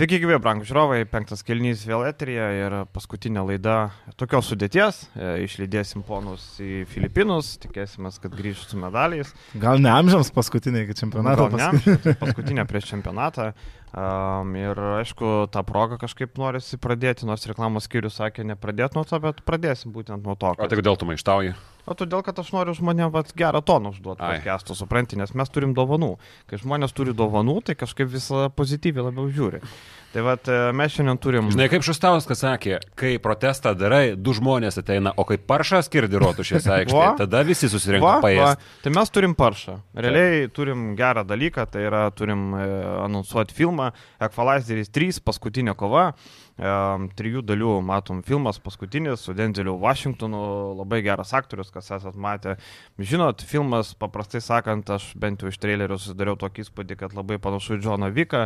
Sveiki, gyvi, brangų žiūrovai, penktas kelnys vėl eterija ir paskutinė laida tokios sudėties. E, Išlydėsim ponus į Filipinus, tikėsime, kad grįžtų su medaliais. Gal ne amžiams paskutinė iki čempionato? Gal ne paskutinė prieš čempionatą. Um, ir aišku, tą progą kažkaip norisi pradėti, nors reklamos skyrius sakė nepradėti nuo to, bet pradėsim būtent nuo to. O tai kodėl tu maištauji? O todėl, kad aš noriu žmonėms vat, gerą toną užduoti podcast'o, supranti, nes mes turim dovanų. Kai žmonės turi dovanų, tai kažkaip visą pozityviai labiau žiūri. Tai vat, e, mes šiandien turim... Žinai, kaip Šustauskas sakė, kai protestą darai, du žmonės ateina, o kai paršas kirdiruotų šią Va. aikštę, tada visi susirinka paėsti. Tai mes turim paršą. Realiai turim gerą dalyką, tai yra turim e, anonsuoti filmą Ekvalizeris 3, paskutinė kova. Trijų dalių matom filmas paskutinis su Denzeliu Washingtonu, labai geras aktorius, kas esat matę. Žinot, filmas, paprastai sakant, aš bent jau iš trailerių susidariau tokį įspūdį, kad labai panašu į Džoną Viką.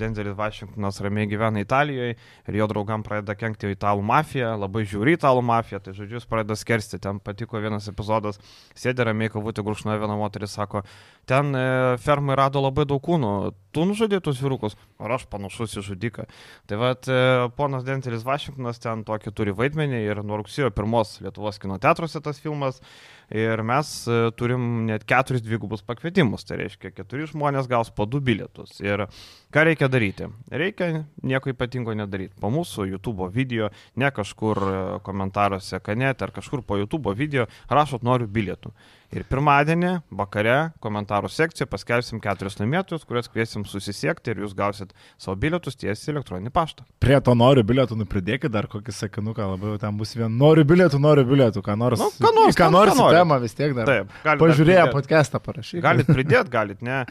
Denzelis Washingtonas ramiai gyvena Italijoje ir jo draugam pradeda kenkti italų mafiją, labai žiūri italų mafiją, tai žodžiu, jis pradeda skersti. Ten patiko vienas epizodas, sėdė ramiai kavutė gurkšnoja viena moteris, sako, ten fermai rado labai daug kūnų, tu nužudai tuos vyrukus, ar aš panašus į žudiką. Tai vad, e, ponas Dentelis Vašingtonas ten tokį turi vaidmenį ir nuo rugsėjo pirmos Lietuvos kino teatruose tas filmas. Ir mes e, turim net keturis dvigubus pakvietimus, tai reiškia, keturi žmonės gaus po du bilietus. Ir ką reikia daryti? Reikia nieko ypatingo nedaryti. Po mūsų YouTube video, ne kažkur e, komentaruose kanete ar kažkur po YouTube video rašot noriu bilietų. Ir pirmadienį vakare komentarų sekcijoje paskelbsim keturis laimėtojus, kuriuos kviesim susisiekti ir jūs gausit savo bilietus tiesiai elektroninį paštą. Prie to noriu bilietų nupridėkit dar kokį sakinuką, labai jau ten bus vien. Noriu bilietų, noriu bilietų, ką nors. Nu, ką nors, ką ką- nors ką nori. Temą vis tiek dar. Taip, galit Pažiūrėję podcastą parašyti. Galit pridėti, galit ne.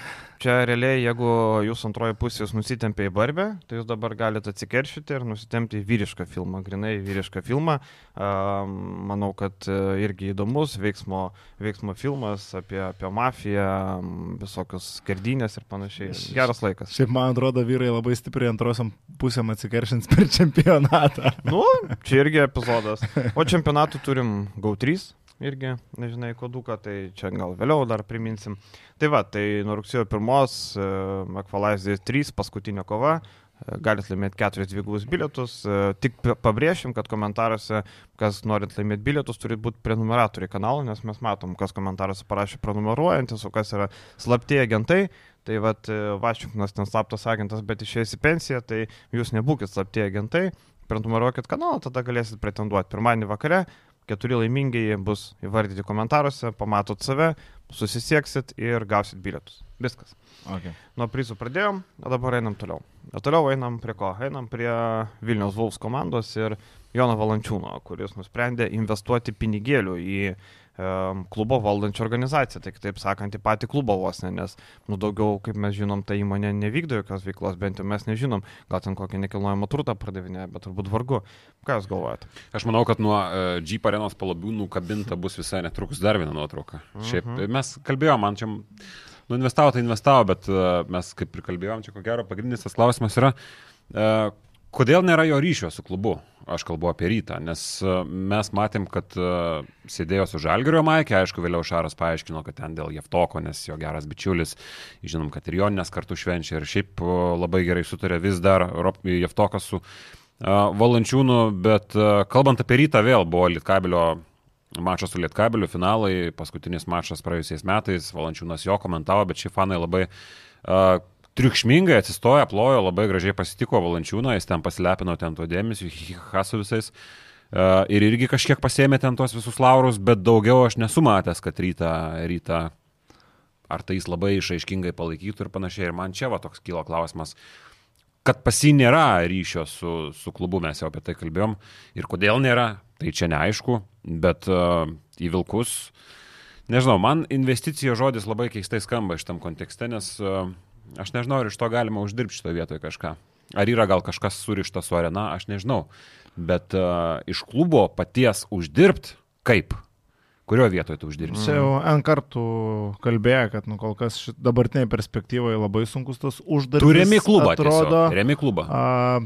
Čia realiai, jeigu jūs antroji pusė jūs nusitempė į barbę, tai jūs dabar galite atsikeršyti ir nusitempti į vyrišką filmą, grinai vyrišką filmą. Manau, kad e, irgi įdomus veiksmo, veiksmo filmas apie, apie mafiją, m, visokius skerdynės ir panašiai. Geras laikas. Šiaip man atrodo, vyrai labai stipriai antrosiam pusėm atsikeršins per čempionatą. Nu, čia irgi epizodas. O čempionatų turim GAU3, irgi, nežinai, koduką, tai čia gal vėliau dar priminsim. Tai va, tai nuo rugsėjo 1 Akvalazės 3 paskutinė kova. e, Galit laimėti keturis dvigubus bilietus. e, Tik pabrėšim, kad komentaruose, kas norit laimėti bilietus, turi būti prenumeratoriai kanalo, nes mes matom, kas komentaruose parašė prenumeruojantis, o kas yra slapti agentai. Tai vad, Vašingtonas ten slaptas agentas, bet išėjęs į pensiją, tai jūs nebūkit slapti agentai, prenumeruokit kanalą, tada galėsit pretenduoti. Pirmadienį vakare keturi laimingieji bus įvardyti komentaruose, pamatot save, susisieksit ir gausit bilietus. Viskas. Okay. Nuo prizų pradėjom, o dabar einam toliau. O toliau einam prie ko? Einam prie Vilniaus Vulfs komandos ir Jono Valančiūno, kuris nusprendė investuoti pinigėlių į um, klubo valdančią organizaciją, tai kitaip sakant, į patį klubą vos ne, nes, nu, daugiau, kaip mes žinom, ta įmonė nevykdo jokios veiklos, bent jau mes nežinom, gal ten kokį nekilnojamą turtą pardavinė, bet turbūt vargu. Ką Jūs galvojate? Aš manau, kad nuo uh, Jeep arenos palabiūnų kabinta bus visai netrukus dar viena nuotrauka. Šiaip Mhm. mes kalbėjom, man čia, nu investavo, tai investavo, bet uh, mes kaip ir kalbėjom, čia ko gero pagrindinis tas klausimas yra, uh, kodėl nėra jo ryšio su klubu. Aš kalbu apie rytą, nes uh, mes matėm, kad uh, sėdėjo su Žalgerio Maikė, aišku, vėliau Šaras paaiškino, kad ten dėl Jeftoko, nes jo geras bičiulis, žinom, kad ir Joninės kartu švenčia ir šiaip uh, labai gerai sutarė vis dar Jeftokas su Valančiūnu, bet kalbant apie rytą vėl buvo Lietkabelio mačas su Lietkabeliu, finalai, paskutinis mačas praėjusiais metais, Valančiūnas jo komentavo, bet šie fanai labai uh, triukšmingai atsistojo, plojo, labai gražiai pasitiko Valančiūną, jis ten pasilepino ten to dėmesio, hiha su visais. Uh, ir irgi kažkiek pasėmė ten tuos visus laurus, bet daugiau aš nesu matęs, kad rytą, rytą ar tai jis labai išaiškingai palaikytų ir panašiai. Ir man čia va toks kilo klausimas, kad pas jį nėra ryšio su, su klubu, mes jau apie tai kalbėjom. Ir kodėl nėra, tai čia neaišku, bet uh, į Vilkus, nežinau, man investicija žodis labai keistai skamba šitam kontekste, nes uh, aš nežinau, ar iš to galima uždirbti šitoje vietoje kažką. Ar yra gal kažkas surišta su arena, aš nežinau. Bet uh, iš klubo paties uždirbti kaip? Kurioje vietoje tu uždirbsi? Čia jau N kartų kalbėjo, kad nu, kol kas dabartiniai perspektyvoje labai sunkus tas uždarbis. Tu remi klubą, atrodo. atrodo. Remi klubą. A,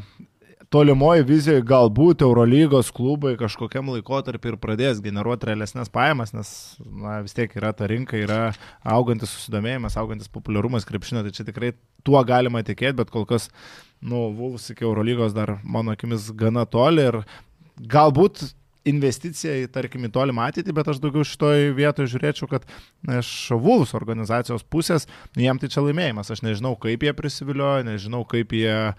tolimoji vizijoje galbūt Eurolygos klubai kažkokiam laikotarpiu ir pradės generuoti realesnės pajamas, nes na, vis tiek yra ta rinka, yra augantis susidomėjimas, augantis populiarumas krepšinio, tai čia tikrai tuo galima tikėti, bet kol kas, nu, Vulfs iki Eurolygos dar mano akimis gana toli ir galbūt investicija į, tarkim, į tolimą ateitį, bet aš daugiau šitoje vietoje žiūrėčiau, kad iš Vulfs organizacijos pusės, jiem tai čia laimėjimas. Aš nežinau, kaip jie prisiviliojo, nežinau, kaip jie a,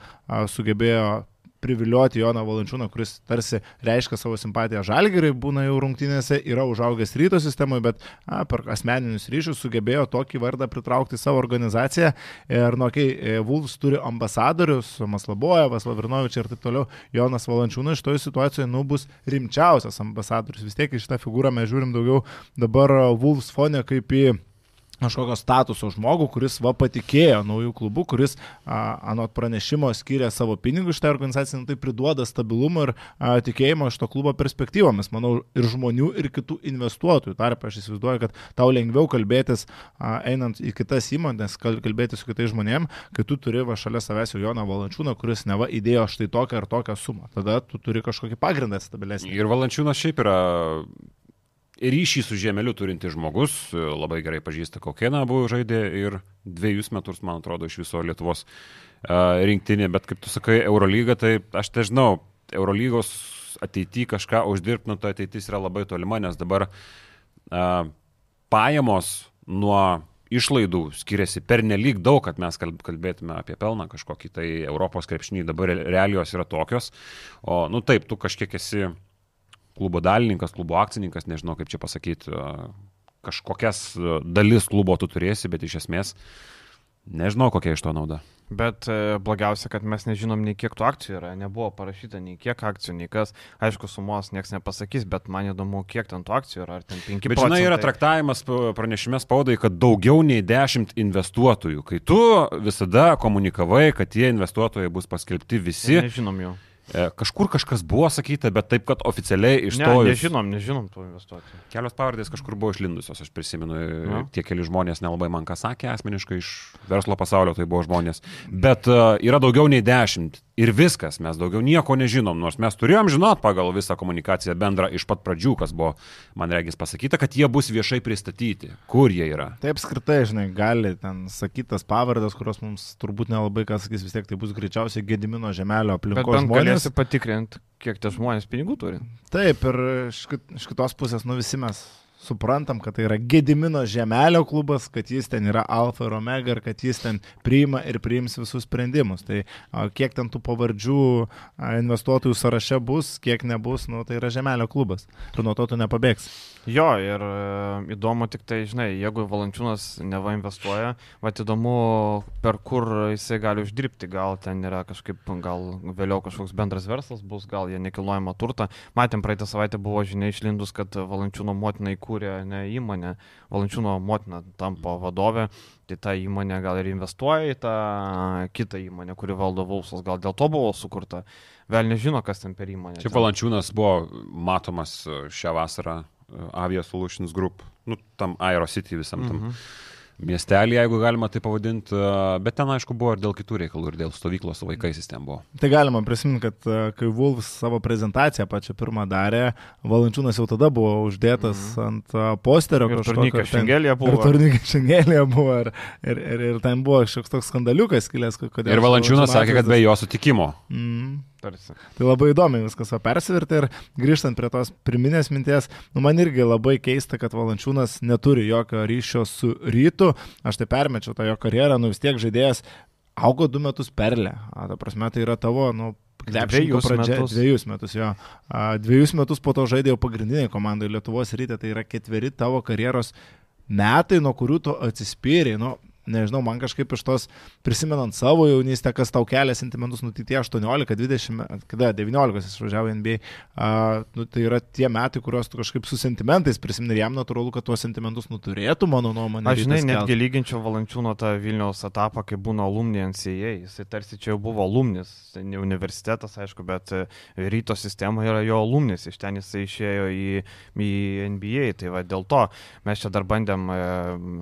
sugebėjo privilioti Joną Valančiūną, kuris tarsi reiškia savo simpatiją žalgeriai, būna jau rungtynėse, yra užaugęs ryto sistemoje, bet a, per asmeninius ryšius sugebėjo tokį vardą pritraukti savo organizaciją. Ir, nu, kai okay, Vulfs turi ambasadorius, Maslabojevas, Lavrinovičius ir taip toliau, Jonas Valančiūnas šitoje situacijoje, nu, bus rimčiausias ambasadorius. Vis tiek į šitą figūrą mes žiūrim daugiau dabar Vulfs fone kaip į kažkokio statuso žmogų, kuris va patikėjo naujų klubų, kuris a, anot pranešimo skiria savo pinigus šitą organizaciją, nu, tai priduoda stabilumo ir a, tikėjimo iš to klubo perspektyvomis, manau, ir žmonių, ir kitų investuotojų. Tarp aš įsivaizduoju, kad tau lengviau kalbėtis a, einant į kitas įmonės, kalbėti su kitais žmonėmis, kai tu turi va šalia savęs jau Joną Valančiūną, kuris neva įdėjo štai tokią ar tokią sumą. Tada tu turi kažkokį pagrindą stabilesnį. Ir Valančiūnas šiaip yra ryšį su žemeliu turintis žmogus, labai gerai pažįsta Kokieną buvo žaidė ir dviejus metus, man atrodo, iš viso Lietuvos uh, rinktinė, bet kaip tu sakai, Eurolyga, tai aš nežinau, Eurolygos ateityje kažką uždirbti, nu tai ateitis yra labai tolima, nes dabar uh, pajamos nuo išlaidų skiriasi per nelik daug, kad mes kalbėtume apie pelną kažkokį, tai Europos krepšinį dabar realijos yra tokios, o, nu taip, tu kažkiek esi klubo dalininkas, klubo akcininkas, nežinau kaip čia pasakyti, kažkokias dalis klubo tu turėsi, bet iš esmės nežinau, kokia iš to nauda. Bet e, blogiausia, kad mes nežinom nei kiek tų akcijų yra, nebuvo parašyta nei kiek akcijų, nei kas. Aišku, sumos niekas nepasakys, bet man įdomu, kiek ten tų akcijų yra, ar ten 5 procentai. Bet žinai, yra traktavimas pranešime spaudai, kad daugiau nei 10 investuotojų. Kai tu visada komunikavai, kad tie investuotojai bus paskelbti visi. Nežinom jau. E, kažkur kažkas buvo sakyta, bet taip, kad oficialiai iš ne, to... Nežinom, nežinom tų investuotojų. Kelios pavardės kažkur buvo išlindusios, aš prisimenu, ja. tie keli žmonės nelabai man ką sakė asmeniškai iš verslo pasaulio, tai buvo žmonės. Bet uh, yra daugiau nei dešimt ir viskas, mes daugiau nieko nežinom, nors mes turėjom žinot pagal visą komunikaciją bendrą iš pat pradžių, kas buvo, man regis, pasakyta, kad jie bus viešai pristatyti, kur jie yra. Taip, apskritai, žinai, gali ten sakytas pavardės, kurios mums turbūt nelabai kas sakys, vis tiek tai bus greičiausiai Gedimino žemelio aplinkos žmonės galėsi patikrinti, kiek tie žmonės pinigų turi. Taip, ir iš kitos pusės, nu visi mes suprantam, kad tai yra Gedimino žemelio klubas, kad jis ten yra alfa ir omega ir kad jis ten priima ir priims visus sprendimus. Tai kiek ten tų pavardžių investuotojų sąraše bus, kiek nebus, nu, tai yra žemelio klubas. Ir nuo to tu nepabėgs. Jo, ir e, įdomu tik tai, žinai, jeigu Valančiūnas neva investuoja, va įdomu, per kur jisai gali uždirbti, gal ten yra kažkaip, gal vėliau kažkoks bendras verslas bus, gal jie nekilnojama turtą. Matėm, praeitą savaitę buvo žinia išlindus, kad Valančiūno motina įkūrė įkūrė ne įmonę, Valančiūno motina tampa vadovė, tai ta įmonė gal ir investuoja į tą kitą įmonę, kuri valdo Vulsas, gal dėl to buvo sukurta. Vėl nežino, kas ten per įmonę. Čia Valančiūnas buvo matomas šią vasarą Avia Solutions Group, nu, tam Aero City visam tam. Mhm miestelį, jeigu galima tai pavadinti, bet ten aišku buvo ir dėl kitų reikalų, ir dėl stovyklos su vaikais jis ten buvo. Tai galima prisiminti, kad kai Vulfs savo prezentaciją pačią pirmą darė, Valančiūnas jau tada buvo uždėtas mm. ant posterio kažkokio. Turnykai šengelėje buvo. Turnykai šengelėje buvo ir, ir, ir, ir ten buvo šioks toks skandaliukas kilęs, kodėl. Ir Valančiūnas sakė, kad be jo sutikimo. Mm. Tarsi. Tai labai įdomi viskas persvirti ir grįžtant prie tos priminės minties, nu man irgi labai keista, kad Valančiūnas neturi jokio ryšio su rytu, aš tai permečiau tą jo karjerą, nu vis tiek žaidėjas augo du metus perlę, a, ta prasme tai yra tavo, nu, Dviejus pradžia, metus. Dviejus metus, jo. A, dviejus metus po to žaidėjau pagrindiniai komandai Lietuvos rytė, tai yra ketveri tavo karjeros metai, nuo kurių tu atsispyriai. Nu, nežinau, man kažkaip iš tos, prisimenant savo jaunystę, kas tau kelia sentimentus, nu tai tie 18, 20, kada 19 išvažiavo NBA, uh, nu, tai yra tie metai, kuriuos tu kažkaip su sentimentais prisimeni ir jam natūralu, kad tuos sentimentus nuturėtų, mano nuomonė. Aš žinai, netgi lyginčiau Valančiūno tą Vilniaus etapą, kai būna alumni NCA, jisai tarsi čia jau buvo alumnis, universitetas, aišku, bet e, ryto sistema yra jo alumnis, iš ten jisai išėjo į, į NBA, tai va dėl to mes čia dar bandėm e,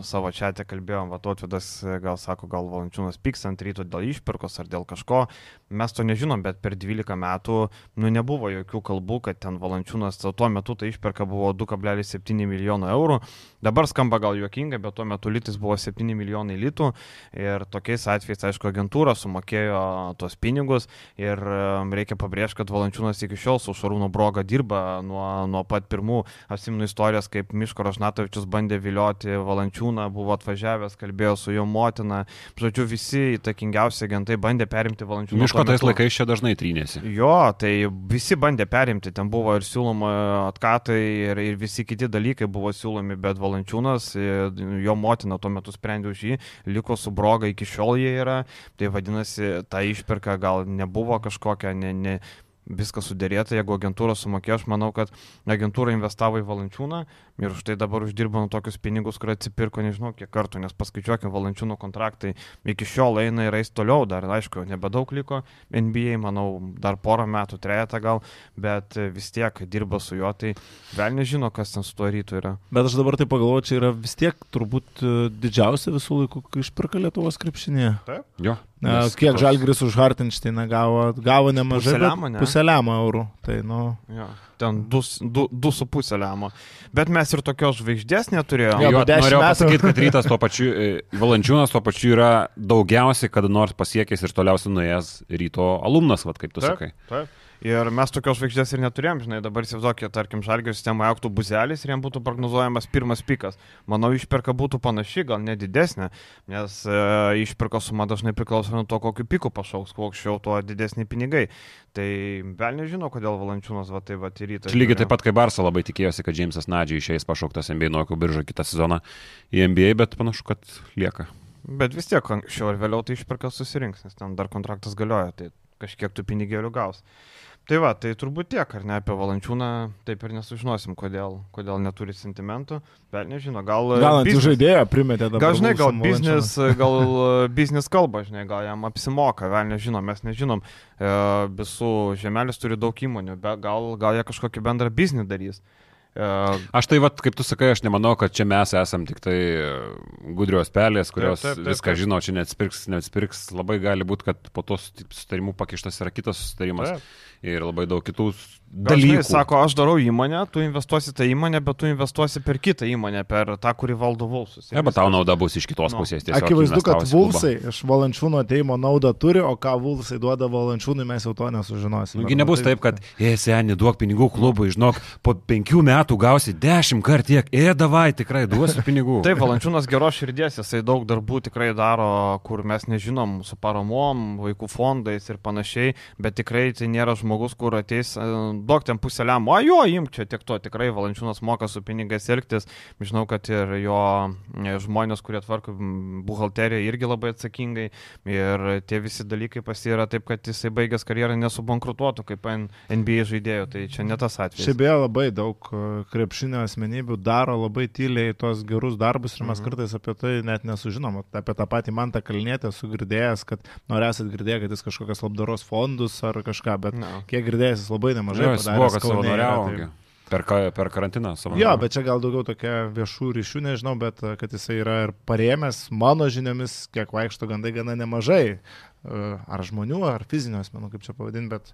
savo čia te kalbėjom, va, Mažvidas gal sako, gal Valančiūnas pyks ant ryto dėl išpirkos ar dėl kažko. Mes to nežinom, bet per 12 metų nu, nebuvo jokių kalbų, kad ten Valančiūnas tuo metu ta išpirka buvo 2,7 milijono eurų. Dabar skamba gal juokingai, bet tuo metu litis buvo 7 milijonai litų ir tokiais atvejais, aišku, agentūra sumokėjo tos pinigus ir um, reikia pabrėžti, kad Valančiūnas iki šiol su Šarūno Broga dirba nuo, nuo pat pirmų atsimnų istorijos, kaip Miško Rašnatovičius bandė vilioti Valančiūną, buvo atvažiavęs, kalbėjo su jo motina. Žodžiu, visi įtakingiausi agentai bandė perimti Valančiūną. Miško tais laikais čia dažnai trynėsi. Jo, tai visi bandė perimti, ten buvo ir siūloma atkatai ir, ir visi kiti dalykai buvo siūlomi, bet Valančiūnas, jo motina tuo metu sprendė už jį, liko su broga iki šiol jie yra, tai vadinasi, ta išpirka gal nebuvo kažkokia, ne, ne, viskas sudėrėta, jeigu agentūra sumokėjo, aš manau, kad agentūra investavo į valančiūną ir už tai dabar uždirba nu tokius pinigus, kurie atsipirko nežinau kiek kartų, nes paskaičiuokime, valančiūno kontraktai iki šiol eina ir eis toliau, dar aišku, nebedaug liko NBA, manau, dar porą metų, trejata gal, bet vis tiek dirba su juo, tai vėl nežino, kas ten su tuo rytu yra. Bet aš dabar tai pagalvoju, čia yra vis tiek turbūt e, didžiausia visų laikų išpirka Lietuvos krepšinėje. Taip. Jo. Nes kiek tos... Žalgris už Hartensteiną gavo, gavo nemažai. Puseliamo, ne? Puseliamo eurų. Tai, nu... Jo, ten 2,5 lemo. Bet mes ir tokios žvaigždės neturėjome. Jo, norėjau metų... pasakyti, kad rytas tuo pačiu, e, Valančiūnas tuo pačiu yra daugiausiai kada nors pasiekęs ir toliausiai nuėjęs ryto alumnas, vad kaip tu taip, sakai. Taip. Ir mes tokios žvaigždės ir neturėjom, žinai, dabar įsivaizduokit, tarkim, žalgio sistemoje auktų buzelis ir jam būtų prognozuojamas pirmas pikas. Manau, išperka būtų panaši, gal net didesnė, nes e, išperka suma dažnai priklauso nuo to, kokiu piku pašauks, kuo aukščiau, tuo didesni pinigai. Tai vėl nežinau, kodėl Valančiūnas va tai va ir rytas. Lygiai taip pat kaip Barsa labai tikėjosi, kad Džeimsas Nadžiai išeis pašauktas NBA nuo biržo kitą sezoną į NBA, bet panašu, kad lieka. Bet vis tiek anksčiau ar vėliau tai išperka susirinks, nes ten dar kontraktas galioja, tai kažkiek tų pinigėlių gaus. Tai va, tai turbūt tiek, ar ne, apie Valančiūną taip ir nesužinosim, kodėl, kodėl neturi sentimentų, bet nežinau, gal... Gal ant žaidėjo primetė dabar. Gal, žinai, gal biznis, gal biznis kalba, žinai, gal jam apsimoka, gal nežinom, mes nežinom, e, visų žemelis turi daug įmonių, bet gal, gal jie kažkokį bendrą biznį darys. Aš tai, vat, kaip tu sakai, aš nemanau, kad čia mes esam tik tai e, gudrios pelės, kurios taip, taip, taip, viską žino, čia neatspirks, neatspirks. Labai gali būti, kad po to sutarimų pakištas yra kitas sutarimas. Taip ir labai daug kitų dalykų. Jis sako, aš darau įmonę, tu investuosi tą įmonę, bet tu investuosi per kitą įmonę, per tą, kuri valdo Vulsus. Ne, bet tau nauda bus iš kitos no. pusės. Akivaizdu, kad Vulsai iš Valančiūno ateimo naudą turi, o ką Vulsai duoda Valančiūnui, mes jau to nesužinosime. Nugi nebus taip, kad, e, seniai, duok pinigų klubui, žinok, po penkių metų gausi dešimt kart tiek, e, davai, tikrai duosiu pinigų. Taip, Valančiūnas geros širdies, jisai daug darbų tikrai daro, kur mes nežinom, su paramom, vaikų fondais ir panašiai, bet tikrai tai nėra žmogus, kur ateis, e, duok ten pusę lem o jo, imk čia tiek to, tikrai Valančiūnas moka su pinigais elgtis, žinau, kad ir jo e, žmonės, kurie tvarko buhalteriją, irgi labai atsakingai ir tie visi dalykai pasira taip, kad jisai baigęs karjerą nesubankrutuotų kaip NBA žaidėjų, tai čia ne tas atvejis. Šiaip beje labai daug e, krepšinio asmenybių daro labai tyliai tos gerus darbus ir mes mhm. kartais apie tai net nesužinom, apie tą patį Mantą Kalnėtę esu girdėjęs, kad norėsit girdėti, kad jis kažkokias labdaros fondus ar kažką, bet no. Kiek girdėjęs, jis labai nemažai jo. Jis buvo, kad savanoriavo. Tai... Per, per karantiną savo. Jo, bet čia gal daugiau tokia viešų ryšių, nežinau, bet e, kad jisai yra ir parėmęs, mano žiniomis, kiek vaikšto gandai gana nemažai. E, ar žmonių, ar fizinių asmenų, kaip čia pavadinti, bet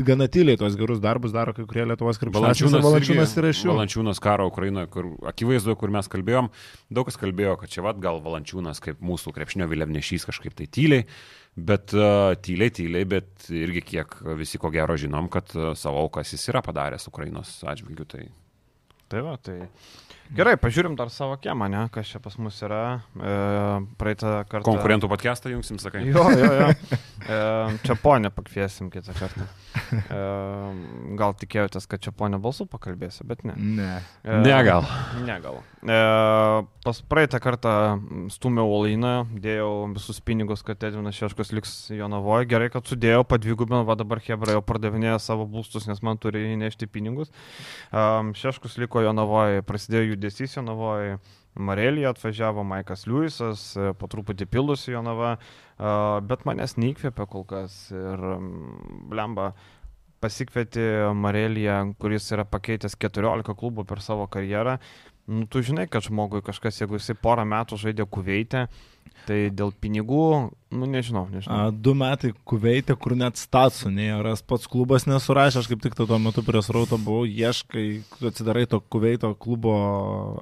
gana tyliai tos gerus darbus daro kai kurie Lietuvos krepšininkai. Valančiūnas yra iš jų. Valančiūnas karo Ukrainoje, kur akivaizdu, kur mes kalbėjom, daug kas kalbėjo, kad čia vad gal Valančiūnas kaip mūsų krepšinio vėliavnešys kažkaip tai tyliai. Bet uh, tyliai, tyliai, bet irgi kiek visi ko gero žinom, kad uh, savo aukas jis yra padaręs Ukrainos atžvilgių. Tai... tai va, tai Gerai, pažiūrim dar savo kiemą, ne, kas čia pas mus yra. E, praeitą kartą. Konkurentų podcastą jungsim, sakai. Jo, jo, jo. E, čia ponę pakviesim kitą kartą. E, gal tikėjotės, kad čia ponę balsų pakalbėsiu, bet ne. Ne. E, ne gal. Ne gal. E, pas praeitą kartą stumiau Olainą, dėjau visus pinigus, kad Edvinas Šeškus liks Jonavoje. Gerai, kad sudėjau, padvigubinau, va dabar Hebra jau pardavinėja savo būstus, nes man turi įnešti pinigus. E, Šeškus liko Jonavoje, prasidėjo judesys Jonavoje. Marelija atvažiavo, Maikas Liujisas, e, po truputį pilusi Jonava, bet manęs neįkvėpė kol kas ir blemba pasikvietė Mareliją, kuris yra pakeitęs 14 klubų per savo karjerą. Nu, tu žinai, kad žmogui kažkas, jeigu jisai porą metų žaidė kuveitę, tai dėl pinigų, nu nežinau, nežinau. A, du metai kuveitė, kur net statsų nėra, pats klubas nesurašė, aš kaip tik tuo metu prie srauto buvau, ieškai, atsidarai to kuveito klubo,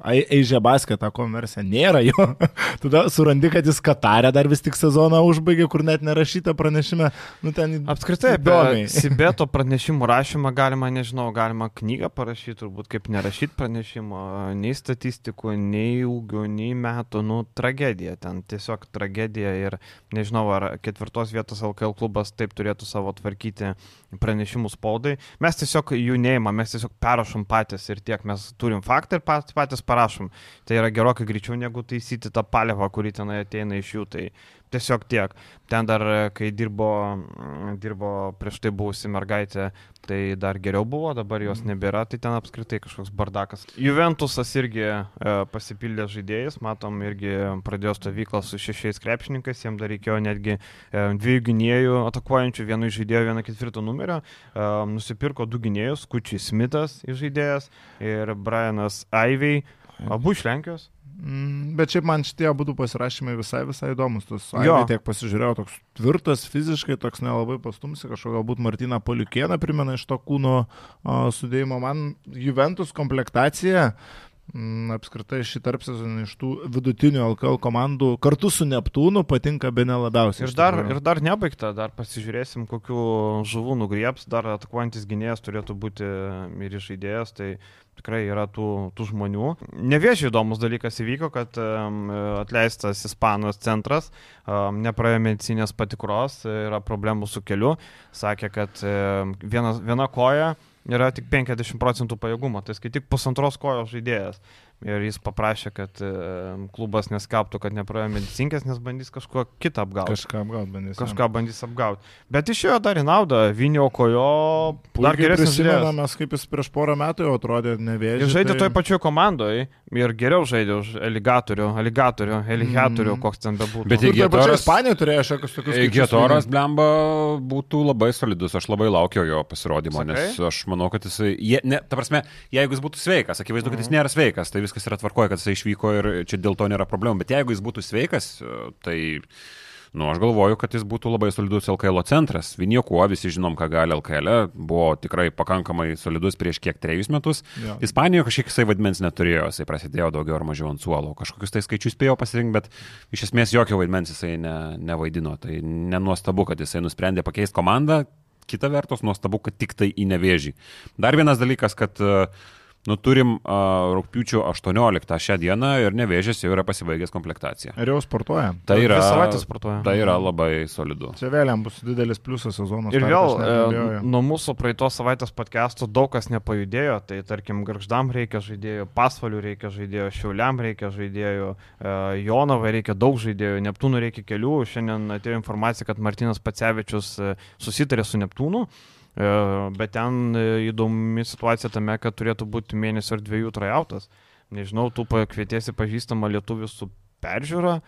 Eižė Baskė, tą konversiją, nėra jo. Tada surandi, kad jis Katarė dar vis tik sezoną užbaigė, kur net nerašyta pranešime. Nu, ten Apskritai, apie Sibeto pranešimų rašymą galima, nežinau, galima knygą parašyti, turbūt kaip nerašyti pranešimo, nei statistikų, nei ūgių, nei metų, nu, tragedija ten, tiesiog tragedija ir nežinau, ar ketvirtos vietos LKL klubas taip turėtų savo tvarkyti pranešimų spaudai. Mes tiesiog jų neįmam, mes tiesiog parašom patys ir tiek, mes turim faktą ir pat- patys parašom. Tai yra gerokai greičiau negu taisyti tą palevą, kuri tenai ateina iš jų. Tai tiesiog tiek. Ten dar, e, kai dirbo, mm, dirbo prieš tai buvusi mergaitė, tai dar geriau buvo, dabar jos nebėra, tai ten apskritai kažkoks bardakas. Juventusas irgi e, pasipildė žaidėjais, matom, irgi pradėjo stovyklą su šešiais krepšininkais, jiems dar reikėjo netgi e, dviejų gynėjų atakuojančių, vieno iš žaidėjo, vieno ketvirto numerio, e, nusipirko du gynėjus, Kučiai Smithas iš žaidėjas. Ir Brianas Aivey, abu iš Lenkijos. Mm, Bet šiaip man šitie būtų pasirašymai visai, visai įdomus. Tas Jo. Tiek pasižiūrėjau, toks tvirtas, fiziškai toks nelabai pastumsi, kažko galbūt Martina Poliukieną primena iš to kūno sudėjimo. Man Juventus komplektacija, mm, apskritai šį tarpsezonį iš tų vidutinių LKL komandų kartu su Neptūnu patinka be nelabiausiai. Ir dar, ir dar nebaigta, dar pasižiūrėsim, kokiu žuvų nugrieps, dar atakuojantis gynėjas turėtų būti ir iš žaidėjas, tai tikrai yra tų, tų žmonių. Neviežiai įdomus dalykas įvyko, kad atleistas Ispanos centras nepraėjo medicinės patikros, yra problemų su keliu, sakė, kad vienas, viena koja yra tik 50 procentų pajėgumo, tai kai tik pusantros kojos žaidėjas. Ir jis paprašė, kad e, klubas neskelbtų, kad nepraėjo medicinkės, nes bandys kažko kitą apgauti. Kažką apgaut bandys. Kažką bandys apgauti. Bet išėjo dar į naudą, Vinio kojo, dar žaidėjas. prisimenamės, kaip jis prieš porą metų jau atrodė nevėžė. Jis žaidė tai... toj pačioj komandoje ir geriau žaidė už aligatorių, aligatorių, eligatorių, Mm. koks ten bebūtų. Bet jeigu- Getoras- Ispanija turėjo šiokius tokius lygint. blemba, būtų labai solidus, aš labai laukiu jo pasirodymo, Sakai? nes aš manau, kad jisai, je, ne, ta prasme, jeigu jis būtų sveikas, akivaizdu, kad Mhm. jis nėra sveikas, tai viskas yra tvarkoje, kad jisai išvyko ir čia dėl to nėra problemų, bet jeigu jis būtų sveikas, tai, nu, aš galvoju, kad jis būtų labai solidus LKL centras. Viniokuo, visi žinom, ką gali LKL, buvo tikrai pakankamai solidus prieš kiek trejus metus. Jo. Ispanijoje kažkiek jisai vaidmens neturėjo, jisai prasidėjo daugiau ar mažiau ant suolo. Kažkokius tai skaičius spėjo pasirinkti, bet iš esmės jokio vaidmens jisai ne, nevaidino. Tai nenuostabu, kad jisai nusprendė pakeisti komandą. Kita vertus, nuostabu, kad tik tai į nevėžį. Dar vienas dalykas, kad uh, Nu, turim uh, rūpiučio 18 šią dieną ir nevėžės jau yra pasibaigęs komplektacija. Ir jau sportuoja. Tai yra, savaitės sportuoja. tai yra labai solidu. Čia vėl jam bus didelis pliusas sezono. Ir vėl e, nuo mūsų praeitos savaitės podcastų daug kas nepajudėjo, tai tarkim, Garždam reikia žaidėjų, Pasvalių reikia žaidėjų, Šiauliam reikia žaidėjų, e, Jonovai reikia daug žaidėjų, Neptūnų reikia kelių. Šiandien atėjo informacija, kad Martinas Pacevičius e, susitarė su Neptūnu. E, Bet ten e, įdomi situacija tame, kad turėtų būti mėnesio ar dviejų trajautas. Nežinau, tu pakvietėsi pažįstamą lietuvių su peržiūra,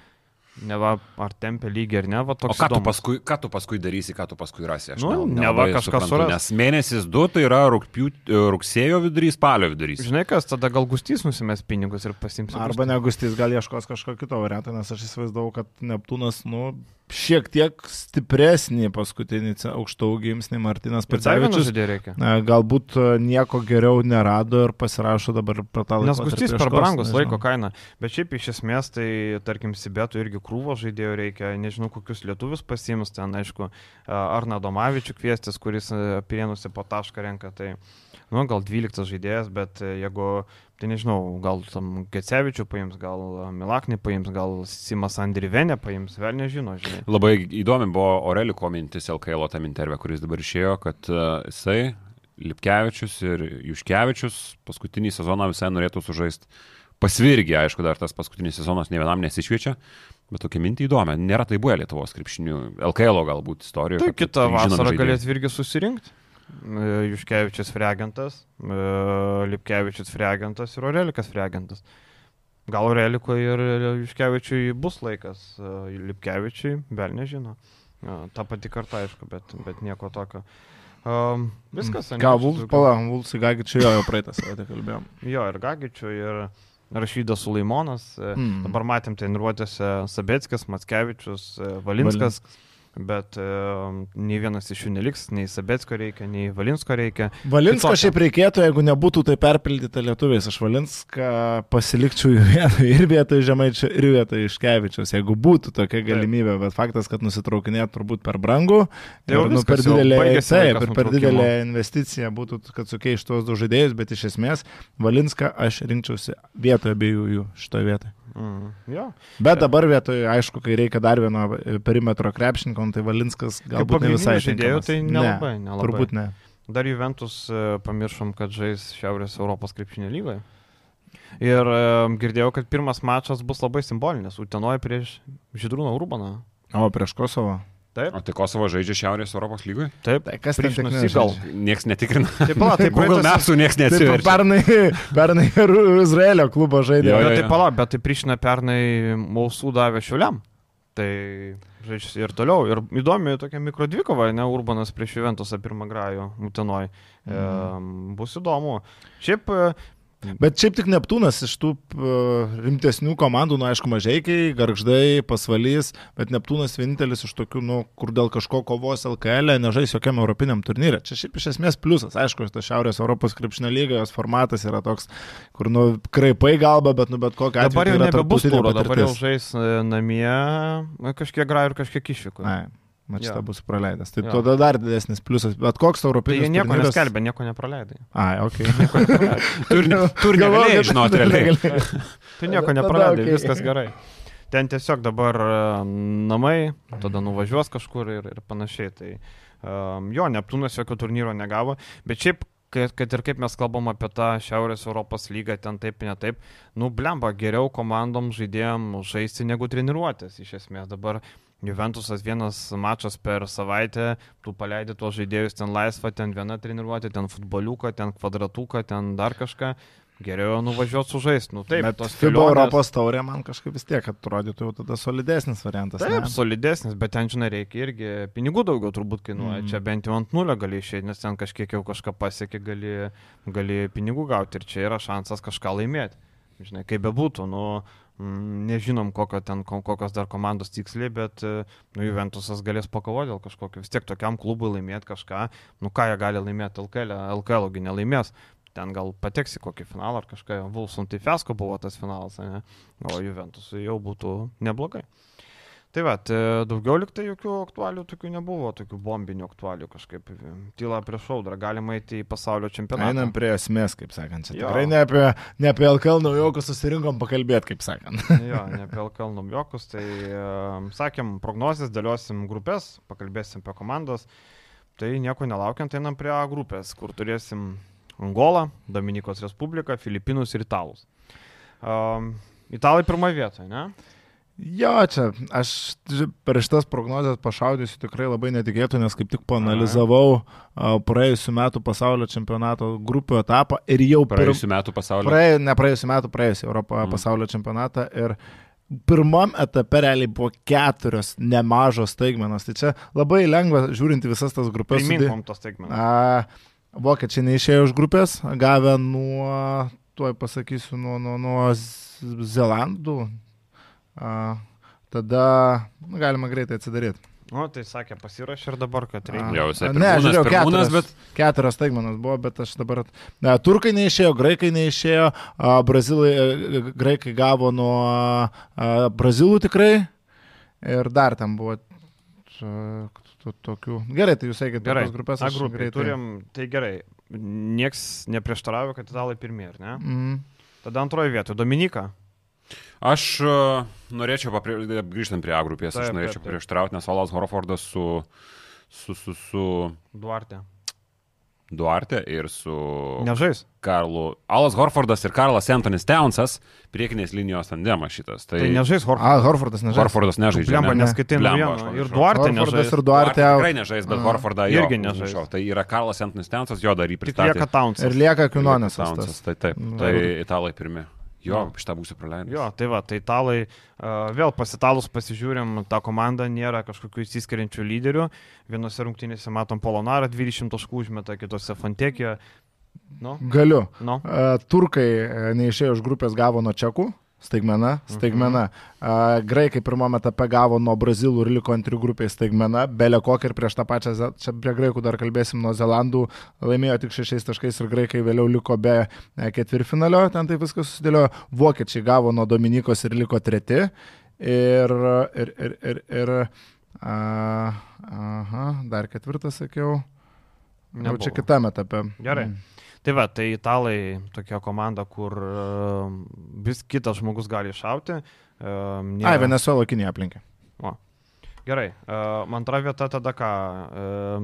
neva ar tempia lygiai ar ne, va O toks ką tu, įdomus. paskui, ką tu paskui darysi, ką tu paskui rasi? Aš Nu, neva nelabai kažką suprantu, suras. Nes mėnesis 2 tai yra rugpių, rugsėjo vidurys, spalio vidurys. Žinai kas, tada gal gustys nusimės pinigus ir pasims. Arba negustys gal ieškos kažko kito varianto, nes aš įsivaizdavau, kad Neptūnas, nu, šiek tiek stipresnį paskutinį ce- aukštaūgį ims nei Martinas Pacevičius. Na, Galbūt e, nieko geriau nerado ir pasirašo dabar laiką. Nes gustys per brangus laiko kaina. Bet šiaip iš esmės, tai tarkim, Sibetų irgi krūvo žaidėjų reikia, nežinau, kokius lietuvius pasiims, ten aišku, Arna Domavičių kviestis, kuris pirienusi po tašką renka, tai, nu, gal 12 žaidėjas, bet e, jeigu, tai nežinau, gal tam Gecevičių paims, gal Milaknį paims, gal Simas Andrivenė paims, vėl nežino, žinai. Labai įdomi buvo Oreliko mintis LKL tam intervė, kuris dabar išėjo, kad uh, jisai, Lipkevičius ir Juškevičius paskutinį sezoną visai norėtų sužaisti. Pasvirgė, aišku, dar tas paskutinis sezonas ne vienam nesišviečia, bet tokia mintį įdomi. Nėra tai buvę Lietuvos krepšinių, LKL galbūt istorijoje. Tai kitą žinomi vasarą galės irgi susirinkti. Juškevičius Fregentas, e, Lipkevičius Fregentas ir Orelikas Fregentas. Gal Oreliko ir Juškevičiui bus laikas, e, Lipkevičiui, vėl nežino. E, Ta pati karta, aišku, bet, bet nieko tokio. Um, viskas, ane? Ką, Iš Vuls, tikrųjų. pala, Vulsai Gagičiu jo jau praeitą savaitę kalbėjom. Jo, ir Gagičių, ir Rašydas Sulaimonas, e, Mm. dabar matėm treniruotėse Sabetskis, Matskevičius, e, Valinskas. Bet e, nei vienas iš jų neliks, nei Sabetsko reikia, nei Valinsko reikia. Valinską Kitokia. šiaip reikėtų, jeigu nebūtų tai perpildyta lietuviais. Aš Valinską pasilikčiau ir vietoj Žemaičio, ir vietoj Iškevičius, jeigu būtų tokia galimybė, bet faktas, kad nusitraukinėt turbūt per brangu. Jau ir, nu, per jau didelė, baigėsi taip, ir per didelė investicija būtų, kad sukeiš tuos du žaidėjus, bet iš esmės Valinską aš rinkčiausi vietoje abiejų jų šitoje vietoje. Mm, jo. Bet dabar vietoje, aišku, kai reikia dar vieno perimetro krepšininko, nu, tai Valinskas galbūt ne visai tinkamas. tai nelabai, nelabai. Turbūt ne. Dar Juventus e, pamiršom, kad žais Šiaurės Europos krepšinio lygoje. Ir e, girdėjau, kad pirmas mačas bus labai simbolinis. Utenoje prieš Židrūną Urbaną. O prieš Kosovo. Taip, O tai Kosovo žaidžia Šiaurės Europos lygoj? taip. Tai kas ten prieš Nusigal. nežaidžia? Niekas netikrina. Taip, pala, tai Google Mapsų niekas Taip, neatsiveria. pernai, pernai ir Izraelio klubo žaidė. Jo, jo. Bet tai pala, bet tai priešina pernai Mausų davė Šiuliam. Tai žais ir toliau. Ir įdomi tokia mikrodvikova, ne Urbanas prieš Juventusą pirmą grajų Utenoj. E, bus įdomu. Šiaip Bet šiaip tik Neptūnas iš tų rimtesnių komandų, nu aišku, mažiekiai, garždai, pasvalys, bet Neptūnas vienintelis iš tokių, nu, kur dėl kažko kovos LKL e nežais jokiam europiniam turnyrė. Čia šiaip iš esmės pliusas. Aišku, ta Šiaurės Europos krepšinio lyga, jos formatas yra toks, kur, nu, kraipai galba, bet, nu, bet kokia atveju. dabar jau tai yra nebebus turo, dabar jau žais e, namie kažkiek grajų ir kažkiek išvykų. Šitą Jo. bus praleidęs. Tai Jo. tada dar didesnis pliusas. Bet koks Tai europinis jie nieko turnyras- neskelbė, nieko nepraleidai. Ai, ok. Tur, negalėjai žinoti realiai. Tai nieko Tada nepraleidai, okei. viskas gerai. Ten tiesiog dabar e, namai, tada nuvažiuos kažkur ir, ir panašiai. Tai um, jo, Neptūnas jokio turnyro negavo, bet šiaip, kad, kad ir kaip mes kalbam apie tą Šiaurės Europos lygą, ten taip, ne taip, nu, blemba, geriau komandom žaidėjom žaisti negu treniruotės, iš esmės. Dabar Juventusas vienas mačas per savaitę, tu paleidi tuos žaidėjus ten laisvą, ten viena treniruotė, ten futboliuką, ten kvadratuką, ten dar kažką. Geriau nuvažiuoti sužaisti. Nu, taip, Bet tos FIBA kelionės- Europos taurė man kažkaip vis tiek atrodytų jau tada solidesnis variantas. Taip, ne? solidesnis, bet ten, žinai, reikia irgi pinigų daugiau turbūt kainuoja. Mm. Čia bent jau ant nulio gali išėti, nes ten kažkiek jau kažką pasiekė, gali, gali pinigų gauti ir čia yra šansas kažką laimėti. Žinai, kaip bebūtų, nu, mm, nežinom, kokio ten, ko- kokios dar komandos tiksliai, bet, e, nu, Juventusas galės pakovoti dėl kažkokio, vis tiek tokiam klubui laimėti kažką, nu, ką jie gali laimėti LKL, LKL gi nelaimės. Ten gal pateks į kokį finalą ar kažką, Vulsun tai Fesko buvo tas finalas, ne? o Juventusui jau būtų neblogai. Tai va, daugiau liktai jokių aktualių tokių nebuvo, tokių bombinių aktualių kažkaip. Tyla prieš audrą, galima eiti į pasaulio čempionatą. Einam prie esmės, kaip sakant. Čia Jo. tikrai ne apie, ne apie LKL naujokus susirinkom pakalbėti, kaip sakant. jo, ne apie Kalnum jokus, tai sakėm, prognozijas, dėliosim grupės, pakalbėsim apie komandas. Tai nieko nelaukiant, einam prie A grupės, kur turėsim Angolą, Dominikos Respubliką, Filipinus ir Italus. Um, Italai pirmoje vietoje, ne? Jo, čia aš per šitas prognozes pašaudysiu tikrai labai netikėtų, nes kaip tik panalizavau praėjusiu metu pasaulio čempionato grupių etapą ir jau Praėjusiu metu pasaulio. Praėjus, ne praėjusiu metu, praėjusiu Europą Mm. pasaulio čempionatą ir pirmam etape realiai buvo keturios nemažos staigmenos. Tai čia labai lengva žiūrinti visas tas grupės. Priminkom tos teigmenos. A, Vokiečiai neišėjo iš grupės, gavę nuo, tuoj pasakysiu, nuo, nuo, nuo Zelandų. A, tada nu, galima greitai atsidaryti. Nu, tai sakė, pasirašė ir dabar, kad A, reikia. Jau visai ne, pirmūnas, žiūrėjau, keturios, bet- keturios staigmenos buvo, bet aš dabar... Ne, turkai neišėjo, graikai neišėjo, a, brazilai, e, graikai gavo nuo a, brazilų tikrai ir dar ten buvo to- tokių. Gerai, tai jūs sakėte, Gerai, grupės A aš grupė. greitai- Turim, tai gerai. Nieks neprieštaravo, kad italai pirmieji, ar ne? Mm. Tada antroji vietoje. Dominika. Aš uh, norėčiau, paprie... grįžtant prie A grupės, Taip, aš taip, norėčiau taip. prieštrauti, nes Olas Horfordas su, su, su, su Duarte. Duarte ir su Nežais. Karlu. Alas Horfordas ir Karlas Antonis Townsas, priekinės linijos tandemas šitas. Tai, Tai nežais Horfordas. A, Horfordas nežaidžia. Horfordas nežaidžia. Blemba, ne? naujienų. aš Ir. Duarte Horfordas nežais. ir Duarte. tikrai nežais, bet A. Horfordą jo Irgi nežais. užmiršau. Tai yra Karlas Antonis Townsas, jo dar pristatė. lieka Townsas. Ir lieka Kinonas. Townsas, tai taip. Tai italai pirmi. Jo, šitą būsiu praleidęs. Jo, tai va, tai italai, vėl pasitalus pasižiūrim, ta komanda nėra kažkokių įsiskiriančių lyderių. Vienose rungtynėse matom Polonarą 20 taškų užmeta, kitose Fantekė. Nu, Galiu. nu. Turkai e, neišėjo iš grupės gavo nuo čekų. Staigmena, staigmena. Mhm. Graikai pirmame etape gavo nuo Brazilų ir liko antrių grupėje staigmena. Belė kokį ir prieš tą pačią, čia prie graikų dar kalbėsim, nuo Zelandų laimėjo tik šešiais taškais ir graikai vėliau liko be e, ketvirfinalio, ten tai viskas susidėliojo. Vokiečiai gavo nuo Dominikos ir liko treti. Ir, ir, ir, ir, ir a, aha, dar ketvirtas sakiau. Jau Nebuvo. čia kitame etape. Gerai. Mm. Tai va, tai italai tokia komanda, kur e, vis kitas žmogus gali iššauti. e, Ai, nėra- Venezuela Kinija aplinkė. Gerai, e, antra vieta tada ką?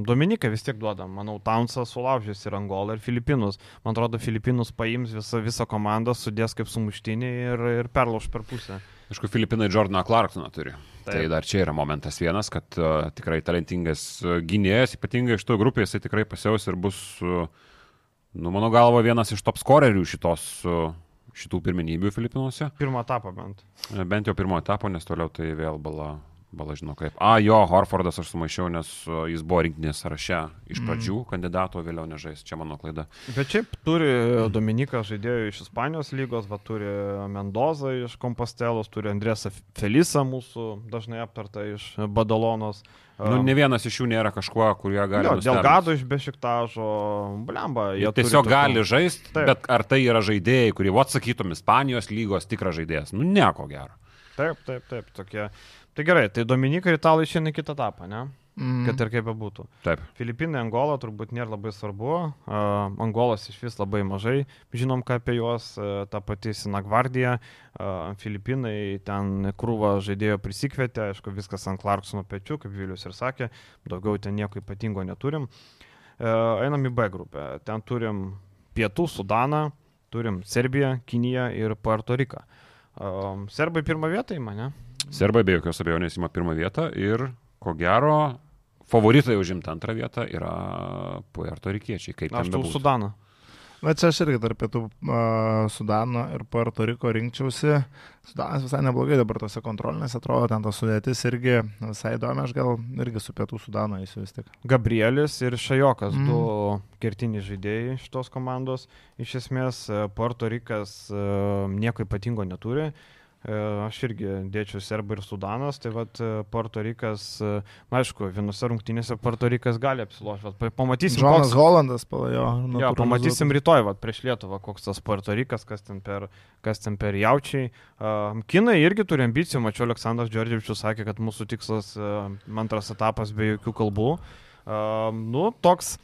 Dominikai vis tiek duoda. Manau, Townsas sulaužys ir Angolą, ir Filipinus. Man atrodo, Filipinus paims visą, visą komandą, sudės kaip sumuštinį ir, ir perlauž per pusę. Aišku, Filipinai Jordaną Clarksoną turi. Taip. Taip. Tai dar čia yra momentas vienas, kad uh, tikrai talentingas gynėjas, ypatingai iš to grupės, jisai tikrai pasiaus ir bus, uh, nu, mano galva, vienas iš top scorerių šitos, šitų pirmenybių Filipinuose. Pirmą etapą bent. E, Bent jau pirmo etapo, nes toliau tai vėl bala. Bala žinau kaip. A, jo, Horfordas aš sumaišiau, nes uh, jis buvo rinktinės sąraše iš pradžių mm. kandidato, vėliau nežais. Čia mano klaida. Bet šiaip turi Dominikas žaidėjų iš Ispanijos lygos, va turi Mendoza iš Kompostelos, turi Andrėsą Felisą mūsų dažnai aptartą iš Badalonos. Nu, ne vienas iš jų nėra kažkuo, kurie gali. Jo, dėl gado iš Bešiktažo, blemba. Jie turi tiesiog tokių- gali žaisti, bet ar tai yra žaidėjai, kurie, vad sakytum, Ispanijos lygos tikras žaidėjas? Nu, nieko gero. Taip, taip, taip, tokie. Tai gerai, tai Dominikai ir Italai šiandien kitą etapą, ne? Mm. Kad ir kaip bebūtų. Taip. Filipinai, Angola turbūt nėra labai svarbu. Uh, Angolas iš vis labai mažai žinom, ką apie juos. Uh, ta pati Sinagvardija, uh, Filipinai ten krūvą žaidėjo prisikvietė, aišku, viskas ant Clarksono pečių, kaip Vilius ir sakė, daugiau ten nieko ypatingo neturim. Uh, einam į B grupę. Ten turim Pietų Sudaną, turim Serbiją, Kiniją ir Puerto Riką. Uh, Serbai pirmą vietą į mane. Serbai be jokios abejonės ima pirmą vietą ir, ko gero, favoritai užimti antrą vietą yra Puerto Rikiečiai. Kaip Aš bebūtų. Sudaną. Na čia aš irgi tarp pietų uh, Sudano ir Puerto Riko rinkčiausi. Sudanas visai neblogai dabar tose kontrolinėse atrodo, ten tos sudėtis irgi visai įdomi, aš gal irgi su pietų Sudano eisiu vis tik. Gabrielis ir Šajokas, Mm. du kertiniai žaidėjai šitos komandos. Iš esmės, e, Puerto Rikas e, nieko ypatingo neturi. E, Aš irgi dėčiau Serbą ir Sudanas, tai vad e, Puerto Rikas, e, na, aišku, vienose rungtynėse Puerto Rikas gali apsilošti. pa- Pamatysim, Džonas koks, Holandas palajo. jo, pamatysim rytoj, vat, prieš Lietuvą, koks tas Puerto Rikas, kas ten per, kas ten per jaučiai. Kinai irgi turi ambicijų, mačiau, Aleksandras Džordževičius sakė, kad mūsų tikslas antras etapas be jokių kalbų. Nu, toks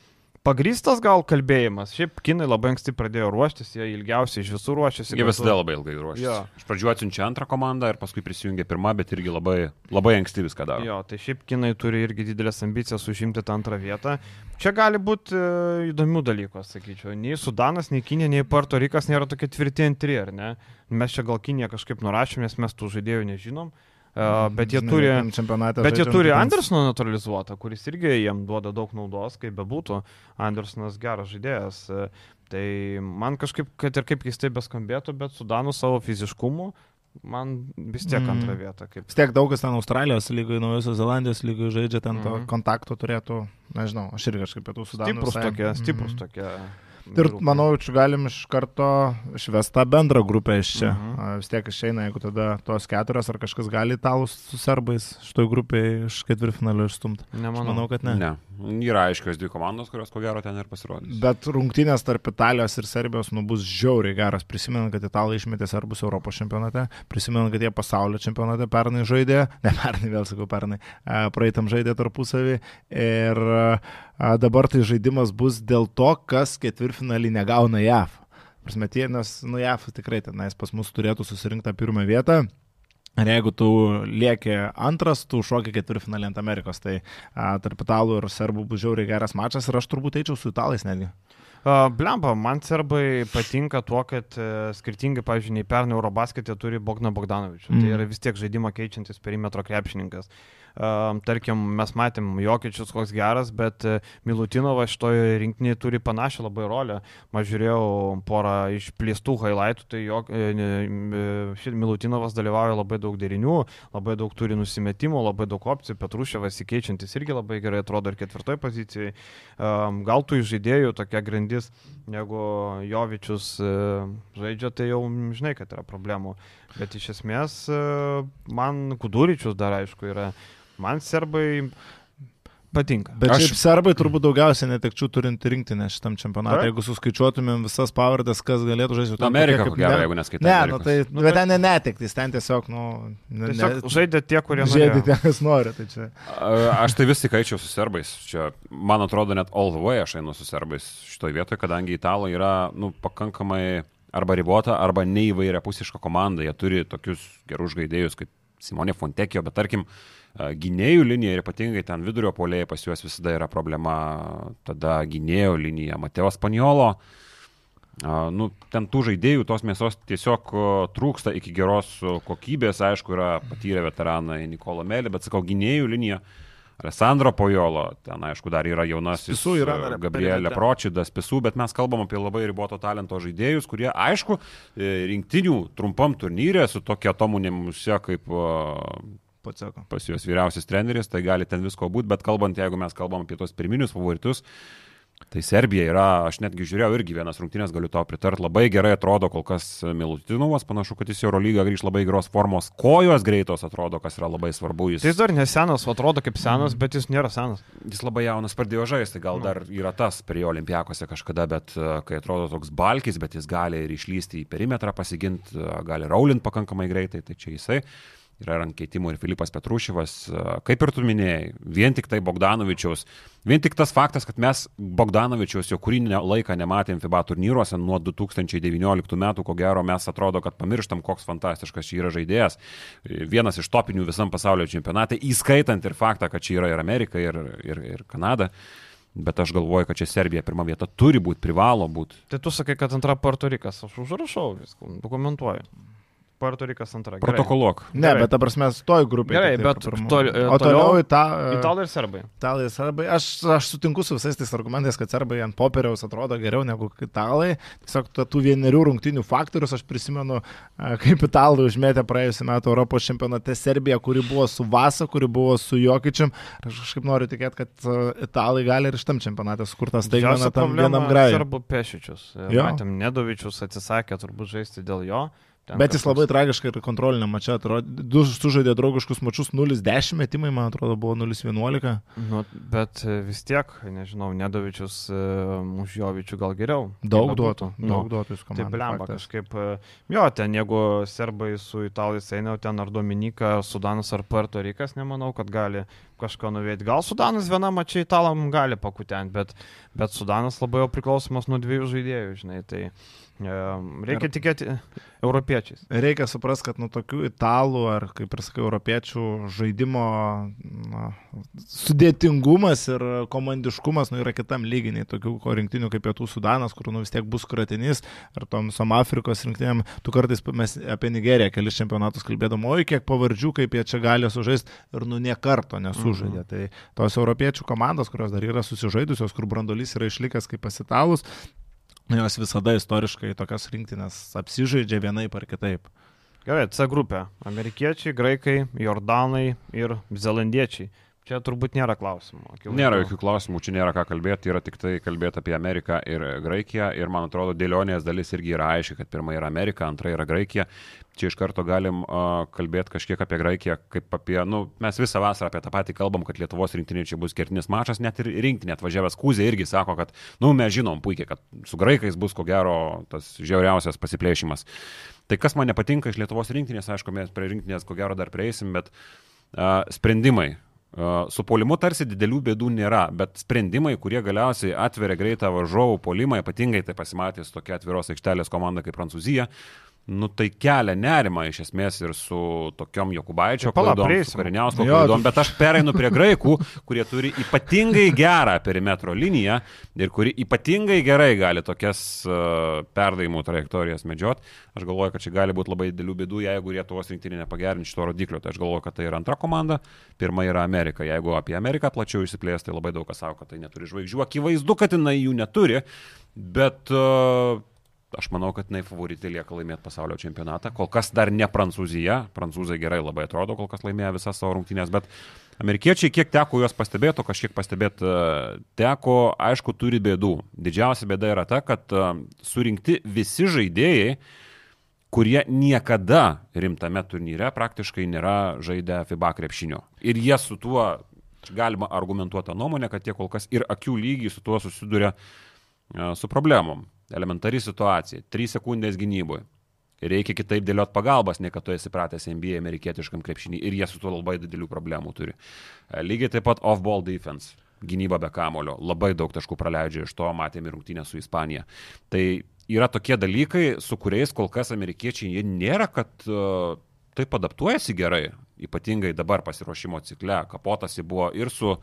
pagrystas gal kalbėjimas. Šiaip kinai labai anksti pradėjo ruoštis, jie ilgiausiai iš visų ruošėsi. Jie visada labai ilgai ruošiasi. Jo. Iš pradžių atsiunčia antrą komandą ir paskui prisijungia pirmą, bet irgi labai, labai anksti viską daro. Jo, tai šiaip kinai turi irgi didelės ambicijas užimti tą antrą vietą. Čia gali būti e, įdomių dalykų, sakyčiau. Nei Sudanas, nei Kinė, nei Puerto Rikas nėra tokie tvirti antri, ar ne? Mes čia gal Kiniją kažkaip nurašėm, nes mes tų žaidėjų nežinom. Bet jie turi, bet jie turi Andersoną naturalizuotą, kuris irgi jiem duoda daug naudos, kaip bebūtų. Andersonas geras žaidėjas. Tai man kažkaip, kad ir kaip keistai beskambėtų, bet Sudanų savo fiziškumu, man vis tiek Mm. antrą vietą. Kaip. Vis tiek daug kas ten Australijos lygoje, Naujosios Zelandijos lygoje žaidžia, ten to Mhm. kontakto turėtų, nežinau, aš irgi kažkaip pietų Sudaną. Stiprus tokie, stiprus Mhm. tokie. Ir vyrukai. manau, čia galim iš karto išvestą bendrą grupę iš čia. Mhm. Mhm. Vis tiek išeina, jeigu tada tos keturios ar kažkas gali italus su serbais šitoj grupėje iš ketvirtfinalio išstumti. Nemanau. manau, kad ne. Ne. Yra aiškios dvi komandos, kurios ko gero ten ir pasirodys. Bet rungtynės tarp Italijos ir Serbijos nu, bus žiauriai geras. Prisimenant, kad italai išmetė serbus Europos čempionate, prisimenant, kad jie pasaulio čempionate pernai žaidė, ne pernai, vėl sakau pernai, a, praeitam žaidė tarpusavį. Ir a, dabar tai žaidimas bus dėl to, kas ketvirtfinalį negauna JAV. Prasme, tie, nes, nu, JAV tikrai tenais pas mus turėtų susirinkti tą pirmą vietą. Ir jeigu tu lieki antras, tu šoki ketvirtfinalį ant Amerikos, tai a, tarp italų ir serbų bus žiauriai geras mačas ir aš turbūt eičiau su italais netgi. Blemba, man serbai patinka tuo, kad uh, skirtingai, pavyzdžiui, nei pernai Eurobasketė turi Bogna Bogdanovičių. Mm. Mm. Tai yra vis tiek žaidimą keičiantis perimetro krepšininkas. Uh, tarkim, mes matėm Jokiečius koks geras, bet uh, Milutinovas šitoje rinktinėje turi panašią labai rolę. Aš žiūrėjau porą išplėstų highlightų, tai jok, e, e, Milutinovas dalyvauja labai daug derinių, labai daug turi nusimetimų, labai daug opcijų. Petrušėvas įkeičiantis irgi labai gerai atrodo ir ketvirtoje pozicijoje. Gal tų žaidėjų tokia grandis jeigu Jovičius e, žaidžia, tai jau žinai, kad yra problemų. Bet iš esmės e, man Kuduričius dar aišku yra. Man serbai patinka. Bet Aš- serbai turbūt daugiausiai netekčių turint rinktinę šitam čempionatui. Taip. Jeigu suskaičiuotumėm visas pavardės, kas galėtų žaisti. Nu, Amerika, ko gero, jeigu neskaitai Ne, Amerikos. nu, tai, Nu, bet tai- ten ne netektis, ten tiesiog, nu, ne, Tiesiog ne, žaidė tie, kurie žaidė norėjo. tie, kas nori. Tai čia. Aš tai vis tik eičiau su serbais. Čia, man atrodo, net all the way aš einu su serbais šitoje vietoje, kadangi italai yra nu, pakankamai arba ribota, arba neįvairia pusiška komanda. Jie turi tokius gerus žaidėjus kaip Simonė Fontekio, bet tarkim, a, gynėjų linija ir ypatingai ten vidurio polėjai pas juos visada yra problema. Tada gynėjo linija Mateo Spaniolo. A, Nu, ten tų žaidėjų, tos mėsos tiesiog o, trūksta iki geros kokybės, aišku, yra patyrę veteranai Nikola Melė, bet sakau, gynėjų linija Alessandro Pojolo, ten aišku dar yra jaunasis Spisų yra dar e, Gabrielė. Pročidas, Pisų, bet mes kalbam apie labai riboto talento žaidėjus, kurie, aišku, e, rinktinių trumpam turnyrė su tokia atomunėmuse kaip Paceko. pas juos vyriausias treneris, tai gali ten visko būti, bet kalbant, jeigu mes kalbam apie tos pirminius favoritus, tai Serbija yra, aš netgi žiūrėjau irgi vienas rungtynės, galiu tau pritarti, labai gerai atrodo kol kas Milutinovas, panašu, kad jis į Eurolygą grįž labai geros formos, kojos greitos atrodo, kas yra labai svarbu. Jis, Tai jis dar nesenas, atrodo kaip senas, bet jis nėra senas. jis labai jaunas pradėjo žaisti, gal dar yra tas prie olimpiakose kažkada, bet e, kai atrodo toks balkis, bet jis gali ir išlysti į perimetrą, pasiginti, gali raulint pakankamai greitai, tai čia jisai. Yra ant keitimų ir Filipas Petrušyvas, kaip ir tu minėjai, vien tik tai Bogdanovičiaus, vien tik tas faktas, kad mes Bogdanovičiaus jau kurį laiką nematėm FIBA turnyruose nuo 2019 metų, ko gero mes atrodo, kad pamirštam, koks fantastiškas čia yra žaidėjas. Vienas iš topinių visam pasaulio čempionate, įskaitant ir faktą, kad čia yra ir Amerika, ir, ir, ir Kanada. Bet aš galvoju, kad čia Serbija pirmą vietą turi būti, privalo būti. Tai tu sakai, kad antra Puerto Rikas, aš užrašau viską, dokumentuoju. Puerto Rikas antra. Gerai. Protokoluok. Ne, Gerai. bet ta prasme, toj grupėje. Gerai, tiktai bet tol- e, o toliau toliau į tą... Italai ir serbai. Italai, serbai. Aš, aš sutinku su visais tais argumentais, kad serbai ant popieriaus atrodo geriau negu italai. Tiesiog tų vienerių rungtinių faktorius aš prisimenu, a, kaip italai užmėtė praėjusiu metu Europos čempionate Serbiją, kuri buvo su Vasa, kuri buvo su Jokičiam. Aš kažkaip noriu tikėti, kad a, italai gali ir šitam čempionate sukurtas problema vienam grajui. Serbų pešičius. Matėm, Nedovičius atsisakė turbūt žaisti dėl jo. Ten Bet jis kažkoks- labai tragiškai ir kontrolinė mačia atrodė. Du sužaidė draugiškus mačius 0-10 metimai, man atrodo, buvo 0-11. Nu, bet e, vis tiek, nežinau, Nedovičius uh, už Jovičių gal geriau. Daug Kaip duotų. Daug duotų jūs Tai komandai. blemba faktas. kažkaip. e, Jo, ten jeigu serbai su italais eina, ten ar Dominika, Sudanas ar Puerto Rikas, nemanau, kad gali kažką nuvėti. Gal Sudanas viena mačia italam gali pakutenti, bet, bet Sudanas labai jau priklausomas nuo dviejų žaidėjų, žinai. Tai e, reikia tikėti europiečiais. Reikia suprasti, kad nuo tokių italų ar, kaip ir sakai, europiečių žaidimo na, sudėtingumas ir komandiškumas nu, yra kitam lyginiai. Tokių rinktinių kaip Pietų Sudanas, kur nu, vis tiek bus kratinys, ar tom visom Afrikos rinktiniam. Tu kartais mes apie Nigeriją kelis čempionatus kalbėdom, oi kiek pavardžių, kaip jie čia gali sužaisti ir nu nie karto nesužaidė. Mhm. Tai tos europiečių komandos, kurios dar yra susižaidusios, kur brandolys yra išlikęs kaip pasitalus, jos visada istoriškai tokias rinktinės apsižaidžia vienaip ar kitaip. Gerai, C grupė. Amerikiečiai, graikai, jordanai ir zelandiečiai. Čia turbūt nėra klausimų. akivaizdu. Nėra jokių klausimų, čia nėra ką kalbėti, yra tik tai kalbėti apie Ameriką ir Graikiją. Ir man atrodo, dėlionės dalis irgi yra aiški, kad pirma yra Amerika, antra yra Graikija. Čia iš karto galim uh, kalbėti kažkiek apie Graikiją, kaip apie, nu, mes visą vasarą apie tą patį kalbam, kad Lietuvos rinktinė čia bus kertinis mačas, net ir rinktinė atvažiavęs Kūzė irgi sako, kad, nu, mes žinom puikiai, kad su Graikais bus ko gero tas žiauriausias pasiplėšimas. Tai kas man nepatinka iš Lietuvos rinktinės, aišku, mes prie rinktinės ko gero dar prieisim, bet uh, sprendimai. Uh, su polimu tarsi didelių bėdų nėra, bet sprendimai, kurie galiausiai atveria greitą varžovų polimą, ypatingai tai pasimatė su tokia atviros aikštelės komanda kaip Prancūzija, nu tai kelia nerimą iš esmės ir su tokiom Jokubaičio Tai klaidom, Kariniausko klaidom, tu- bet aš pereinu prie graikų, kurie turi ypatingai gerą perimetro liniją ir kuri ypatingai gerai gali tokias uh, perdavimų trajektorijas medžiot. Aš galvoju, kad čia gali būti labai didelių bėdų, jeigu Lietuvos rinktinė nepagerinti šito rodiklio. Tai aš galvoju, kad tai yra antra komanda, pirma yra Amerika. Jeigu apie Ameriką plačiau išsiplės, tai labai daug kas sako, kad tai neturi žvaigždžių. Akivaizdu, kad jinai jų neturi, bet uh, aš manau, kad jinai favoritė lieka laimėti pasaulio čempionatą. Kol kas dar ne Prancūzija, prancūzai gerai labai atrodo, kol kas laimėjo visas savo rungtynės, bet amerikiečiai, kiek teko juos pastebėti, kažkiek pastebėti e, teko, aišku, turi bėdų. Didžiausia bėda yra ta, kad e, surinkti visi žaidėjai, kurie niekada rimtame turnyre praktiškai nėra žaidę FIBA krepšinio. Ir jie su tuo galima argumentuoti nuomonę, kad jie kol kas ir akių lygiai su tuo susiduria su problemom. Elementari situacija. 3 sekundės gynyboje. Reikia kitaip dėliot pagalbas, nei kad tu esi pratęs NBA amerikietiškam krepšinį ir jie su tuo labai didelių problemų turi. Lygiai taip pat off-ball defense. Gynyba be kamulio. Labai daug taškų praleidžia iš to, matėme rungtynę su Ispanija. Tai yra tokie dalykai, su kuriais kol kas amerikiečiai jie nėra, kad uh, taip adaptuojasi gerai. Ypatingai dabar pasiruošimo cikle. Kapotas jį buvo ir su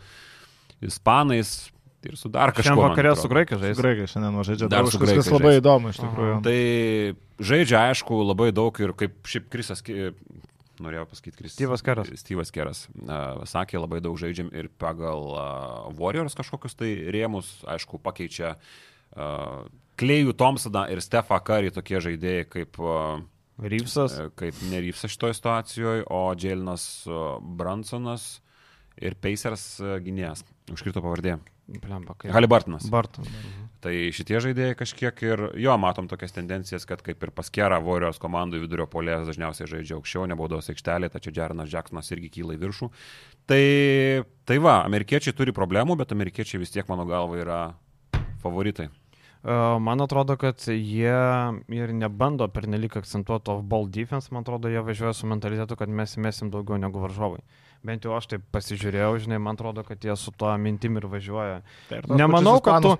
ispanais, ir su dar kažkuo. Šiandien vakarė su graikai žaidžia. Graikai šiandien žaidžia. Dar su kažkas graikais labai įdomu iš tikrųjų. Tai žaidžia, aišku, labai daug ir kaip šiaip Krisas, norėjau pasakyti, Krisas. Steve'as Keras. Steve'as Keras. Uh, sakė, labai daug žaidžiam ir pagal uh, Warriors kažkokius tai rėmus, aišku, pakeičia uh, Klejų Thompsoną ir Stefą Curry tokie žaidėjai kaip, uh, Ryvsas. kaip nerypsa šitoje situacijoje, o Dželinas Bransonas ir Pacers gynėjas. Užkrito pavardė. Blemba, kaip. Halibartonas. Barton. Tai šitie žaidėjai kažkiek ir jo matom tokias tendencijas, kad kaip ir paskera Warriors komandų vidurio polės dažniausiai žaidžia aukščiau, nebaudos aikštelė, tačiau Jarenas Jacksonas irgi kyla į viršų. Tai, tai va, amerikiečiai turi problemų, bet amerikiečiai vis tiek mano galva yra favoritai. E, Man atrodo, kad jie ir nebando pernelik akcentuoti off-ball defense, man atrodo, jie važiuoja su mentalitetu, kad mes įmesim daugiau negu varžovai. Bent jau aš taip pasižiūrėjau, žinai, man atrodo, kad jie su tuo mintim ir važiuoja. Tai ir Nemanau, kad tu-.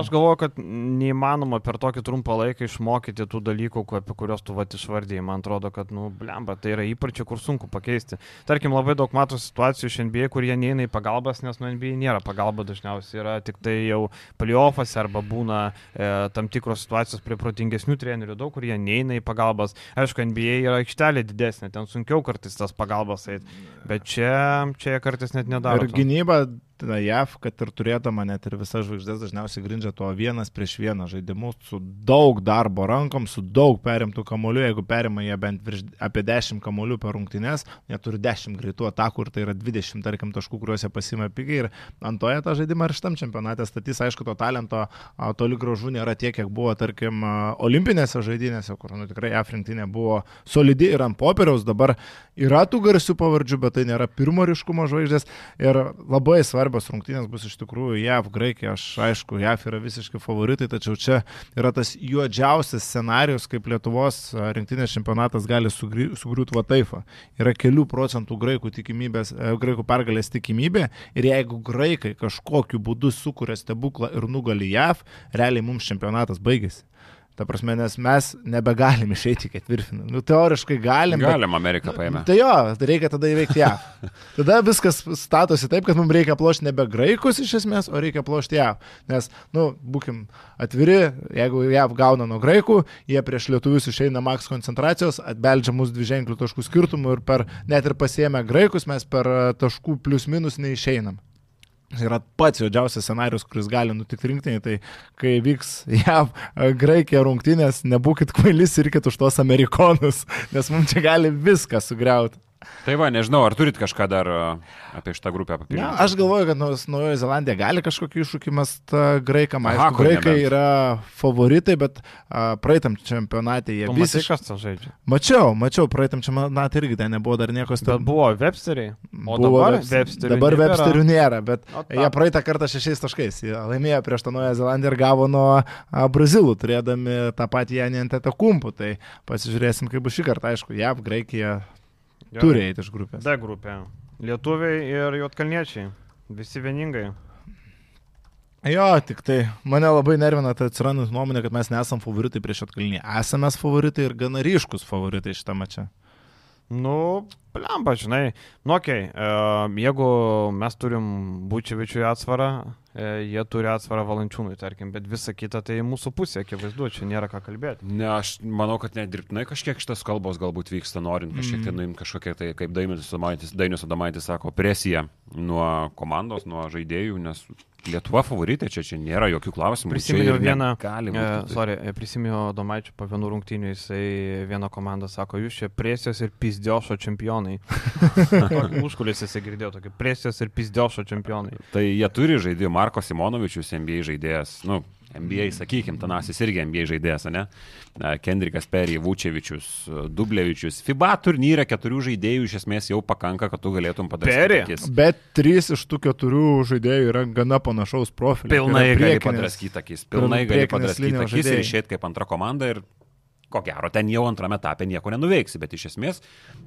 Aš galvoju, kad neįmanoma per tokį trumpą laiką išmokyti tų dalykų, apie kuriuos tu vat išvardėjai. Man atrodo, kad, nu, blemba, tai yra įpročiai, kur sunku pakeisti. Tarkim, labai daug matau situacijų iš NBA, kur jie neina į pagalbas, nes nu NBA nėra pagalba dažniausiai, yra tik tai jau playoffas arba būna e, tam tikros situacijos prie protingesnių trenerių, daug kur jie neina į pagalbas. Aišku, NBA yra aikštelė didesnė, ten sunkiau kartais tas pagalbas eiti, bet čia, čia jie kartais net nedaro. Ir gynyba, tada JAV, kad ir turėdama net ir visas žvaigždės dažniausiai grindžia tuo vienas prieš vieną žaidimu su daug darbo rankom, su daug perimtų kamolių. Jeigu perima jie bent virš, apie 10 kamolių per rungtynes, jie turi 10 greitų atakų ir tai yra 20, tarkim, taškų, kuriuos jie pasima pigiai. Ir antoje tą žaidimą ir šitam čempionate statys, aišku, to talento toli gražu nėra tiek, kiek buvo, tarkim, olimpinėse žaidynėse, kur nu, tikrai JAV rinktinė buvo solidi ir ant popieriaus. Dabar yra tų garsių pavardžių, bet tai nėra pirmo ryškumo žvaigždės. Ir labai svarbios rungtynės bus iš tikrųjų JAV, Graikija. Aš aišku, JAV yra visiškai favoritai, tačiau čia yra tas juodžiausias scenarius, kaip Lietuvos rinktinės čempionatas gali sugri- sugriūti va taifą. Yra kelių procentų graikų, e, graikų pergalės tikimybė ir jeigu graikai kažkokiu būdu sukuria stebuklą ir nugali JAV, realiai mums čempionatas baigėsi. Ta prasme, nes mes nebegalim išeiti į ketvirtfinalį. Nu, teoriškai galim. bet- Galim Ameriką paėmė. Tai jo, tai reikia tada įveikti JAV. Tada viskas statosi taip, kad mums reikia plošti nebe graikus iš esmės, o reikia plošti JAV. Nes, nu, būkim atviri, jeigu JAV gauna nuo graikų, jie prieš lietuvius išeina maks koncentracijos, atbeldžia mus dviženklių taškų skirtumų ir per, net ir pasiemę graikus mes per e, taškų plius minus neišeinam. Yra pats juodžiausias scenarius, kuris gali nutikti rinktinį, tai kai vyks JAV e, Graikija rungtynės, nebūkit kvailis ir kit už tos amerikonus, nes mums čia gali viską sugriauti. Tai va, nežinau, ar turit kažką dar a, apie šitą grupę papildyti? aš galvoju, kad Naujoji Zelandija gali kažkokį iššūkį mest graikam. Aha, Aišku, graikai nebent. yra favoritai, bet a, praeitam čempionate jie Tu matai, kas tas žaidžia. Mačiau, mačiau, praeitam čempionate irgi ten nebuvo dar nieko Bet stebėti. buvo Websteriai. O dabar Websterių dabar. Websterių nėra, bet jie praeitą kartą šešiais taškais. Jie laimėjo prieš tą Naują Zelandiją ir gavo nuo a, Brazilų, turėdami tą patį Janį ant etakumpų. Tai pasižiūrėsim, kaip bus šį kartą. Aišku, JAV, Graikija Gerai. turi eiti iš grupės. D grupė. Lietuviai ir juotkalniečiai. Visi vieningai. Jo, tik tai mane labai nervina ta atsirandus nuomonė, kad mes nesam favoritai prieš atkalinį. Esame favoritai ir gana ryškus favoritai šitą mačią. Nu, Lemba, žinai, nu, okei, okay, jeigu mes turim Bučiavičiui atsvarą, e, jie turi atsvarą Valančiūnui, tarkim, bet visa kita tai mūsų pusė, akivaizdu, čia nėra ką kalbėti. Ne, aš manau, kad net dirbtinai kažkiek šitas kalbos galbūt vyksta, norint kažkiek tai nuimti kažkokią tai, kaip Dainius Adamaitis sako, presiją nuo komandos, nuo žaidėjų, nes Lietuva favoritė, čia, čia nėra jokių klausimų. Prisiminiau vieną, galima. e, sorry, e, prisiminiau Domaičio po vienų rungtynių, jisai vieną komandą sako, jūs čia presijos ir pizdiošo čempionai. Užkulėse girdėjau tokį presijos ir pizdiošo čempionai. Tai jie turi žaidėjų, Marko Simonovičius, NBA žaidėjas, nu, NBA, sakykim, Tanasis irgi NBA žaidėjas, ne? Kendrikas Perry, Vučevičius, Dublevičius. FIBA turnyre keturių žaidėjų iš esmės jau pakanka, kad tu galėtum padaryti. Bet trys iš tų keturių žaidėjų yra gana panašaus profilio. Pilnai Tai gali padraskyti akis, pilnai gali padraskyti akis ir išėti kaip antra komanda ir ko gero ten jau antrame etape nieko nenuveiksi, bet iš esmės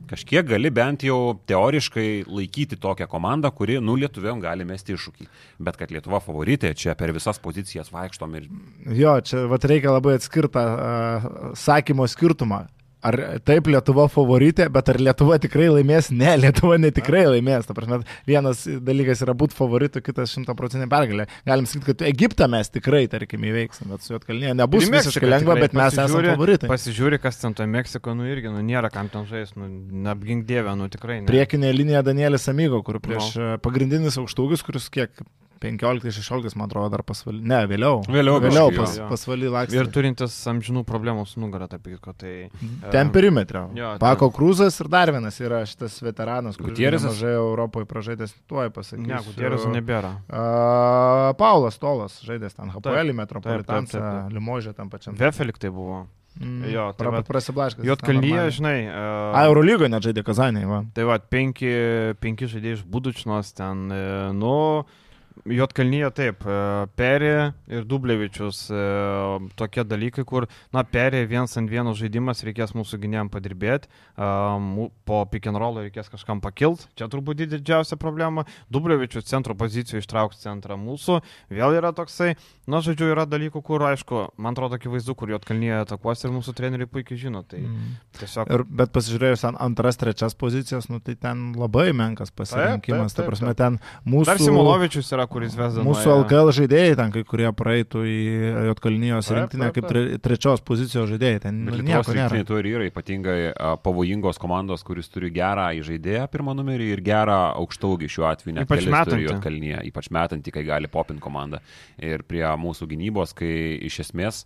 kažkiek gali bent jau teoriškai laikyti tokią komandą, kuri, nu, lietuviam gali mesti iššūkį. Bet kad Lietuva favoritė, čia per visas pozicijas vaikštom ir Jo, čia vat, reikia labai atskirtą uh, sakymo skirtumą. Ar taip Lietuva favoritė, bet ar Lietuva tikrai laimės? Ne, Lietuva netikrai laimės. Ta prasme, vienas dalykas yra būti favoritu, kitas šimtaprocentinė pergalė. Galim sakyti, kad Egiptą mes tikrai, tarkim, įveiksim, bet su Jotkalnyje nebus Ir visiškai Meksika lengva, bet mes esame favoritai. Pasižiūri, kas ten to Meksiko, nu irgi, nu nėra kam ten žais, nu apgink dievę, nu tikrai. Ne. Priekinė linija Danielis Amigo, kur prieš no. pagrindinis aukštūgis, kuris kiek 15-16, man atrodo, dar pasvalį. Ne, vėliau. Vėliau vėliau pas, jo. pasvalį lakstė. Ir turintis amžinų problemų su nugarą, taip kitko, tai... Ten perimetrio. Jo, Pako Krūzas ir dar vienas yra šitas veteranas, kuris Gutierrezas? mažai Europoje pražaidęs, tuoj pasakysiu. Ne, Gutierrezų nebėra. Uh, Paulas Tolas žaidęs ten taip, Metropolitansą. Limožė tam pačiam. Vefelik tai buvo. Mm, jo, tai pra, prasiblaškas. Jotkalnyje, žinai. A, Eurolygoje net žaidė Kazanė, va. Tai va, penki, penki žaidėjai iš Budučnos ten, e, nu, Jotkalnyje taip, e, Peri ir Dublevičius, e, tokie dalykai, kur, na, Peri viens ant vieno žaidimas, reikės mūsų gynėjim padirbėti, e, po pick and roll reikės kažkam pakilt, čia turbūt didžiausia problema, Dublevičius centro pozicijų ištrauks centrą mūsų, vėl yra toksai, na, žodžiu, yra dalykų, kur, aišku, man atrodo, akivaizdu, kur Jotkalnyje atakuos ir mūsų treneriai puikiai žino, tai Mm. tiesiog... Ir, bet pasižiūrėjus ant antras, trečias pozicijas, nu, tai ten labai menkas pasirinkimas. taip, Ta taip, prasme, taip. ten mūsų... Dar Simonovičius yra, kuris vesda. Mūsų LKL žaidėjai, ten kai kurie praeitų į Jotkalnyjos rinktinę kaip tre, trečios pozicijos žaidėjai. Ten nu, Lietuvos nieko nėra. rinktinė to ir yra ypatingai pavojingos komandos, kuris turi gerą žaidėją pirmą numerį ir gerą aukštaugį šiuo atveju. net Ypač metantį. Juodkalnyje, Ypač metantį, kai gali popinti komandą. Ir prie mūsų gynybos, kai iš esmės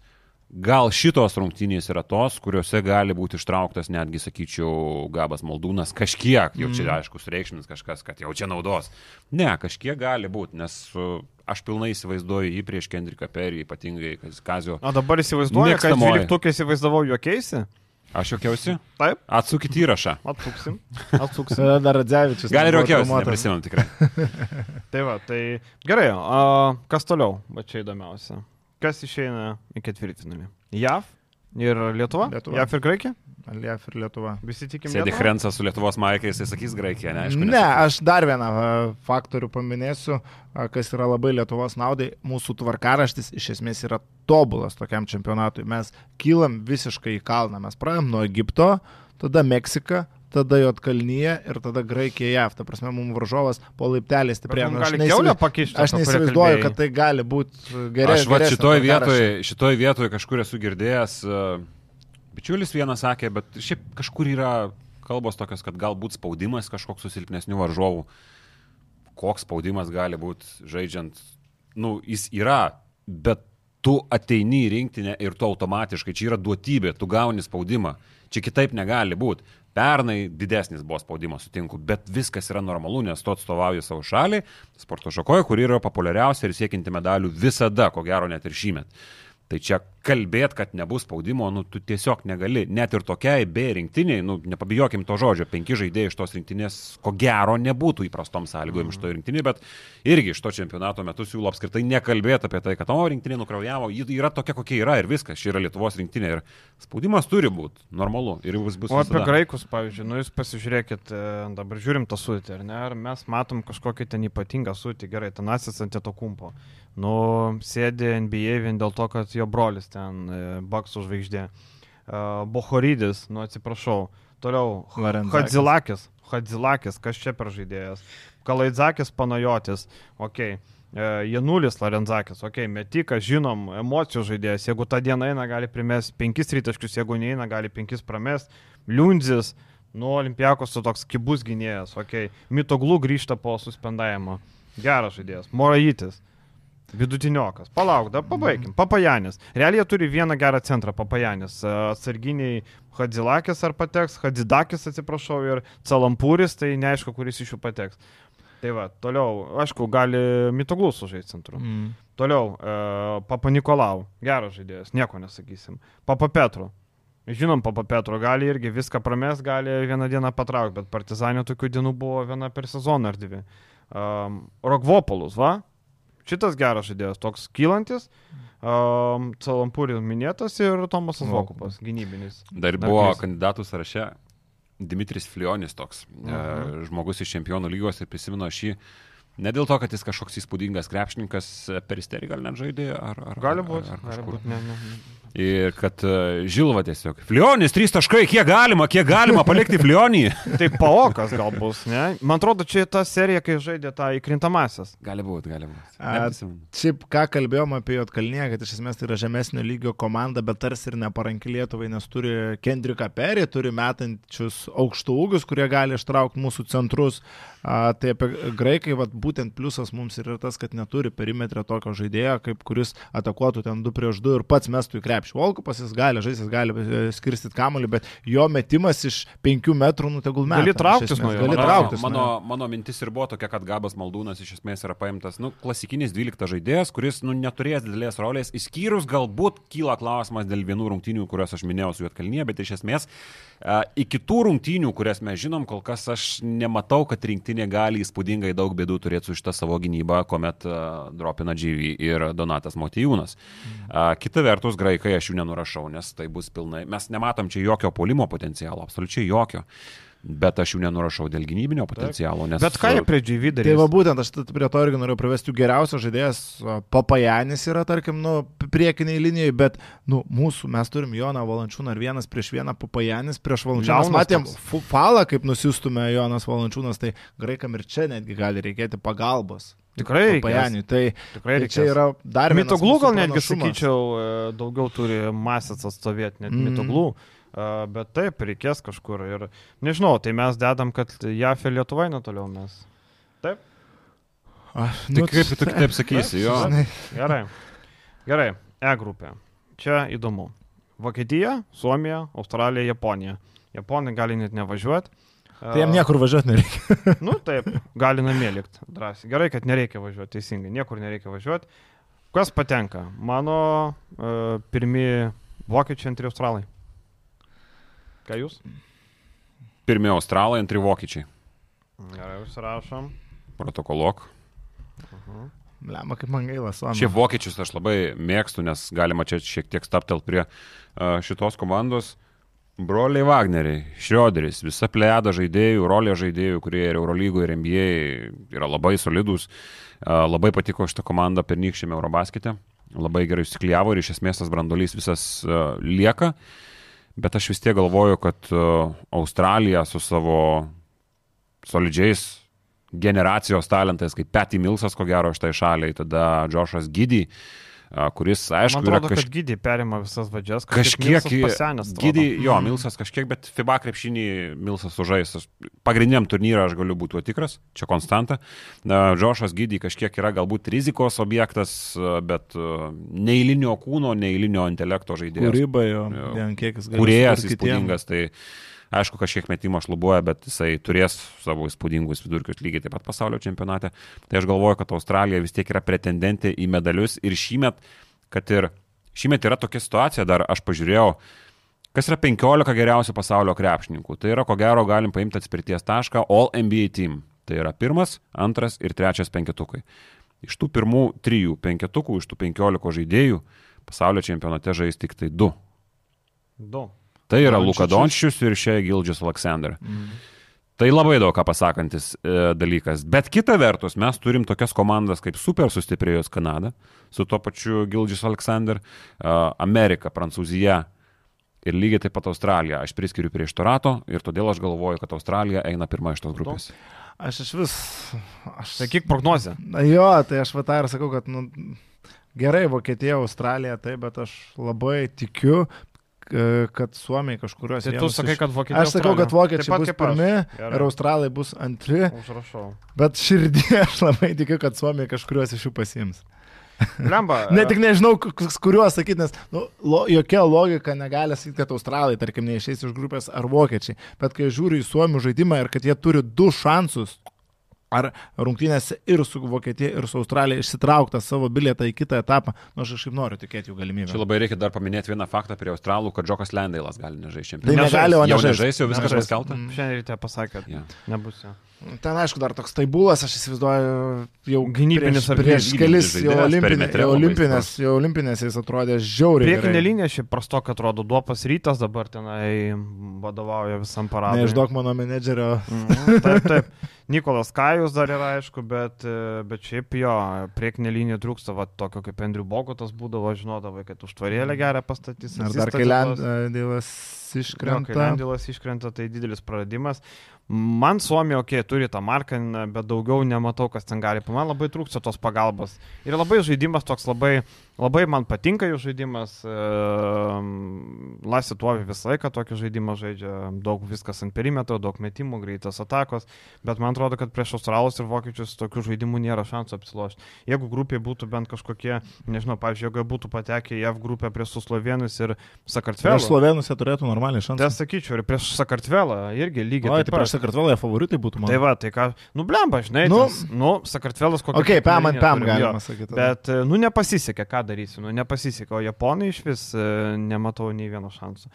gal šitos rungtynės yra tos, kuriuose gali būti ištrauktas netgi, sakyčiau, Gabas Maldūnas kažkiek, jau čia aišku, sureikšmins kažkas, kad jau čia naudos. Ne, kažkiek gali būti, nes uh, aš pilnai įsivaizduoju jį prieš Kendriką Perį, ypatingai Kazio. O dabar įsivaizduoju, kad Mėgstamoji. 12 įsivaizdavau juokėsi. Aš jokiausi? Taip, Atsukit įrašą. atsuksim. Atsuksim. Dar Radzevičius. Gal ir traumuotas. neprisimenu tikrai. tai va, tai gerai, o kas toliau, va čia įdomiausia. Kas išeina į ketvirtfinalį? JAV ir Lietuva? Lietuva. JAV ir Graikija? Alief ir Lietuva. Visi tikim. Sėdi? Hrensas su Lietuvos Maikai, jisai sakys Graikija, ne? Aišku, Ne, aš dar vieną faktorių paminėsiu, kas yra labai Lietuvos naudai. Mūsų tvarkaraštis iš esmės yra tobulas tokiam čempionatui. Mes kylam visiškai į kalną. Mes pradėjom nuo Egipto, tada Meksika, tada Jotkalnyje ir tada Graikija JAV. Ta prasme, mums varžovas po laiptelį mum Aš pakišti. Aš neįsivaizduoju, kad tai gali būti gerai. Aš va šitoj vietoj, šitoj vietoj kažkur esu girdėjęs, uh, bičiulis vienas sakė, bet šiaip kažkur yra kalbos tokios, kad galbūt spaudimas kažkoks su silpnesniu varžovu. Koks spaudimas gali būti žaidžiant, nu, jis yra, bet tu ateini į rinktinę ir tu automatiškai, čia yra duotybė, tu gauni spaudimą. Čia kitaip negali būti. Pernai didesnis buvo spaudimas, sutinku, bet viskas yra normalu, nes tu atstovauji savo šalį, sporto šakoje, kuri yra populiariausia ir siekinti medalių visada, ko gero net ir šįmet. Tai čia kalbėt, kad nebus spaudimo, nu, tu tiesiog negali. Net ir tokiai B rinktiniai, nu, nepabijokim to žodžio, penki žaidėjai iš tos rinktinės, ko gero, nebūtų įprastom sąlygom iš to rinktinį, bet irgi iš to čempionato metu siūlo apskritai nekalbėti apie tai, kad o rinktinė nukraujavo, ji yra tokia, kokia yra ir viskas, ši yra Lietuvos rinktinė ir spaudimas turi būti normalu ir jis bus. O apie visada. graikus, pavyzdžiui, nu jūs pasižiūrėkit, e, dabar žiūrim tą sudėtį, ar ne, ar mes matom kažkokį ten ypatingą sudėtį, gerai, tenasis ant to kumpo. Nu, sėdi NBA vien dėl to, kad jo brolis ten e, Bakso žvaigždė. E, Bohorydis, nu atsiprašau, Toliau. Hadzilakis. Hadzilakis, kas čia per žaidėjas. Kalaidzakis, Panajotis. Ok. Janulis Larenzakis, ok, metikas, žinom, emocijų žaidėjas, jeigu tą dieną eina, gali primest 5 rytaškius, jeigu neina, gali 5 pramest. Liundzis, nu, Olimpiakos su toks kibus gynėjas, ok. Mitoglų grįžta po suspendavimo. Geras žaidėjas. Moraitis. Vidutiniokas. Palauk, dar pabaigim. Papajanis. Realiai jie turi vieną gerą centrą, Papajanis. Atsarginiai Hadzilakis ar pateks, Hadzidakis atsiprašau ir Calampūris, tai neaišku, kuris iš jų pateks. Tai va, toliau, aišku, gali Mitoglus sužaisti centru. Mm. Toliau, e, Papa Nikolau, geras žaidėjas, nieko nesakysim. Papa Petru. Žinom, Papa Petru gali irgi viską prames, gali vieną dieną patraukti, bet Partizanė tokių dienų buvo viena per sezoną ar dvi. Um, Rogvopolus, va, šitas geras žaidėjas, toks kylantis. Um, Calampūris minėtas ir Tomasas Vokupas, gynybinis. Dar Dar buvo klystu. kandidatų sąraše Dimitris Flionis toks, uh Mhm. -huh. žmogus iš čempionų lygos ir prisimenu aš jį. Ne dėl to, kad jis kažkoks įspūdingas krepšininkas, peristerį gal net žaidė, ar, ar Gali ar- būti, ar gali kažkur. būti, ne, ne. Ir kad uh, Žilva tiesiog. Flionis, trys taškai, kiek galima, kiek galima palikti Flionį. Tai paokas gal bus, ne? Man atrodo, čia ta serija, kai žaidė tą įkrintamasis. Gali būti, gali būti. Šiaip ką kalbėjom apie Jotkalnyje, kad iš esmės tai yra žemesnio lygio komanda, bet tarsi ir neparanki Lietuvai, nes turi Kendriką Perį, turi metančius aukštų ūgius, kurie gali ištraukti mūsų centrus. A, tai apie graikai, vat, būtent pliusas mums ir yra tas, kad neturi perimetrę tokio žaidėjo, kaip kuris atakuotų ten 2 prieš 2 ir pats mestų į krepšį. Volkupas jis gali žaisti, jis gali e, skirstyti kamuolį, bet jo metimas iš 5 metrų, nu tegul metų. Gali trauktis nuo jo. Gali Mano- trauktis. Mano, mano mintis ir buvo tokia, kad Gabas Maldūnas iš esmės yra paimtas, nu, klasikinis 12 žaidėjas, kuris, nu, neturės didelės rolės, išskyrus galbūt kyla klausimas dėl vienų rungtynių, kurias aš minėjau su Juotkalnyje, bet iš esmės iki tų rungtynių, kurias mes žinom, kol kas aš nematau, kad rinktinė gali įspūdingai daug bėdų turėti su šitą savo gynybą, kuomet a, dropina Džyvį ir Donatas Motijūnas. A, kita vertus, graikai aš jų nenurašau, nes tai bus pilnai. Mes nematom čia jokio polimo potencialo, absoliučiai jokio. Bet aš jų nenurašau dėl gynybinio potencialo. Nes, Bet ką jie prie GV Tai darė? va būtent, aš prie to irgi noriu privesti, jų geriausias žaidėjas o, Papajanis yra, tarkim, nu, priekiniai linijai, bet, nu, mūsų, mes turim Joną Valančiūną ir vienas prieš vieną Papajanis prieš Valančiūną. Mes matėm toks. falą, kaip nusistumė Jonas Valančiūnas, tai graikam ir čia netgi gali reikėti pagalbos. Tikrai reikės. Papajaniui. Tai, Tikrai tai čia yra dar vienas. Mitoglų gal netgi sakyčiau, e, daugiau turi masės atstovėti, net mm. mitoglų. Bet taip, reikės kažkur. Ir nežinau, tai mes dedam, kad JAF ir Lietuvai netoliau mes. Taip, Aš, Tai kaip tu kitaip sakysi, jo. gerai. Gerai, E grupė. Čia įdomu. Vokietija, Suomija, Australija, Japonija. Japonai gali net nevažiuoti. Tai jam niekur važiuoti nereikia. Nu taip, gali namie likti drąsiai. Gerai, kad nereikia važiuoti, teisingai, niekur nereikia važiuoti. Kas patenka? Mano uh, pirmieji vokiečiai, antri australai. Ką jūs? Pirmie australai, antri vokiečiai. Gerai, užsirašom. Protokoluok. Lema, kaip man gaila, Suomija. Šiaip vokiečius aš labai mėgstu, nes galima čia šiek tiek staptelt prie uh, šitos komandos. Broliai Wagneriai, Šrioderis, visa plejada žaidėjų, rolė žaidėjų, kurie ir Eurolygoje, ir NBA yra labai solidus. Uh, labai patiko šitą komandą pernykščiame Eurobaskete. Labai gerai įsiklijavo ir iš esmės tas brandolys visas uh, lieka. Bet aš vis tiek galvoju, kad uh, Australija su savo solidžiais generacijos talentais, kaip Petty Milsas, ko gero, štai šaliai, tada Džošas Gydy, kuris, aišku, Man yra atrodo, kaž... kad gydį perima visas vadžias. kažkiek pasenęs. Gydy, jo, Milsas kažkiek, bet FIBA krepšinį Milsas sužais. Pagrindiniam turnyrą aš galiu būti tikras, čia konstanta. Džošas Gydy kažkiek yra galbūt rizikos objektas, bet neįlinio kūno, neįlinio intelekto žaidėjas. Kūryba jo, Jo. kiek jis gali. Kūrėjas įspūdingas, tai aišku, kažkiek metimo šlubuoja, bet jisai turės savo įspūdingus vidurkius lygiai taip pat pasaulio čempionate. Tai aš galvoju, kad Australija vis tiek yra pretendentė į medalius ir šįmet, kad ir šįmet yra tokia situacija, dar aš pažiūrėjau, kas yra 15 geriausių pasaulio krepšininkų. Tai yra, ko gero, galim paimti atspirties tašką All NBA Team. Tai yra pirmas, antras ir trečias penketukai. Iš tų pirmų trijų penketukų, iš tų 15 žaidėjų, pasaulio čempionate žais tik tai du. Du. Tai yra. Luka Dončius ir šia Gildžius Alexander. Mhm. Tai labai daug ką pasakantis e, dalykas. Bet kita vertus, mes turim tokias komandas kaip super sustiprėjus Kanada, su tuo pačiu Gildžius Alexander, e, Amerika, Prancūzija ir lygiai taip pat Australija. Aš priskiriu prie Štorato ir todėl aš galvoju, kad Australija eina pirma iš tos grupės. Aš iš vis. Aš Sakyk prognozę. Na jo, tai aš va tą ir sakau, kad nu, gerai, Vokietija, Australija, taip, bet aš labai tikiu, kad Suomiai kažkurios. Tai tu sakai, iš- kad Vokietija. Aš sakau, kad vokiečiai bus pirmi ir australai bus antri, Užrašau. bet širdį aš labai tikiu, kad Suomiai kažkuriuos iš jų pasiims. Lemba. Ne tik nežinau, kuriuos sakyti, nes nu, lo, jokia logika negali sakyti, kad australai, tarkim, neišeis iš grupės ar vokiečiai. Bet kai žiūriu į suomių žaidimą ir kad jie turi du šansus, ar rungtynėse ir su Vokietija, ir su Australija išsitraukta savo bilietą į kitą etapą, nu aš kažkaip noriu tikėti jų Čia galimybę. labai reikia dar paminėti vieną faktą prie Australų, kad Džokas Lendailas gali nežaisti Tai negali, o Jau nežais. nežais, jau viskas paskelbta. Mm. Šiandien ryte pasakė, Ja. nebus jo. Ten aišku dar toks taibulas, aš įsivaizduoju, jau Gynybinis prieš, ar prieš kelis jau, olimpinė, jau, olimpinės, jau olimpinės jis atrodė žiauriai. Priekinė linija šiaip prastoka atrodo, duopas rytas dabar tenai vadovauja visam paradui. Neišduok mano menedžerio. Mhm, Taip, taip. Nikolas Kajus dar yra aišku, bet, e, bet šiaip jo, priekinė linija trūksta, va, tokio kaip Andriu Bogotas būdavo, žinodavai, kad užtvarėlę gerą pastatys. Ar dar asistą kai Lendėlas Jo, kai iškrenta. Lendilas iškrenta, tai didelis praradimas. Man Suomija, okei, okay, turi tą marką, bet daugiau nematau, kas ten gali. Man labai trūksta tos pagalbos. Ir labai žaidimas toks labai, labai man patinka jų žaidimas. E, Lasė tuo visą laiką tokį žaidimą žaidžia. Daug viskas ant perimetro, daug metimų, greitas atakos. Bet man atrodo, kad prieš Australus ir Vokiečius tokių žaidimų nėra šansų apsilošti. Jeigu grupėje būtų bent kažkokie, nežinau, pavyzdžiui, jeigu būtų patekę į F grupę prieš Suslovenus ir Sakartvelą. Prieš Slovenus jie turėtų normaliai Tai šansą. aš sakyčiau, ir prieš Sakartvelą irgi lygiai. Taip tai prieš. Sakartvelą jie favoritai būtų man. Tai va, tai ką, nu blemba, žinai, Nu, nu, nu Sakartvelas kokia. Ok, pam ant liniją pam jo. galima sakyti. Bet, e, nu, nepasisekė, ką darysi, nu, nepasisekė, o japonai iš vis e, nematau nei vieno šanso.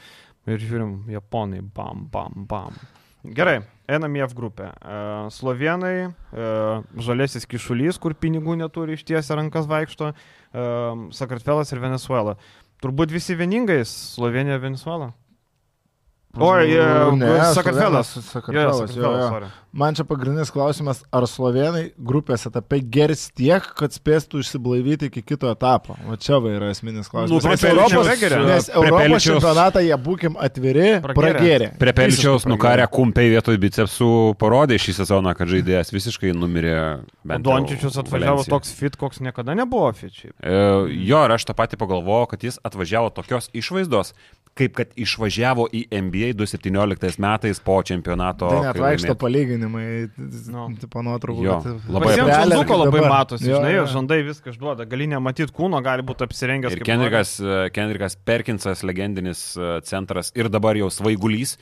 Ir žiūrim, japonai, bam, bam, bam. Gerai, einam į F grupę. E, Slovenai, e, žalėsis kišulys, kur pinigų neturi ištiesia rankas vaikšto, Sakartvelas ir Venezuela. Turbūt visi vieningai, Slovenija, Venezuela. Oi, e, Sakartvelas. Sakartvelas, jo, jo. sorry. Man čia pagrindinis klausimas, ar slovenai grupės etape gers tiek, kad spėstų išsiblaivyti iki kito etapo? O čia va yra esminis klausimas. Nu, nes Europos, nes Europos čempionatą jie būkim atviri, Pragėrė. pragėrė. Prie Pelčiaus nukarę kumpiai vietoj bicepsų parodė šį sezoną, kad žaidėjas visiškai numirė. Dončičius atvažiavo Valencijai. toks fit, koks niekada nebuvo fit. E, jo, ir aš tą patį pagalvojau, kad jis atvažiavo tokios išvaizdos, kaip kad išvažiavo į NBA 2017 metais po čempionato. Tai net kai vaikšto palyginimai, Nu. tipo nuotraukų. Jo, bet- labai žanduko labai dabar. matosi, Jo, žinai, jo. žandai viską išduoda, gali nematyti kūno, gali būti apsirengęs. Ir kaip Kendrikas, Kendrikas Perkinsas, legendinis e, centras ir dabar jau svaigulys.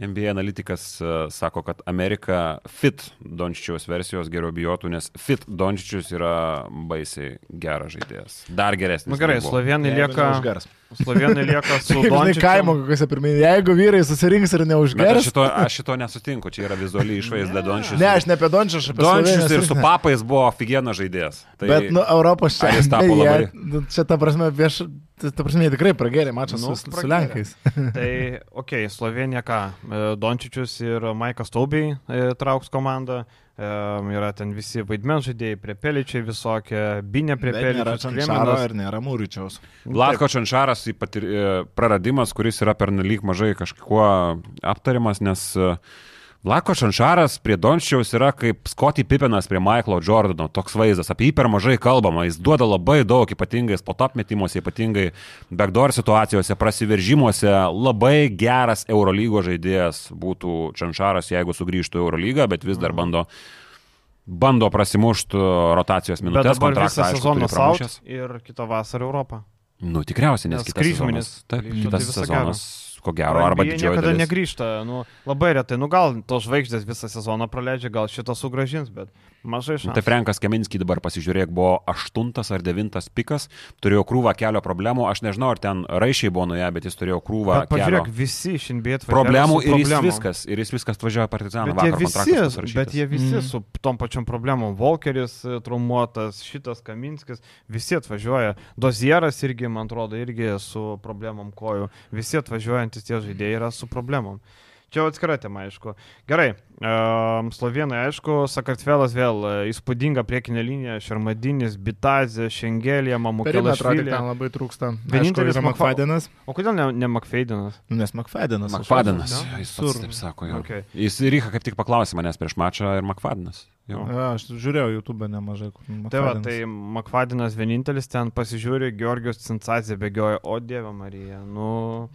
NBA analitikas e, sako, kad Amerika fit Dončičiaus versijos geriau bijotų, nes fit Dončičius yra baisiai geras žaidėjas. Dar geresnis. Na Nu gerai, slovenai lieka, neužgers. Slovenai lieka su Kaip žinai, kaimo Dončičiu. kokiuose pirminiai, jeigu vyrai susirinks ir Bet aš neužgers. šito, aš šito nesutinku, čia yra vizualiai išvaizda Dončičius. Ne, aš ne apie Dončius, aš apie Dončičius ir su papais buvo aфиgenas žaidėjas. Tai Bet, nu, Europos ar jis tapo labai- jie- nu, čia ta prasme, vieš, ta prasme, jie tikrai pragerė mačą Nu, su, su pragėrė. Lenkais. Tai, okei, okay, Slovenija ką, e, Dončičius ir Maikas Taubiai e, trauks komandą. Yra ten visi vaidmens žaidėjai, prepeličiai visokie, binė Bet nėra prepeličiai. Čančaro ir nėra Mūryčiaus. Vlatko Čanšaras į patir, e, praradimas, kuris yra pernelyg mažai kažkuo aptariamas, nes e, Vlatko Čanšaras prie Dončiaus yra kaip Scotty Pippenas prie Michaelo Jordano, toks vaizdas, apie jį per mažai kalbama, jis duoda labai daug, ypatingai spot-up metimuose, ypatingai backdoor situacijose, prasiveržimuose, labai geras Eurolygo žaidėjas būtų Čanšaras, jeigu sugrįžtų į Eurolygą, bet vis dar bando bando prasimušti rotacijos Bet minutės, dabar kontraktą, visą sezoną saut ir kitą vasarą Europą. Nu, tikriausiai, nes, Nes kitas sezonas. Taip, kitas sezonas, ko gero, arba didžioji niekada dalis. negrįžta, nu, labai retai, nu gal tos žvaigždės visą sezoną praleidžia, gal šitą sugražins, bet mažai šansų. Tai Frankas Keminski dabar pasižiūrėk, buvo aštuntas ar devintas pikas, turėjo krūvą kelio problemų, aš nežinau, ar ten raišiai buvo nuėję, bet jis turėjo krūvą Bet pažiūrėk, kelio visi iš NBA problemų ir jis viskas, ir jis viskas atvažiavo partizaną Bet jie, visi, bet jie visi Mhm. su tom pačiom problemom. Volkeris e, traumuotas, šitas Kaminskis, visi atvažiuoja. Dozieras irgi, man atrodo, irgi su problemom kojų. Visi atvažiuojantis tie žaidėjai yra su problemom. Čia atskira tema, aišku. Gerai, um, Slovenai, aišku, Sakartvelas vėl e, įspūdinga priekinė linija, Šarmadinis, Bitazė, Šengelė, Mamukėlė. ten labai trūksta. Vienintelis Makfa- Makfadinas. O kodėl ne, ne Makfeidinas? Nu, Nes Makfadinas. Makfadinas. Ne? Jis Sur. pats taip sako. Jo. Okay. Jis Ryha kaip tik paklausė manęs prieš mačą ir Makfadinas. Jo. Ja, aš žiūrėjau YouTube nemažai. kur Tai va, Makfadinas. tai Makfadinas vienintelis ten pasižiūri, Georgijos Cincazė bėgioja, o Dieve Marija, nu...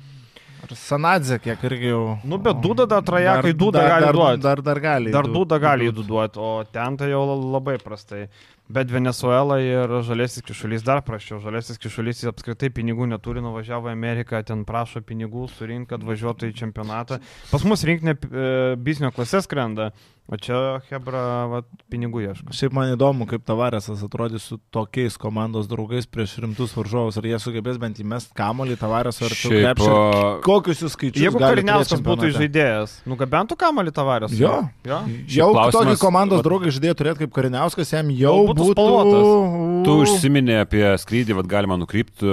Ar Sanadze, kiek irgi jau. Nu, bet Duda dar trajekai, Duda dar, gali dar, duot. Dar, dar gali. Dar du- Duda gali du- įduoti, o ten tai jau labai prastai. Bet Venezuela ir Žalėsis kišulys dar prašiau. Žalėsis kišulys apskritai pinigų neturi, nuvažiavo į Ameriką, ten prašo pinigų surinkti, kad važiuotų į čempionatą. Pas mus rinkinė e, biznio klasės skrenda, o čia Hebra va, pinigų ieško. Šiaip man įdomu, kaip Tavarėsas atrodys su tokiais komandos draugais prieš rimtus varžovus. Ar jie sugebės bent įmest kamolį Tavarėsą ar Šiaip, Kokius jūs skaičius? Jeigu Kariniauskas būtų žaidėjas, nugabentų kamalį tavarės. Jo. jo? Jau tokį komandos vat- draugą žaidėją turėti kaip Kariniauskas, jam jau būtų būtų... spalvotas. Tu užsiminė apie skrydį, vad galima nukrypti,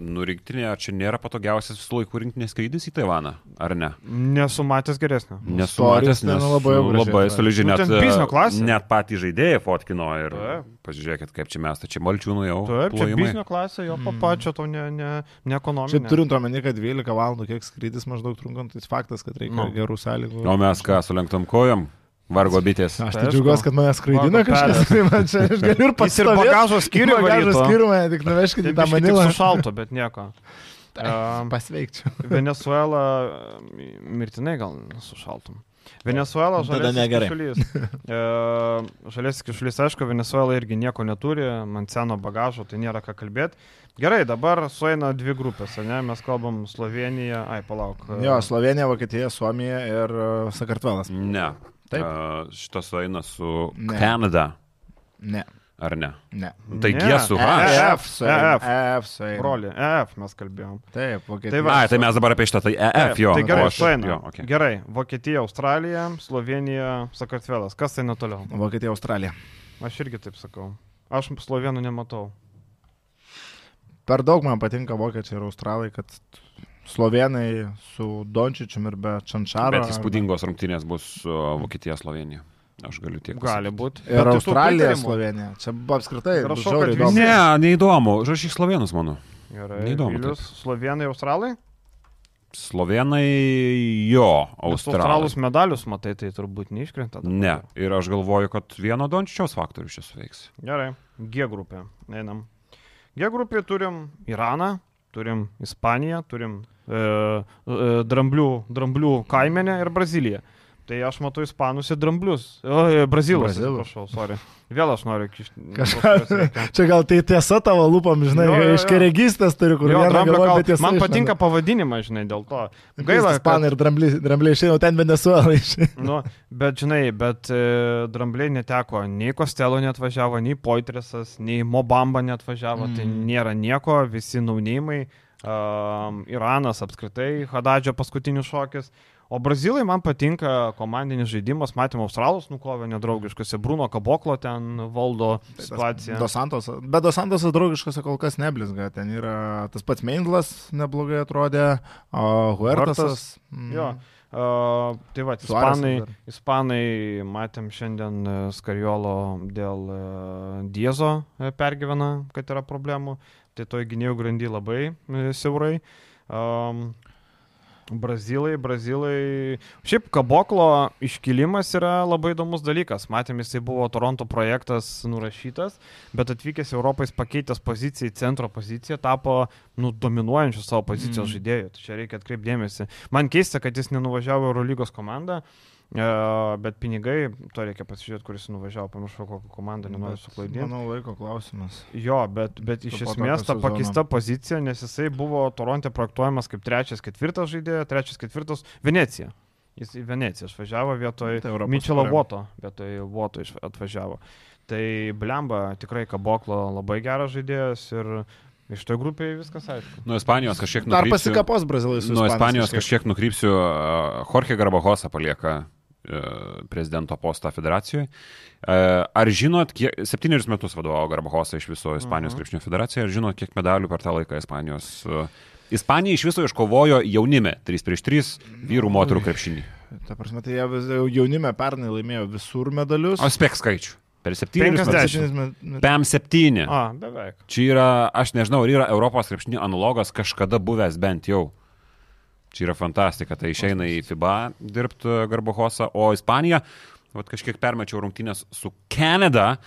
nu rinktinė, ar čia nėra patogiausias visų laikų rinktinės skrydis į Taivaną, ar ne? Nesu matęs geresnio. Nesu matęs, ten nes labai gražiai labai atrodė. solidžiai, Nu, net, klasė. net patį žaidėją fotkino ir Taip. pažiūrėkit, kaip čia mes, tai čia malčiūnų jau. Taip, čia plojimai. biznio klasė, jo papačio, to ne, ne, ne Čia ekonominė. turint omeny, kad 12 valandų kiek skrydis maždaug trunkant, tai faktas, kad reikia Nu. gerų sąlygų. O mes ką, sulenktom kojom? Vargo bitės. Aš Tai tai džiaugiuosi, kad mane skraidina kažkas, tai man čia aš galiu ir pats. Ir bagažo skyrių Bagažo skyrių tik nuveškite į tą manilą. sušalto, bet nieko. Um, Pasveikčiau. Venezuela mirtinai gal sušaltum. Venezuela negerai. kišulys. E, Žalėsis kišulys, aišku, Venezuela irgi nieko neturi, man seno bagažo, tai nėra ką kalbėti. Gerai, dabar sueina dvi grupės, ne? Mes kalbam Slovenija, ai palauk. e, Jo, Slovenija, Vokietija, Suomija ir uh, Sakartvelas. Ne. Taip. Uh, šitas eina su Ne. Kanada, Ne, ar ne? ne. Tai Ne. G su H. EF, sueina, EF. EF sueina. Broli, EF mes kalbėjom. Taip, Vokietija. Tai va, A, tai mes dabar apie šitą, tai EF jo. Tai gerai, aš- jo, okay. Gerai, Vokietija, Australija, Slovenija, Sakartvelas. Kas tai netoliau? Vokietija, Australija. Aš irgi taip sakau. Aš slovenų nematau. Per daug man patinka vokiečiai ir australai, kad slovenai su Dončičium ir be Čančaro. Bet įspūdingos rungtynės bus su Vokietija, Slovenija. Aš galiu tiek. Gali būti. Ir Australija, Slovenija. Čia apskritai. Rašau, kad įdomu. Ne, neįdomu. Žašyk slovenus, manau. Gerai. Neįdomu Vilius, Slovenai, Australai? Slovenai jo, Australai. Australus medalius matai, tai turbūt neiškrenta. dabar. Ne. Ir aš galvoju, kad vieno Dončičiaus faktorius čia suveiks. Gerai. G grupė. Einam. G grupė turim Iraną, turim Ispaniją, turim e, e, dramblių, dramblių kaimenę ir Braziliją. Tai aš matau ispanus ir dramblius. O, brazilus. Brazilus. Prašau, sorry. Vėl aš noriu kišti. Čia gal tai tiesa tavo lūpom, žinai, Jo, jo, jo. iš keregystės turiu, kur Jo, dramblio galvoju, tiesa Man išlenda. patinka pavadinimas, žinai, dėl to. Gaila, Gaila, kad ispanai ir drambliai, drambliai išėjo ten Venezuelai. Nu, bet žinai, bet e, drambliai neteko, nei Kostelo netvažiavo, nei Poitresas, nei Mobamba netvažiavo, mm. tai nėra nieko, visi naunimai, um, Iranas apskritai, Hadadžio paskutinis šokis. O brazilai man patinka komandinis žaidimas, matėme Australus nukovę nedraugiškose, Bruno Kaboklo ten valdo situaciją. Dos Santos, bet Dos Santosas draugiškose kol kas neblizga. Ten yra tas pats Meindlas neblogai atrodė, o Huertasas. mm, Jo. Uh, tai va, ispanai, ispanai, matėm šiandien e, Skariolo dėl uh, Diezo e, pergyvena, kad yra problemų, tai toj gynėjų grandy labai siaurai. Um, Brazilai, brazilai. Šiaip Kaboklo iškilimas yra labai įdomus dalykas. Matėm, jisai buvo Toronto projektas nurašytas, bet atvykęs jis pakeitęs poziciją į centro poziciją, tapo nu, dominuojančiu savo pozicijos Mm. žaidėju. Tai čia reikia atkreipdėmėsi. Man keista, kad jis nenuvažiavo Eurolygos komandą, bet pinigai, to reikia pasižiūrėti, kuris nuvažiavo, pamiršau kokią komandą, nenoriu suklaidinti. Manau, laiko klausimas. Jo, bet, bet iš po esmės ta pakeista pozicija, nes jisai buvo Toronte projektuojamas kaip trečias, ketvirtas žaidėjas, trečias, ketvirtas Venecija. Jis į Veneciją išvažiavo vietoj Tai Europos Mičelo. Voto, vietoj Voto iš- atvažiavo. Tai Blemba tikrai Kaboklo labai geras žaidėjas ir iš to grupėje viskas aišku. Nuo Ispanijos kažkiek Dar nukrypsiu. pasikapos brazilai su Nuo Ispanais Ispanijos kažkiek nukrypsiu. Jorge Garbahosa palieka prezidento postą federacijoje. Ar žinot, kiek, septynerius metus vadovavo Garbahosa iš viso Ispanijos Mhm. krepšinio federacijoje, ar žinot, kiek medalių per tą laiką Ispanijos uh, Ispanija iš viso iškovojo jaunime 3 prieš 3 vyrų moterų krepšinį. Ta prasme, tai jie jaunime pernai laimėjo visur medalius. O spek skaičių. Per 7 50. metus. PM 7. A, beveik. Čia yra, aš nežinau, ar yra Europos krepšinio analogas kažkada buvęs bent jau. Čia yra fantastika, tai išeina į FIBA dirbti Garbohosą, o Ispanija, vat kažkiek permečiau rungtynės su Kanada,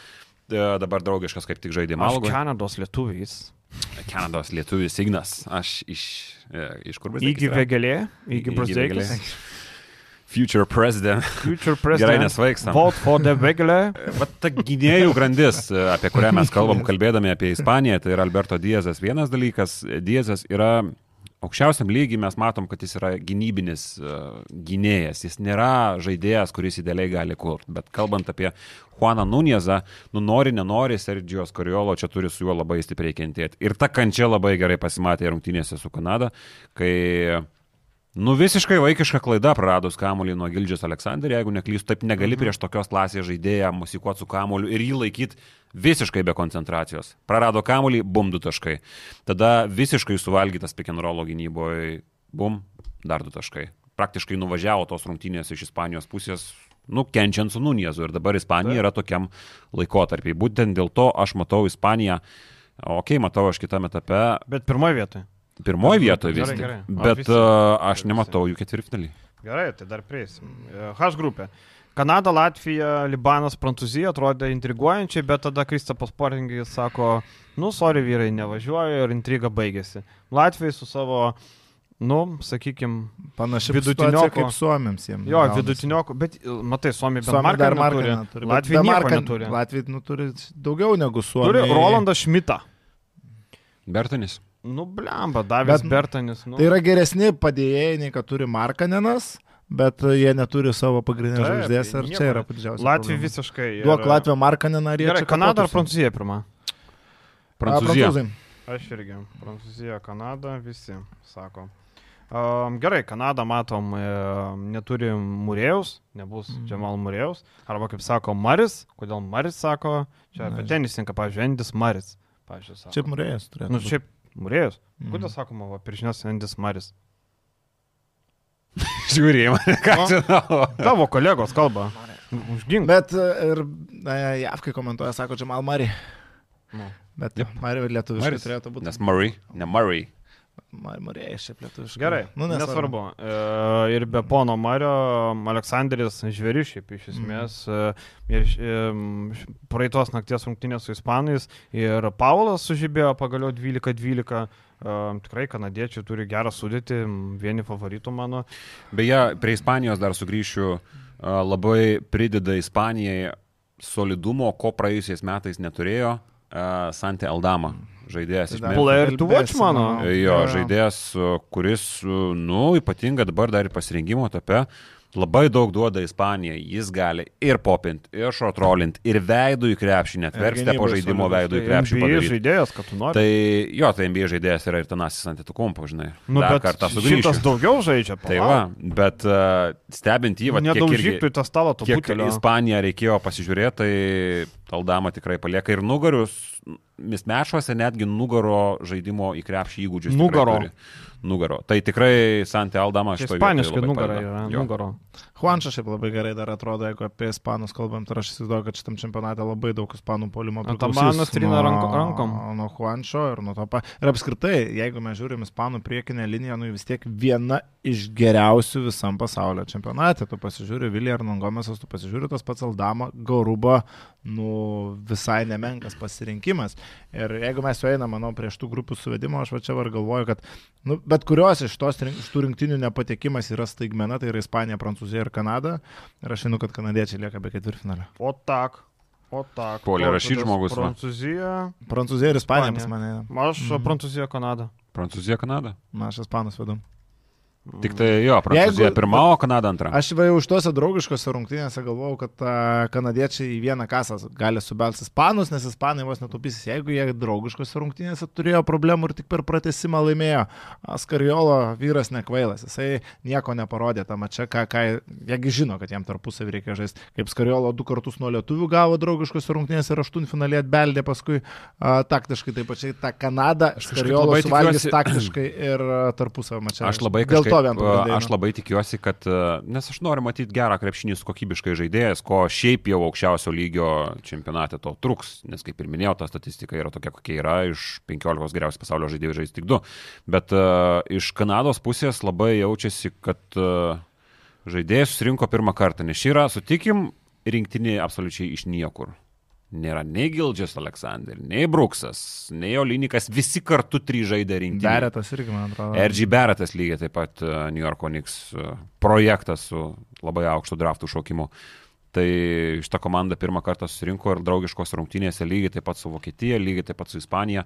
e, dabar draugiškas kaip tik žaidė Aš. Kanados lietuvis. Kanados lietuvis Ignas, aš iš, e, iš kur bus? Įgy Vegelė, Įgy Brusdeikis. Future President. Future Gerai, President. nesvaikstam. Vote for the Vegelė. Vat ta gynėjų grandis, e, apie kurią mes kalbam, kalbėdami apie Ispaniją, tai yra Alberto Diezas vienas dalykas. Diezas yra aukščiausiam lygiai, mes matom, kad jis yra gynybinis uh, gynėjas. Jis nėra žaidėjas, kuris idealiai gali kurti. Bet kalbant apie Juaną Nunezą, nu nori, nenori, Sergijos Koriolo čia turi su juo labai stipriai kentėti. Ir ta kančia labai gerai pasimatė rungtynėse su Kanada, kai Nu visiškai vaikiška klaida praradus kamuolį nuo Gildžius Aleksandrį, jeigu neklystu, taip negali prieš tokios klasės žaidėją musikuoti su kamuoliu ir jį laikyti visiškai be koncentracijos. Prarado kamuolį, bum du taškai. Tada visiškai suvalgytas roll gynyboje, bum, dar du taškai. Praktiškai nuvažiavo tos rungtynės iš Ispanijos pusės, nu, kenčiant su Nuniezu ir dabar Ispanija yra tokiam laikotarpiai. Būtent dėl to aš matau Ispaniją, okei, okay, matau aš kitame etape, Bet pirmoje vietoje. pirmoje vietoje vis tik. gerai. O, Bet visi. uh, aš nematau jų ketvirtfinalį. Gerai, tai dar prieisim. E, H grupė. Kanada, Latvija, Libanas, Prancūzija atrodė intriguojančiai, bet tada Kristapas Poringis sako, nu, sorry vyrai, nevažiuoju ir intriga baigėsi. Latvijai su savo, nu, sakykime, Panašiai vidutinioko kaip suomiams jiems. jo, vidutinioko, bet e, matai, Suomija bent Suomija dar marką marką neturi. neturi. bet Latvija be nieko Marką- neturi. Latvija nu, turi daugiau negu Suomija. Turi Rolandą Šmitą. Bertanis. Nu, blemba, Davis Bet- Bertanis. Nu. Tai yra geresni padėjėjai, nei kad turi Markanenas, bet jie neturi savo pagrindinės žvaigždės ir nieko čia yra didžiausia. Latvija visiškai. Duok ir- Latvija Markaneną ir jie Gerai, Kanada ar. Prancūzija pirma? A, Prancūzija. Prancūzai. Aš irgi. Prancūzija, Kanada, visi sako. Um, gerai, Kanada, matom, e, neturi Murėjaus, nebus mm. Džemal Murėjaus. Arba kaip sako Maris, kodėl Maris sako, čia apie tenisininką, pavyzdžiui, Endis Maris. Pavyzdžiui, sako. Čia Murėjas turėtų. Nu, šiaip Murėjus. Mhm. Kodėl sakoma, va, prieš nes Endis Maris? Žiūrėjai mane, ką žinau. Tavo kolegos kalba. Užgink. Bet ir na, JAV, kai komentuoja, sako Džemal Mari. Nu. Bet Jep. yep. Mari lietuviškai turėtų būti. Nes Murray, ne Murray. Marėjas šiaip lietuviškai. Gerai, nu, nesvarbu. E, ir be pono Mario, Aleksandris žvėris šiaip iš esmės. E, ir, e, praeitos nakties rungtynės su Ispanais. Ir Paulas sužibėjo pagaliau 12-12. E, tikrai kanadiečiai turi gerą sudėtį, vieni favoritų mano. Beje, prie Ispanijos dar sugrįšiu. a, Labai prideda Ispanijai solidumo, ko praėjusiais metais neturėjo a, Sante Aldama. Žaidėjas iš. Player to watch, mano. Jo, Jo. žaidėjas, kuris, nu, ypatinga dabar dar ir pasirinkimo etape, labai daug duoda Ispanijai. Jis gali ir popint, ir shortrolint, ir veidų į krepšį, net Ir versti po žaidimo veidų į krepšį. NBA padaryti. žaidėjas, kad tu nori. Tai jo, tai NBA žaidėjas yra ir Tanasis Antetokumpo, žinai. nu, Dar kartą sugrįšiu. šitas daugiau žaidžia. Tai va, bet uh, stebint jį, va, Nedaužyk tu į tą stalą, to kiek butelio. Ispaniją reikėjo pasižiūrėti, tai Aldama tikrai palieka ir nugarius, mismešuose netgi nugaro žaidimo į krepšį įgūdžius. Nugaro. turi. Nugaro. Tai tikrai Santė Aldama Čia šitoj Ispaniškai nugara yra. Nugaro. Juančas šiaip labai gerai dar atrodo, jeigu apie ispanus kalbam, tai aš įsivaizduoju, kad šitam čempionate labai daug ispanų polimo Atabanas trina ranko- rankom. Nuo Juančio ir nuo to pa. Ir apskritai, jeigu mes žiūrim ispanų priekinę liniją, nu vis tiek viena iš geriausių visam pasaulio čempionate. Tu pasižiūri Vilija Arnongomesas, tu pasižiūri tas pats Aldama, Gauruba, nu visai nemenkas pasirinkimas. Ir jeigu mes jau einame, manau, prieš tų grupių suvedimo, aš va čia var galvoju, kad nu, bet kurios iš tos iš tų rinktinių nepatekimas yra staigmena, tai yra Ispanija, Prancūzija ir Kanada. Ir aš žinau, kad kanadiečiai lieka be ketvirtfinalio. O tak. O tak. Puolė O rašyt tada žmogus, va. Prancūzija. Prancūzija ir Ispanija pas mane. eina. Aš Mhm. Prancūzija, Kanada. Prancūzija, Kanada. Na, aš Ispanus vedu. Tik tai jo, Prancūzija Jeigu- pirma, o Kanada antra. Aš jau už tuose draugiškose rungtynėse galvojau, kad a, kanadiečiai į vieną kasą gali subelsti ispanus, nes ispanai vos netupysis. Jeigu jie draugiškose rungtynėse turėjo problemų ir tik per pratesimą laimėjo, Skariolo vyras nekvailas, jisai nieko neparodė tam čia, ką, ką jiegi žino, kad jam tarpusavį reikia žaisti. Kaip Skariolo du kartus nuo lietuvių gavo draugiškose rungtynėse ir aštuntfinalį atbeldė paskui a, taktiškai taip pačiai tą Kanadą. Skariolo suvalgys tikiuosi- taktiškai ir tarpusavį mačiau. Aš labai kažkaip, to vien a, aš labai tikiuosi, kad, nes aš noriu matyti gerą krepšinį su kokybiškai žaidėjas, ko šiaip jau aukščiausio lygio čempionate to truks, nes kaip ir minėjau, ta statistika yra tokia, kokia yra, iš 15 geriausių pasaulio žaidėjų žais tik 2. Bet a, iš Kanados pusės labai jaučiasi, kad a, žaidėjas susirinko pirmą kartą, nes ši yra, sutikim, rinktinė absoliučiai iš niekur. Nėra nei Gildžias Aleksandr, nei Bruksas, nei Olinikas, visi kartu trys žaidė rinktinė. Beretas irgi, man atrodo. RG Barrettas lygiai taip pat uh, New York Knicks uh, projektas su labai aukštu draftų šaukimu. Tai šitą komandą pirmą kartą susirinko ir draugiškos rungtynėse lygiai taip pat su Vokietija, lygiai taip pat su Ispanija.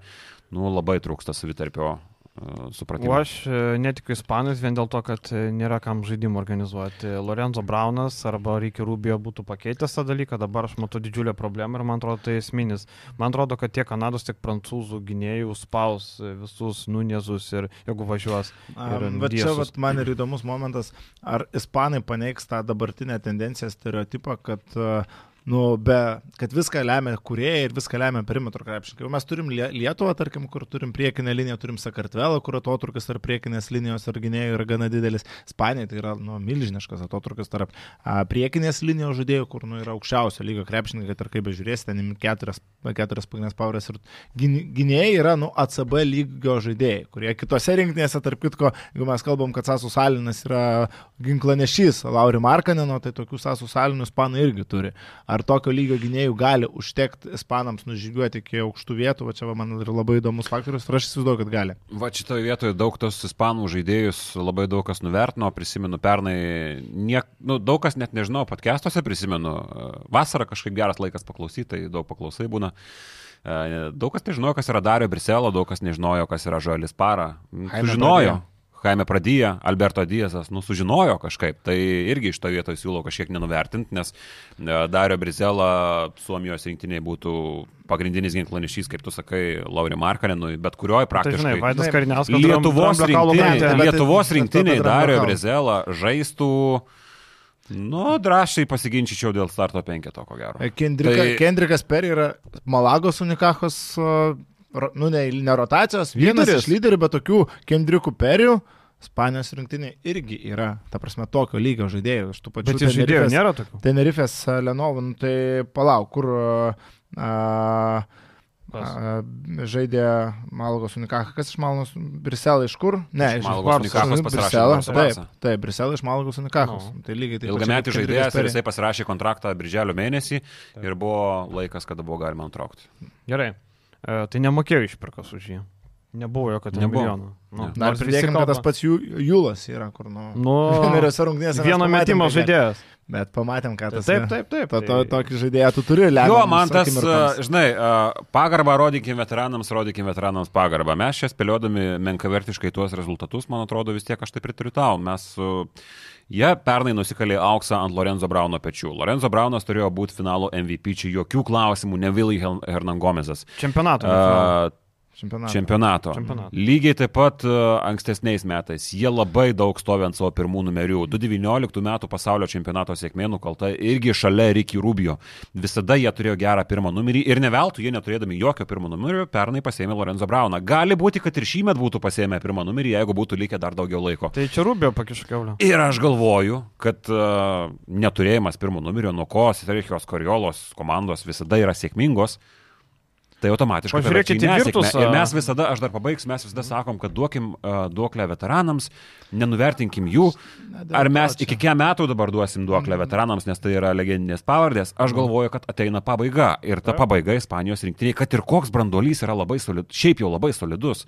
Nu, labai trūksta savitarpio uh, supratimo. O aš e, netikiu ispanais vien dėl to, kad e, nėra kam žaidimų organizuoti. Lorenzo Braunas arba Reikia Rubio būtų pakeitęs tą dalyką, dabar aš matau didžiulę problemą ir man atrodo tai esminis. Man atrodo, kad tiek Kanados, tiek prancūzų gynėjų spaus e, visus nuniezus ir jeigu važiuos. ir Bet čia vat, man ir įdomus momentas, ar ispanai paneigs tą dabartinę tendenciją, stereotipą, kad, uh, nu, be, kad viską lemia kuriejai ir viską lemia perimetro krepšininkai. Mes turim Lie- Lietuvą, tarkim, kur turim priekinę liniją, turim Sakartvelą, kur atotrukis tarp priekinės linijos ir gynėjų yra gana didelis. Ispanija tai yra nu, milžiniškas atotrukis tarp a, priekinės linijos žaidėjų, kur nu, yra aukščiausio lygio krepšininkai, kaip bežiūrėsite, ten keturias, keturias pagrindinės pavarės ir gyn- gynėjai yra nu, ACB lygio žaidėjai, kurie kitose rinktinėse, tarp kitko, jeigu mes kalbam, kad Sasų Salinas yra ginklanešys Lauri Markanino, tai tokių Sasų Salinų ispanai irgi turi. Ar tokio lygio gynėjų gali užtekti ispanams nužygiuoti iki aukštų vietų, va čia va, man yra labai įdomus faktorius ir aš įsivaizduoju, kad gali. Va šitoje vietoje daug tos ispanų žaidėjus labai daug kas nuvertino, prisimenu pernai, niek, nu, daug kas net nežinau, podcastuose prisimenu, e, vasarą kažkaip geras laikas paklausyti, tai daug paklausai būna. E, Daug kas nežinojo, kas yra Dario Briselo, daug kas nežinojo, kas yra Žoelis Para. Jaime Sužinojo. Pradija. Jaime Pradyja, Alberto Diezas, nu, sužinojo kažkaip. Tai irgi iš to vietoje siūlau kažkiek nenuvertinti, nes e, Dario Brizela Suomijos rinktiniai būtų pagrindinis ginklanešys, kaip tu sakai, Lauri Markarinui, bet kurioje Tai praktiškai. žinai, Vaidas. Kariniauskas. Lietuvos rinktiniai, Lietuvos rinktiniai Dario Brizela žaistų, nu, drąsiai pasiginčyčiau dėl starto penketo, ko gero. Kendrika, Tai- tai... Kendrikas Peri yra Malagos ro- nu ne, ne rotacijos, vienas Lyderis. iš lyderių, bet tokių Kendrikų Perių. Ispanijos rinktinė irgi yra, ta prasme, tokio lygio žaidėjų. Iš tų pačių Bet iš žaidėjų Tenerifės- nėra tokių. Tenerifės a, Lenovo, nu, tai palauk, kur a, Kas? a, žaidė Malagos Unikacha, kas iš Malagos Briselą iš kur? Ne, Iš Malagos. Unikachos pasirašė Taip, taip, Briselą iš Malagos Unikachos. Nu. Tai lygiai taip Ilgametį žaidėjas ir jisai pasirašė kontraktą birželio mėnesį ir buvo laikas, kada buvo galima nutraukti. Gerai. E, tai nemokėjau išpirkos už jį. Nebuvo jokio ten Nebuvo. milijono. Nu. Dar pridėkime, kad tas pats Jų- Jūlas yra, kur nu. Nu, Vieneriose rungtynėse vieno metimo kad žaidėjas. Bet pamatėm, ką tas Taip, taip, taip. To, to, tai- tokį žaidėją tu turi, lemiamas. Jo, man tas, žinai, a, pagarbą rodykim veteranams, rodykim veteranams pagarbą. Mes čia spėliodami menkavertiškai tuos rezultatus, man atrodo, vis tiek aš tai pritariu tau. Mes, jie pernai nusikalė auksą ant Lorenzo Brauno pečių. Lorenzo Braunas turėjo būti finalo MVP, čia jokių klausimų, ne Vilai Hernangomezas. Čempionato. A, Čempionatas. Čempionato. Čempionato. Lygiai taip pat uh, ankstesniais metais jie labai daug stovi ant savo pirmų numerių. 2019 metų pasaulio čempionato sėkmė nukalta irgi šalia Ricky Rubio. Visada jie turėjo gerą pirmą numerį ir ne veltui jie neturėdami jokio pirmo numerio pernai pasėmė Lorenzo Brauną. Gali būti, kad ir šį metą būtų pasėmę pirmą numerį, jeigu būtų likę dar daugiau laiko. Tai čia Rubio pakišo keulę. Ir aš galvoju, kad uh, neturėjimas pirmo numerio, nuo ko Sergijos Koriolos komandos visada yra sėkmingos, tai automatiškai Pažiūrėkit paverčia į nesėkmę. Virtusą. Ir mes visada, aš dar pabaigsiu, mes visada sakom, kad duokim uh, duoklę veteranams, nenuvertinkim jų. Ar mes iki kiek metų dabar duosim duoklę veteranams, nes tai yra legendinės pavardės. Aš galvoju, kad ateina pabaiga. Ir ta pabaiga Ispanijos rinktinėje, kad ir koks brandolys yra labai solidus, šiaip jau labai solidus.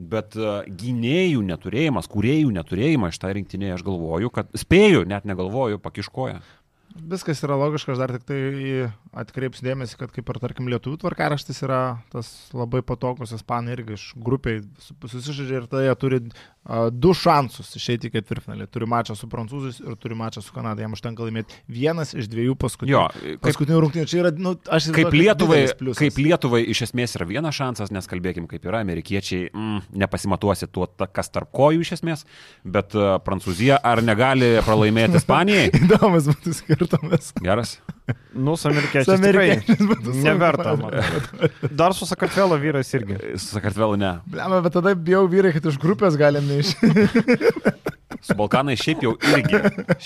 Bet uh, gynėjų neturėjimas, kuriejų neturėjimas šitą rinktinėje, aš galvoju, kad spėju, net negalvoju, pakiškoja. Viskas yra logiška, aš dar tik tai atkreipsiu dėmesį, kad kaip ir tarkim lietuvių tvarkaraštis yra tas labai patogus, ispanai irgi iš grupiai susižaidžia ir tai jie turi du šansus išeiti į ketvirtfinalį. Turi mačą su prancūzais ir turi mačą su Kanada, jam užtenka laimėti vienas iš dviejų paskutinių. Jo, kaip, Paskutinių rungtynių čia yra, nu, aš kaip, Lietuvai, kaip Lietuvai iš esmės yra vienas šansas, nes kalbėkim, kaip yra amerikiečiai, mm, nepasimatuosi tuo, kas tarp kojų iš esmės, bet uh, Prancūzija ar negali pralaimėti Ispanijai? Įdomus būtų skirtumas. Geras. Nu, su amerikiečiais. Tikrai Neverta. Dar su Sakartvelo vyrais irgi. Su Sakartvelu ne. Blema, bet tada bijau vyrai, kad iš grupės galim neišėti. Su Balkanai šiaip jau irgi,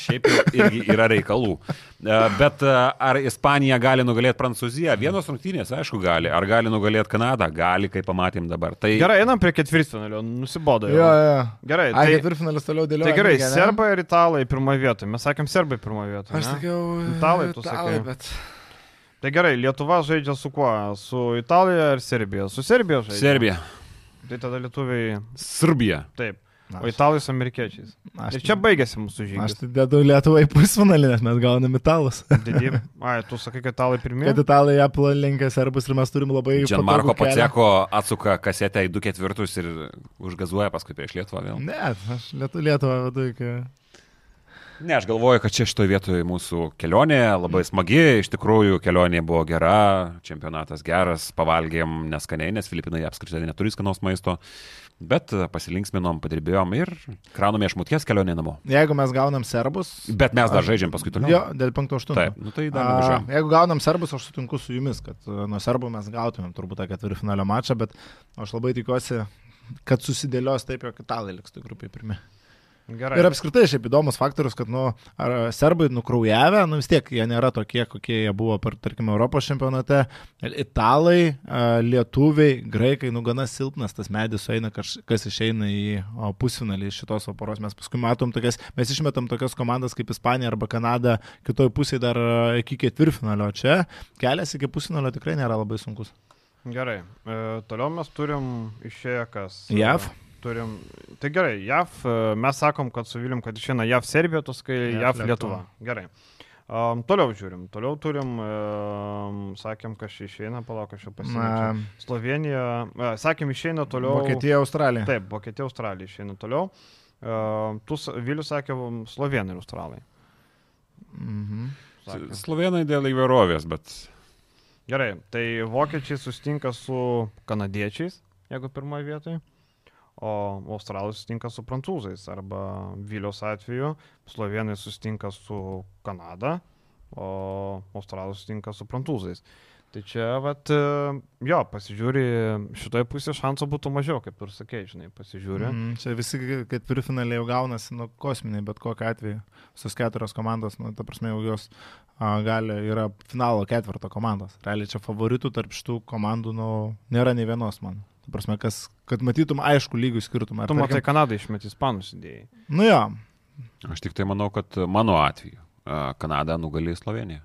šiaip jau irgi yra reikalų. E, Bet e, ar Ispanija gali nugalėti Prancūziją? Vienos rungtynės, aišku, gali. Ar gali nugalėti Kanadą? Gali, kaip pamatėm dabar. Tai Gerai, einam prie ketvirtfinalio. Nusibodo. jo, jo. Gerai, Ai, tai, ketvirtfinalis toliau dėlioja. tai gerai, serbai ir italai pirmoje vietoje. Mes sakėm serbai pirmoje vietoje. Aš ne? sakiau. Italai, tu sakai. Bet... Tai gerai, Lietuva žaidžia su kuo? Su Italija ar Serbija? Su Serbija žaidžia. Serbija. Tai tada lietuviai. Serbija. Taip. O italai su amerikiečiais. Aš, Ir čia baigėsi mūsų Aš žygis. tai dedu Lietuvą į pusfinalį, nes mes gauname italus. Didį. Ai, tu sakai, kad italai pirmie. Kad italai aplenkia serbus ir mes turim labai... Kelią. Paceko atsuka kasetę į 2 ketvirtus ir užgazuoja paskui prieš Lietuvą vėl. Ne, aš Lietu, Lietuvą vedu iki... Ne, aš galvoju, kad čia šitoje vietoje mūsų kelionė labai smagi, iš tikrųjų kelionė buvo gera, čempionatas geras, pavalgėm neskaniai, nes Filipinai apskritai neturi skanaus maisto, bet pasilinksminom, padirbėjom ir kraunome iš muties kelionė namo. Jeigu mes gaunam serbus... Bet mes dar Aš- žaidžiam paskui toliau. Jo, dėl 5-8. Taip, nu tai dar A. Jeigu gaunam serbus, aš sutinku su jumis, kad a, nuo serbų mes gautumėm turbūt tą ketvirtfinalio mačą, bet aš labai tikiuosi, kad susidėlios taip, jog italai liks tai grupiai pirmi. Gerai. Ir apskritai šiaip įdomus faktorius, kad, nu, ar serbai nukraujavę, nu vis tiek jie nėra tokie, kokie jie buvo per, tarkim, Europos čempionate. Italai, lietuviai, graikai, nu, gana silpnas tas medis sueina, kaž- kas išeina į pusfinalį šitos poros. Mes paskui matom tokias, mes išmetam tokias komandas kaip Ispanija arba Kanada, kitoj pusėje dar iki ketvirtfinalio. Čia kelias iki pusfinalio tikrai nėra labai sunkus. Gerai. E, toliau mes turim išėję kas? JAV? E, Turim. Tai gerai, JAV, e, mes sakom, kad su Vilim, kad išeina JAV Serbija, tu skai JAV JAV Lietuva. Lietuva. Gerai. Um, toliau žiūrim. Toliau turim, um, sakėm, kas išeina, palauk, aš jau pasirinksiu. Na, Slovenija, uh, sakėm, išeina toliau. Vokietija, Australija. Taip, Vokietija, Australija išeina toliau. Uh, tu, Vilius sakė, Slovenai ir Australai. Mhm. Sakė. Slovenai dėl įvairovės, bet Gerai, tai vokiečiai sustinka su kanadiečiais, jeigu pirmoje vietoje, o australai sustinka su prancūzais, arba Vilios atveju slovenai sustinka su Kanada, o australai sustinka su prancūzais. Tai čia, vat, e, jo, pasižiūri, šitoje pusėje šansų būtų mažiau, kaip ir sakei, žinai, pasižiūri. Mm. Čia visi ketvirtfinaliai jau gaunasi, nu, kosminiai, bet kokiu atveju. Visos keturios komandos, nu, ta prasme, jau jos a, gali, yra finalo ketvirto komandos. Realiai čia favoritų tarp šitų komandų, nu, nėra nei vienos, man. Ta prasme, kas, kad matytum aišku lygių skirtumą. Tu matai, tarkim- Kanadai išmet ispanus idėjai. Nu jo, aš tik tai manau, kad mano atveju a, Kanada nugalė Sloveniją.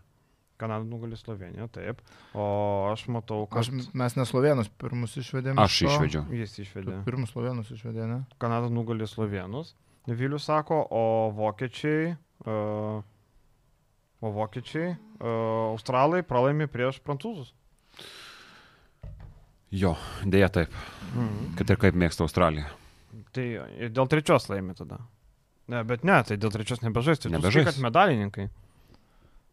Kanada nugali Sloveniją, taip. O aš matau, kad... aš, mes neslovenus pirmus išvedėme. Aš išvedžiau. Jis išvedė. Pirmus slovenus išvedė, ne? Kanada nugali Slovenus, Vilius sako, o vokiečiai, uh, o vokiečiai, uh, australai pralaimi prieš prancūzus. Jo, dėja taip, Mhm. kad ir kaip mėgsta Australija. Tai dėl trečios laimi tada. Ne, bet ne, tai dėl trečios nebežais. Tai Nebežais. nebežais. Kad medalininkai.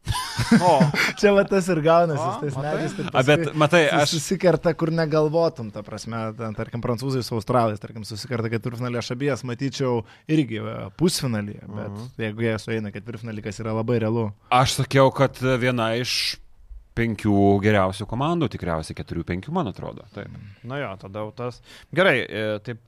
O, Čia va tas ir gaunasi, medžiais. kad A, bet matai, Aš... Susikerta, kur negalvotum, ta prasme, ten, tarkim, prancūzai su australais, tarkim, susikerta ketvirtfinalį, aš abiejas matyčiau irgi pusfinalyje, bet Mhm. jeigu jie sueina ketvirtfinalį, kas yra labai realu. Aš sakiau, kad viena iš penkių geriausių komandų, tikriausiai keturių, penkių, man atrodo. Taip. na jo, tada jau tas. Gerai, e, taip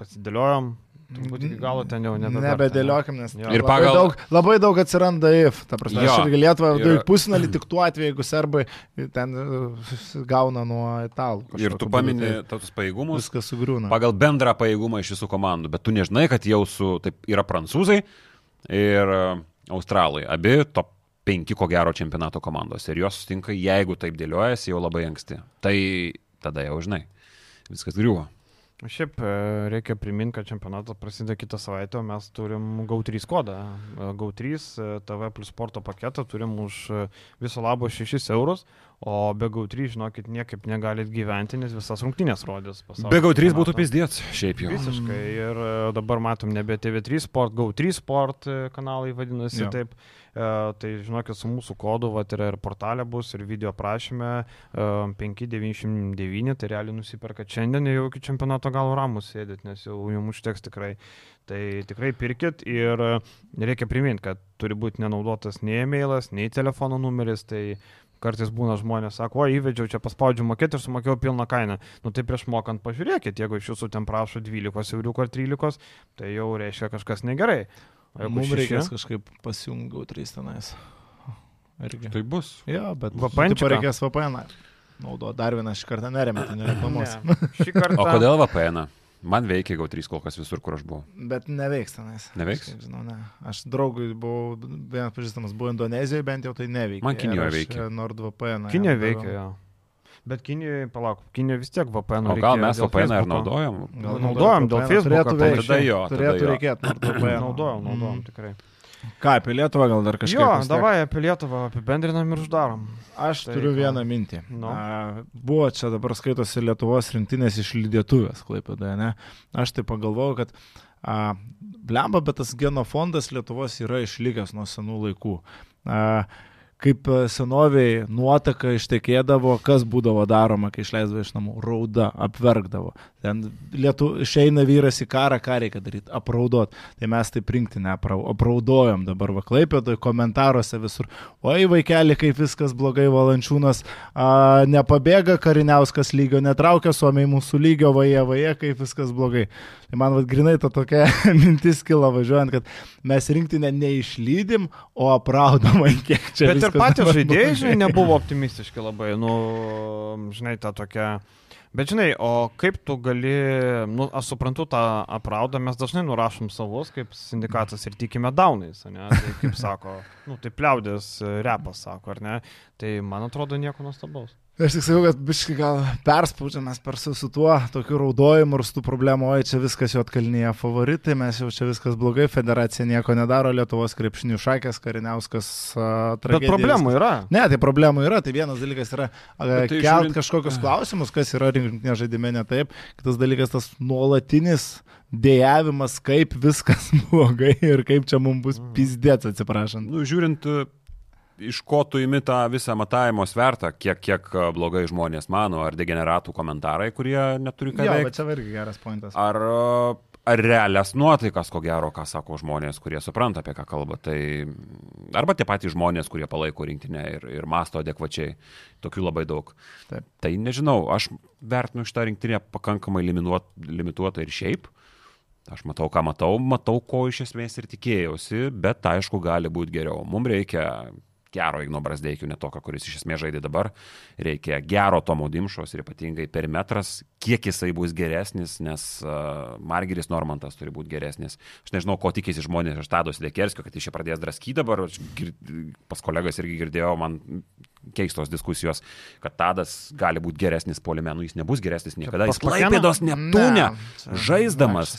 pasidėliojom. Turbūt iki galo ten jau nebeverta, Nebedėliokim, nes Jo. Ir labai, pagal- daug, labai daug atsiranda if. Ta prasme, Jo. aš irgi Lietuvą Ir- į pusfinalį tik tuo atveju, jeigu serbai ten e, gauna nuo italų. Ir tu būdu, pamini tai tos pajėgumus Viskas sugriūna. pagal bendrą pajėgumą iš visų komandų, bet tu nežinai, kad jau su, taip, yra prancūzai ir e, australai, abi top 5 ko gero čempionato komandos ir jos sutinka, jeigu taip dėliojasi, jau labai anksti. Tai tada jau žinai, viskas griuvo. Šiaip e, reikia priminti, kad čempionatas prasideda kitą savaitę, o mes turim GAU3 kodą. E, GAU3 e, TV plus sporto paketą turim už e, viso labo 6 eurus, o be GAU3, žinokit, niekaip negalit gyventi, nes visas rungtynės rodys. pasaulio Be GAU3 būtų pizdėts, šiaip jau. Visiškai. Ir e, dabar matom nebe TV3 Sport, GAU3 Sport e, kanalai vadinasi Jo. taip. E, tai žinokit, su mūsų kodu, va, yra ir portalė bus, ir video prašyme e, 599, tai realiai nusiperka šiandien jau iki čempionato galo ramus sėdit, nes jau jums užteks tikrai. Tai tikrai pirkit ir e, reikia priminti, kad turi būti nenaudotas nei e-mailas, nei telefono numeris, tai Kartais būna žmonės, sako, o įvedžiau čia paspaudžiu mokėti ir sumokėjau pilną kainą. Nu tai prieš mokant pažiūrėkit, jeigu iš jūsų ten prašo 12 eurų ar 13, tai jau reiškia kažkas negerai. Mums šeši- reikės kažkaip pasijungti trys tenais. Irgi. Tai bus. Jo, bet VPN -čiuką? reikės VPN. Naudo dar vieną šį kartą neremia, tai nereklamuos. Ne. Šį kartą. O kodėl VPN? -ą? Man veikia GAU3 kol kas visur, kur aš buvau. Bet neveiks tenais. Neveiks? Aš, žinau, ne. Aš draugui buvau, vienas pažįstamas buvo Indonezijoje, bent jau tai neveikia. Man Kinijoje veikia. e, NordVPN. jam veikia, jo. Bet Kinė, palauk, Kinė vis tiek VPN. O gal mes VPN ir naudojam? Gal Naudojam dėl Facebooko, Turėtų tai veikti. tada jo, tada Turėtų jo. reikėti. Naudojam, naudojam, Mm. tikrai. Ką, apie Lietuvą gal dar kažkiek? Jo, davai apie Lietuvą apibendrinam ir uždarom. Aš Tai turiu vieną mintį. Nu. A, buvo čia dabar skaitosi Lietuvos rinktinės iš lydėtuvės, klaipėdoje, ne? Aš tai pagalvojau, kad a, blemba, bet tas genofondas Lietuvos yra išlikęs nuo senų laikų. A, kaip e, senoviai nuotaka ištekėdavo, kas būdavo daroma, kai išleisdavo iš namų. Rauda, apverkdavo. Ten lietu, išeina vyras į karą, ką reikia daryti, apraudot. Tai mes taip rinktinę aprau- apraudojom dabar vaklaipėdoj, komentaruose visur. Oi, vaikeli, kaip viskas blogai, valančiūnas, a, nepabėga kariniauskas lygio, netraukia suomiai mūsų lygio, vaje, vaje, kaip viskas blogai. Tai man vad grinai ta tokia mintis kilo važiuojant, kad mes rinktinę neišlydim, o apraudom, ant kiek čia. Bet ir patys žaidėjai, žinai, nebuvo optimistiški labai, nu, žinai, ta tokia. Bet žinai, o kaip tu gali, nu, aš suprantu tą apraudą, mes dažnai nurašom savus, kaip sindikatas ir tikime daunais, ne? Tai kaip sako, nu, tai pliaudės repas sako, ar ne? Tai man atrodo nieko nuostabaus. Aš tik sakau, kad biškai gal perspaudžiamas per su, su tuo tokiu raudojimu ir su tų problemų, oi čia viskas jo atkalnyje favoritai, mes jau čia viskas blogai, federacija nieko nedaro, Lietuvos krepšinių šakės, Kariniauskas. Uh, Bet problemų yra. Ne, tai problemų yra. Tai vienas dalykas yra Bet tai kelt žiūrint- kažkokius klausimus, kas yra rinktinė žaidime ne taip. Kitas dalykas tas nuolatinis dėjavimas, kaip viskas blogai ir kaip čia mums bus pizdėts, atsiprašant. Nu, žiūrint, iš ko tu imi tą visą matavimo svertą, kiek, kiek e, blogai žmonės mano, ar degeneratų komentarai, kurie neturi ką veikti. bet čia irgi geras pointas. Ar, e, ar realias nuotaikas, ko gero, ką sako žmonės, kurie supranta, apie ką kalba. Tai arba tie patys žmonės, kurie palaiko rinktinę ir, ir masto adekvačiai. Tokių labai daug. Taip. Tai nežinau, aš vertinu šitą rinktinę pakankamai liminuot, limituotą ir šiaip. Aš matau, ką matau, matau, ko iš esmės ir tikėjausi, bet aišku, gali būti geriau. Mums reikia gero Igno Brasdeikio, ne tokio, kuris iš esmės žaidė dabar. Reikia gero Tomo Dimšos ir ypatingai perimetras, kiek jisai bus geresnis, nes uh, Margeris Normantas turi būti geresnis. Aš nežinau, ko tikisi žmonės iš Tados Lekerskio, kad jis čia pradės draskyti dabar. Aš gir... Pas kolegas irgi girdėjau, man keistos diskusijos, kad Tadas gali būti geresnis polimenų, jis nebus geresnis niekada. Jis? Klaipėdos Neptūne, čia žaisdamas.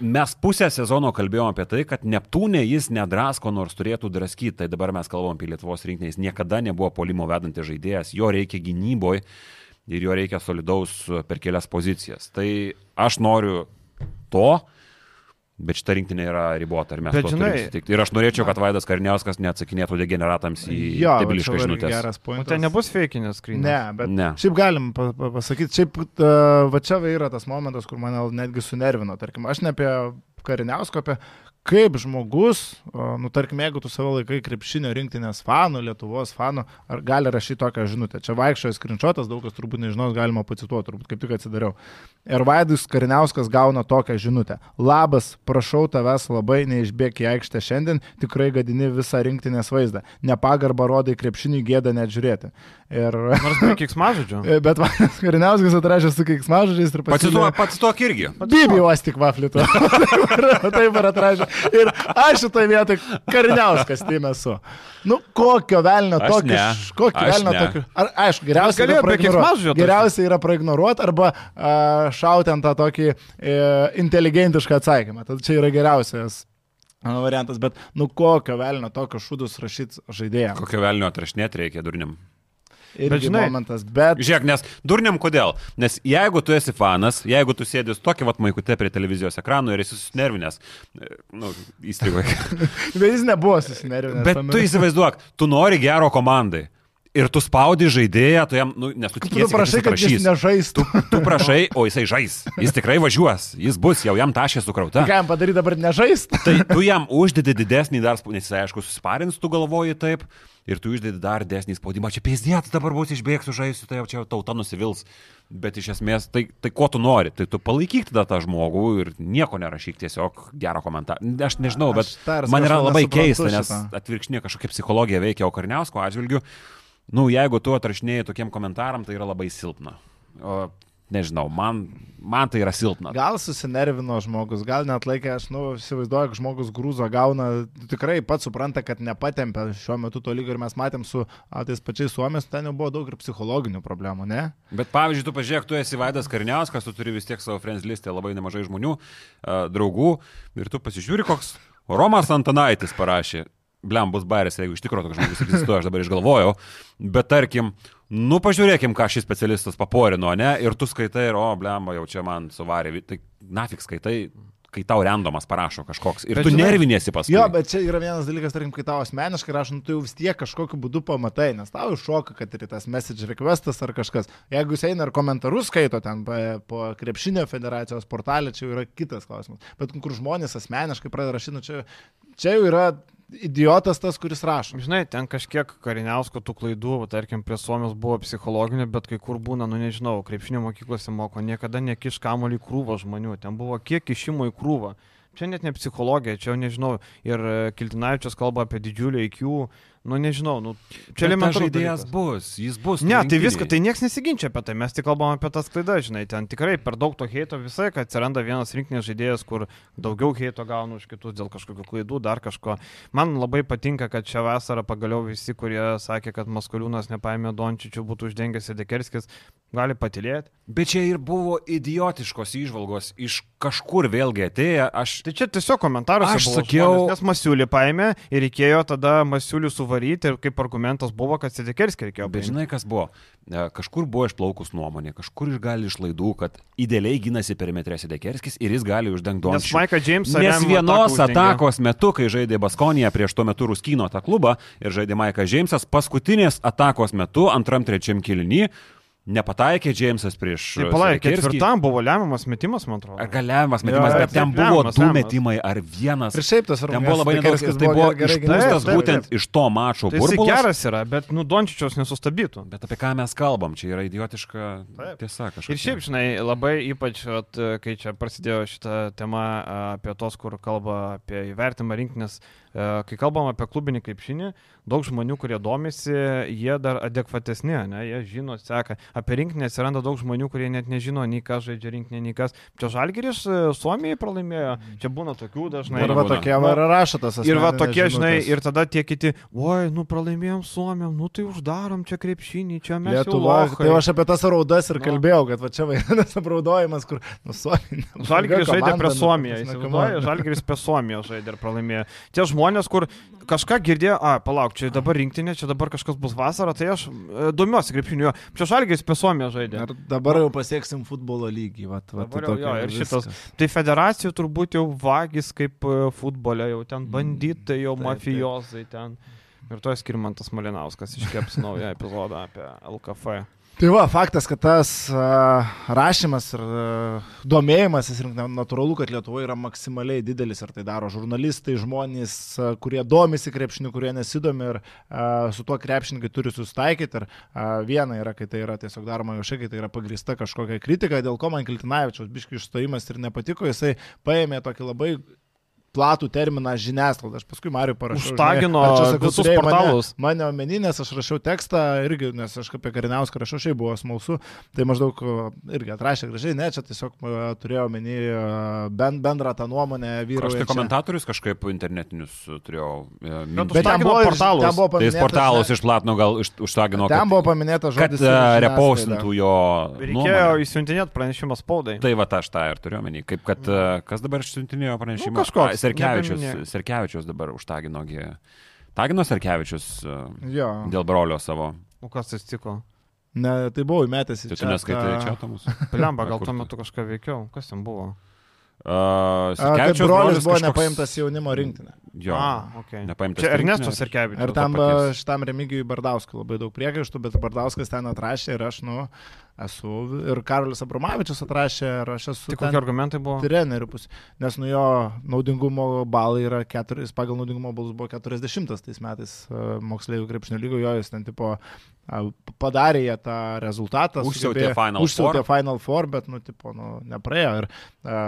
Mes pusę sezono kalbėjome apie tai, kad Neptūnė jis nedrasko, nors turėtų draskyti. Tai dabar mes kalbam apie Lietuvos rinkinį. Jis niekada nebuvo polimo vedantis žaidėjas. Jo reikia gynyboje ir jo reikia solidaus per kelias pozicijas. Tai aš noriu to. Bet šita rinktinė yra ribota ir mes Bet žinai- sutikti. Ir aš norėčiau, kad Vaidas Karniauskas neatsakinėtų degeneratams į Jo, irgi žinutę. Geras O pointas. tai nebus feikinės skrynės. Ne, bet Ne. šiaip galim pa, pa, pasakyti, šiaip uh, va čia yra tas momentas, kur mane netgi sunervino. Tarkim, aš ne apie kariniausko, apie kaip žmogus, nu tarkim, jeigu tu savo laikai krepšinio rinktinės fanų, Lietuvos fanų, ar gali rašyti tokią žinutę. Čia vaikščiojo skrinčiotas, daug kas turbūt nežinos, galima pacituoti, turbūt kaip tik atsidariau. Ir Vaidus Kariniauskas gauna tokią žinutę. Labas, prašau tavęs labai, neišbėk į aikštę šiandien, tikrai gadini visą rinktinės vaizdą. Nepagarbą rodai krepšiniui gėdą net žiūrėti. Ir... Nors be kiksmažodžio. Bet Vaidas Kariniauskas atrašė su keiksmažodžiais ir Pacituok, pacituok irgi. Bibi uostik vaflitų. Taip ir atrašė. Ir aš šitoje vietoje karniauskas tai esu. Nu, kokio velnio tokio. Kokio velnio tokio. Ar, aišku, geriausia yra praignoruot. Geriausia yra praignoruoti arba šauti ant tą tokį e, inteligentišką atsakymą. Tad čia yra geriausias mano variantas. Bet, nu, kokio velnio tokio šūdus rašyti žaidėjams. Kokio velnio atrašinėti reikia durniam. Bet žinai- momentas. Bet Žiūrėk, nes durniam kodėl? Nes jeigu tu esi fanas, jeigu tu sėdės tokį vat maikutę prie televizijos ekrano ir esi susinervinęs, e, nu, įstrigoji. Bet jis nebuvo susinervinęs. Bet tame. tu įsivaizduok, tu nori gero komandai. Ir tu spaudi žaidėją, tu jam, nu, nes tu Tu tikiesi, prašai, kad jis atrašys. nežaistų. Tu prašai, o jisai žais. Jis tikrai važiuos. Jis bus, jau jam tašė sukrauta. Ką jam padaryti dabar nežaist? Tai tu jam uždedi didesnį dar nes jis aišku susparins, tu galvoji taip. Ir tu uždedi dar didesnį spaudimą, čia pėsdėt, dabar bus išbėgsiu, žaisiu, tai jau čia tauta nusivils. Bet iš esmės, tai, tai ko tu nori, tai tu palaikyk tada tą žmogų ir nieko nerašyk, tiesiog gerą komentarą. Aš nežinau, bet Aš dar man yra labai keista, nes atvirkšnė kažkokia psichologija veikia Okarniausko atžvilgiu. Nu, jeigu tu atrašinėjai tokiem komentaram, tai yra labai silpna. O, nežinau, man, man tai yra silpna. Gal susinervino žmogus, gal net laikė, aš nu, įsivaizduoju, kad žmogus grūzo gauna, tikrai pats supranta, kad nepatempia šiuo metu to lygio ir mes matėm su a, tais pačiais suomės, ten jau buvo daug ir psichologinių problemų, ne? Bet pavyzdžiui, tu pažiūrėk, tu esi Vaidas Karniauskas, tu turi vis tiek savo friends listę labai nemažai žmonių, a, draugų, ir tu pasižiūri, koks Romas Antonaitis parašė. Blem bus bairės, jeigu iš tikrųjų toks žmogus egzistuoja, aš dabar išgalvojau. Bet tarkim, nu pažiūrėkim, ką šis specialistas paporino, ne? Ir tu skaitai, ir o, blemba, jau čia man suvarė. Tai nafik skaitai, kai tau randomas parašo kažkoks. Ir bet tu žinai- nervinėsi paskui. Jo, bet čia yra vienas dalykas, tarkim, kai tau asmeniškai rašo, nu, tu jau vis tiek kažkokiu būdu pamatai, nes tau iššoka, kad ir tas message requestas ar kažkas. Jeigu jis eina ir komentarus skaito ten po, po krepšinio federacijos portalė, čia jau yra kitas klausimas. Bet kur žmonės asmeniškai pradeda rašyti, nu, čia, čia jau yra idiotas tas, kuris rašo. Žinai, ten kažkiek kariniausko tų klaidų, va, tarkim, prie Suomijos buvo psichologinių, bet kai kur būna, nu nežinau, krepšinio mokyklose moko, niekada nekiš kamolį krūvą žmonių, ten buvo kiek kišimo į krūvą. Čia net ne psichologija, čia jau nežinau, ir e, Kiltinavičius kalba apie didžiulį IQ, nu nežinau, nu čia elementarus žaidėjas dalykas. bus, jis bus. Ne, tai viskas, tai niekas nesiginčia apie tai, mes tik kalbam apie tas klaidas, žinai, ten tikrai per daug to heito visai, kad atsiranda vienas rinkinės žaidėjas, kur daugiau heito gauna už kitus dėl kažkokių klaidų, dar kažko. Man labai patinka, kad šią vasarą pagaliau visi, kurie sakė, kad Maskoliūnas nepaėmė Dončičių, būtų uždengęs Edekerskis, gali patilėti. Bet čia ir buvo idiotiškos išvalgos iš kažkur vėlgi atėję. Aš Tai čia tiesiog komentaruose Aš sakiau- žmonės, nes Masiulį paėmė ir reikėjo tada Masiulį suvaryti ir kaip argumentas buvo, kad Edekerskį reikėjo Bet žinai, kas buvo? E, Kažkur buvo išplaukus nuomonė, kažkur iš gali išlaidų, kad idealiai gynasi perimetrė Sidekerskis ir jis gali uždengti Nes Dončičių. Maiką Džeimsą Nes vienos uždengė. atakos metu, kai žaidė Baskonija prieš tuo metu Ruskino tą klubą ir žaidė Maikas Džeimsas, paskutinės atakos metu, antram trečiam kilny, nepataikė Džeimsas prieš... Tai palaik, Sidekerskį. ketvirtam buvo lemiamas metimas, man atrodo. Ar galiavimas metimas, Jo, bet ten buvo lemiamas, du lemiamas. metimai ar vienas. Ir šiaip tas Ten buvo labai nedaug, tai buvo gerai išpūstas gynęs. būtent iš to mačo Tai jis geras yra, bet, nu, Dončičiaus nesustabdytų. Bet apie ką mes kalbam, čia yra idiotiška Taip. tiesa kažkokia. Ir šiaip, žinai, labai ypač, vat, kai čia prasidėjo šita tema apie tos, kur kalba apie įvertimą rinkinės, a, kai kalbam apie klubinį krepšinį, daug žmonių, kurie domisi, jie dar adekvatesni, ne, jie žino, seka. Apie rinkinį atsiranda daug žmonių, kurie net nežino, nei kas žaidžia rinkinį, nei kas. Čia Žalgiris e, Suomijai pralaimėjo, čia būna tokių dažnai. Ir va tokie va ir rašo tas Ir va tokie, žinai, ir tada tie kiti, oi, nu pralaimėjom Suomiam, nu tai uždarom čia krepšinį, čia mes Lietuva, tai aš apie tas raudas ir Nu. kalbėjau, kad va čia vienas apraudojimas, kur nu, Suomija. Žalgiris žaidė prie Suomiją, nu, įsivaizduoji, Žalgiris prie Suomiją žaidė ir pralaimėjo. Tie žmonės, kur kažką girdėjo, a, palauk, čia dabar rinktinė, čia dabar kažkas bus vasara, tai aš e, domiuosi krepšiniu. Čia Žalgiris prie Suomiją žaidė. Ir dabar jau pasieksim futbolo lygį. Va, va, tai jau, jo, ir šitas- viskas. Tai federacijų turbūt jau vagis kaip e, futbole, jau ten banditai, jau Taip, taip. mafijozai ten. Ir to Skirmantas Malinauskas iškeps naują epizodą apie LKF. Tai va, faktas, kad tas uh, rašymas ir uh, domėjimasis natūralu, kad Lietuvoje yra maksimaliai didelis ir tai daro žurnalistai, žmonės, uh, kurie domisi krepšiniu, kurie nesidomi ir uh, su tuo krepšininkai turi susitaikyti. Ir uh, viena yra, kai tai yra tiesiog daroma viešai, kai tai yra pagrista kažkokia kritika, dėl ko man Kiltinavičiaus biški išstojimas ir nepatiko, jisai paėmė tokį labai platų terminą žiniasklaida. Aš paskui Mariu parašiau. Užtagino žinai, ar čia, sakau, visus portalus. Mane, mane omeny, nes aš rašiau tekstą irgi, nes aš apie Kariniauską rašiau, šiaip buvo smalsu. Tai maždaug irgi atrašė gražiai, ne, čia tiesiog turėjau omeny e, ben, bendrą tą nuomonę Aš vyrų. tai komentatorius kažkaip internetinius e, turėjau. e, mintis. Bet ten buvo, portalus. ten buvo Tai jis paminėtas, portalus žinai, išplatino, gal iš- užtagino, Ten kad, buvo paminėtas kad žodis. e, žiniasklaida. repostintų jo. Reikėjo įsiuntinėti pranešimą spaudai. Tai va, aš tą ir turiu omeny. Kaip kad, kas dabar išsiuntinėjo pranešimą? Nu, kažkoks, Serkevičius. Serkevičius dabar užtaginogi. Tagino Serkevičius e, Jo. dėl brolio savo. O kas atsitiko? Ne, tai buvau įmetęs į Tai tu neskaitai čia tomus. Pliamba, gal tuo tu? metu kažką veikiau. Kas ten buvo? Uh, Kad brolis buvo nepaimtas jaunimo rinktinė. Jo. A, ok. Nepaimtas Čia Ernestas rinktinę. Serkevičius. Ir tam paties. šitam remigijui Bardauskui labai daug priekaištų, bet Bardauskas ten atrašė ir aš, nu, esu. Ir Karolis Abromavičius atrašė ir aš esu. Tai kokie argumentai buvo? trenerių pusė. Nes nu jo naudingumo balai yra 4, jis pagal naudingumo balus buvo 40 tais metais e, moksleivių krepšinio lygo, jo jis ten tipo padarė jie tą rezultatą. Užsiautė Final Užsiautė Four. Final Four, bet, nu, tipo, nu, nepraėjo. Ir a,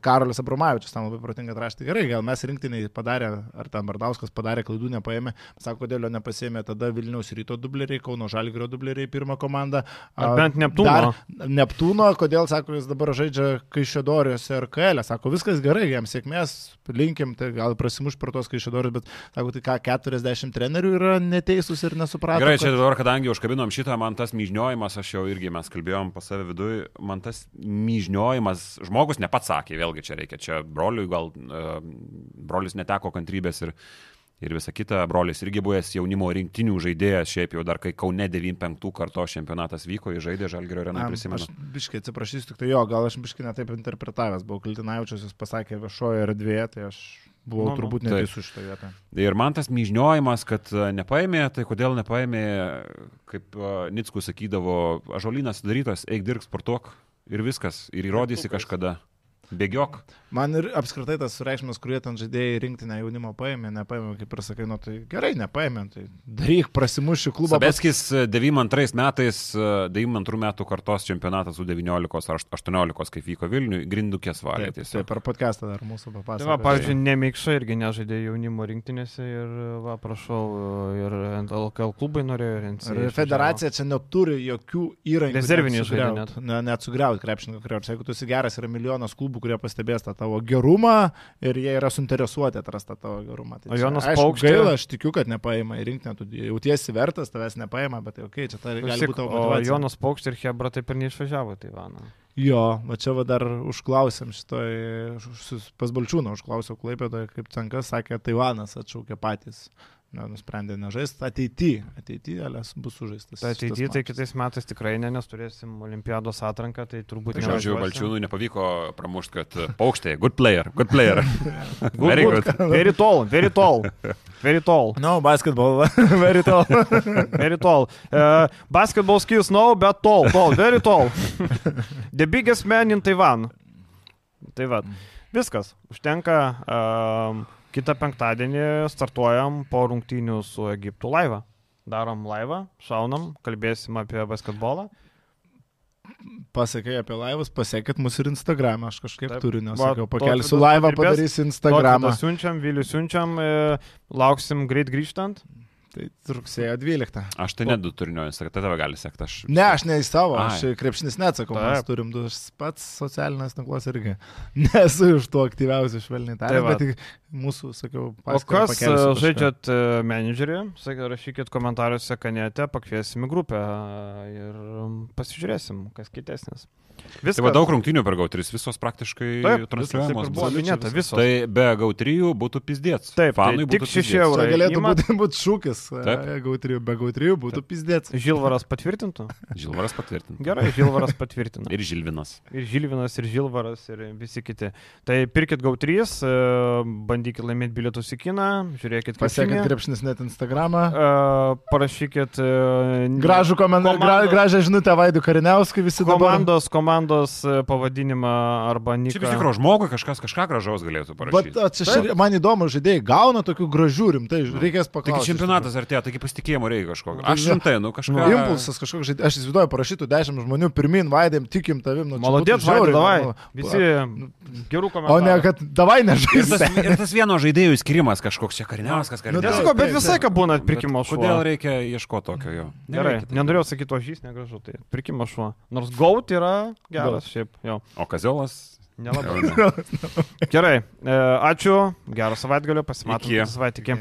Karolis Abromavičius tam labai protingai atrašė. Tai gerai, gal mes rinktiniai padarė, ar ten Bardauskas padarė klaidų, nepaėmė. Sako, kodėl jo nepasėmė tada Vilniaus ryto dubleriai, Kauno Žalgirio dubleriai, pirmą komandą. Ar bent Neptūno? Dar Neptūno, kodėl, sako, jis dabar žaidžia Kaišėdoriuose ir KL. Sako, viskas gerai, jam sėkmės, linkim, tai gal prasimuš per tos Kaišėdorius, bet, sako, tai ką, 40 trenerių yra neteisūs ir nesuprato. Gerai, čia kad- dabar, kadangi užkabinom šitą, man tas myžniojimas, aš jau irgi mes kalbėjom pas save viduje, man tas myžniojimas, žmogus ne pats sakė, vėlgi čia reikia, čia broliui gal, uh, brolis neteko kantrybės ir, ir visa kita, brolis irgi buvęs jaunimo rinktinių žaidėjas, šiaip jau dar kai Kaune 95 kartos čempionatas vyko, jis žaidė Žalgerio arenai, Am, prisimenu. Aš biškai atsiprašysiu, tik tai jo, gal aš biškai netaip interpretavęs, buvau Kaltinaičius, jis pasakė viešoje erdvėje, tai aš buvau Nu, nu, turbūt taip. neteisus šitoje vietoje. Ir man tas myžniojimas, kad e, nepaėmė, tai kodėl nepaėmė, kaip e, Nickus sakydavo, ažolinas darytas, eik dirk, sportuok ir viskas, ir įrodysi kažkada. Bėgiok. Man ir apskritai tas sureikšmės, kurie ten žaidėjai rinktinę jaunimo paėmė, nepaėmė, kaip ir sakai, nu tai gerai, nepaėmė, tai daryk, prasimuši klubą. Sabetskis 92 metais, e, 92 metų kartos čempionatas U19 ar 18, kaip vyko Vilniui, grindukės valė Taip, taip, tiesiog. per podcastą dar mūsų Tai va, papasakosiu. pavyzdžiui, Nemikša irgi nežaidė jaunimo rinktinėse ir, va, prašau, ir LKL klubai norėjo NCAA. Ir federacija čia neturi jokių įrankių. Rezervinį net žaidė sugriaut. Ne, net sugriauti krepšininko krepšį. Jeigu tu esi geras, yra milijonas klubų, kurie pastebės tą tavo gerumą ir jie yra suinteresuoti atrasti tą tavo gerumą. Tai O Jonas Paukštė- Gaila, aš tikiu, kad nepaima į rinkinį, tu jautiesi vertas, tavęs nepaima, bet tai ok, čia tai gali būti tavo O motivacija. Jonas Paukštė ir Hebra taip ir neišvažiavo į Taivaną. Jo, va čia va dar užklausėm šitoj, pas Balčiūną užklausiau Klaipėdoje, kaip Cenkas sakė, Taivanas atšaukė patys. Ne, nusprendė nežaisti. Ateityje, ateityje, Alės bus sužaistas. Tai ateityje, tai kitais metais tikrai ne, nes turėsim Olimpiados atranką, tai turbūt Tai žodžiu. Balčiūnui nepavyko pramušti, kad e, paukštė, good player, good player. Good, Very good. good. Very tall, very tall. Very tall. No, basketball, very tall. Very tall. Uh, basketball skills no, but tall, tall, very tall. The biggest man in Taiwan. Tai va, viskas. Užtenka. Um, kitą penktadienį startuojam po rungtynių su Egiptu laivą. Darom laivą, šaunam, kalbėsim apie basketbolą. Pasakai apie laivus, pasiekit mus ir Instagram'e, aš kažkaip Taip. turiu, nesakiau, Tautvydas pakelsiu laivą, padarysiu Instagram'ą. Siunčiam, Vilių siunčiam, e, lauksim greit grįžtant. Tai rugsėjo 12. Aš tai nedu turinio, sakai, tai tave gali sekti. Aš... Ne, aš ne į savo, Ai. aš krepšinis neatsakau, mes Taip. turim du aš pats socialinės tinklos irgi. Nesu iš tų aktyviausių švelniai Tai tariant, va. bet tik mūsų, sakiau, O paskyrą kas pakelsiu e, žaidžiat e, menedžerį, sakė, rašykit komentaruose kanete, pakviesim į grupę e, ir pasižiūrėsim, kas kitesnis. Viskas. Tai va daug rungtynių per GAU3, visos praktiškai Taip, transliuojamos. ir buvo minėta, visos. Tai be GAU3 būtų pizdėts. Taip, tai fanui tik būtų 6 pizdėts. eurų. Čia galėtų būti būt šūkis. Taip. Gautrių, be gautrių būtų pizdėts. Žilvaras patvirtintų? Žilvaras patvirtina. Gerai, Žilvaras patvirtina. Ir Žilvinas. Ir Žilvinas, ir Žilvaras, ir visi kiti. Tai pirkit GAU3, e, bandykit laimėti bilietus į kiną, žiūrėkit, kaip Pasiekit krepšinis net Instagramą. Uh, parašykit uh, Gražų komentarą, gra, komandos- gražią žinutę Vaidų Kariniauskui visi dabar. komandos, komandos e, pavadinimą arba Čia vis niką. tikro žmogui kažkas kažką gražaus galėtų Bet parašyti. a, čia šir, man įdomu, žaidėjai gauna tokių gražių rimtai, reikės Taigi paklausti. čempionatas artėja, taigi pasitikėjimo reikia kažkokio. Aš Nu, rimtai, nu Nu, kažką. impulsas kažkoks žaidėjas, aš įsivaizduoju, parašytų dešimt žmonių pirmin, vaidėm, tikim tavim. Nu, būtų žiauriai davai. Visi gerų O komentarų. ne, kad davai Ir tas, nežaisti. ir tas vieno žaidėjų skirimas kažkoks čia kariniauskas, Nu, kariniauskas. Nesako, bet Taip, visai ką būna atpirkimo šuo. Kodėl reikia ieškoti tokio jo? Gerai, nenorėjau sakyti, o žys negražu, tai pirkimo šuo. Nors gaut yra geras, šiaip jau. O kaziolas? Nelabai. Gerai, e, ačiū, gero savaitgalio, pasimatome savaitę. Iki.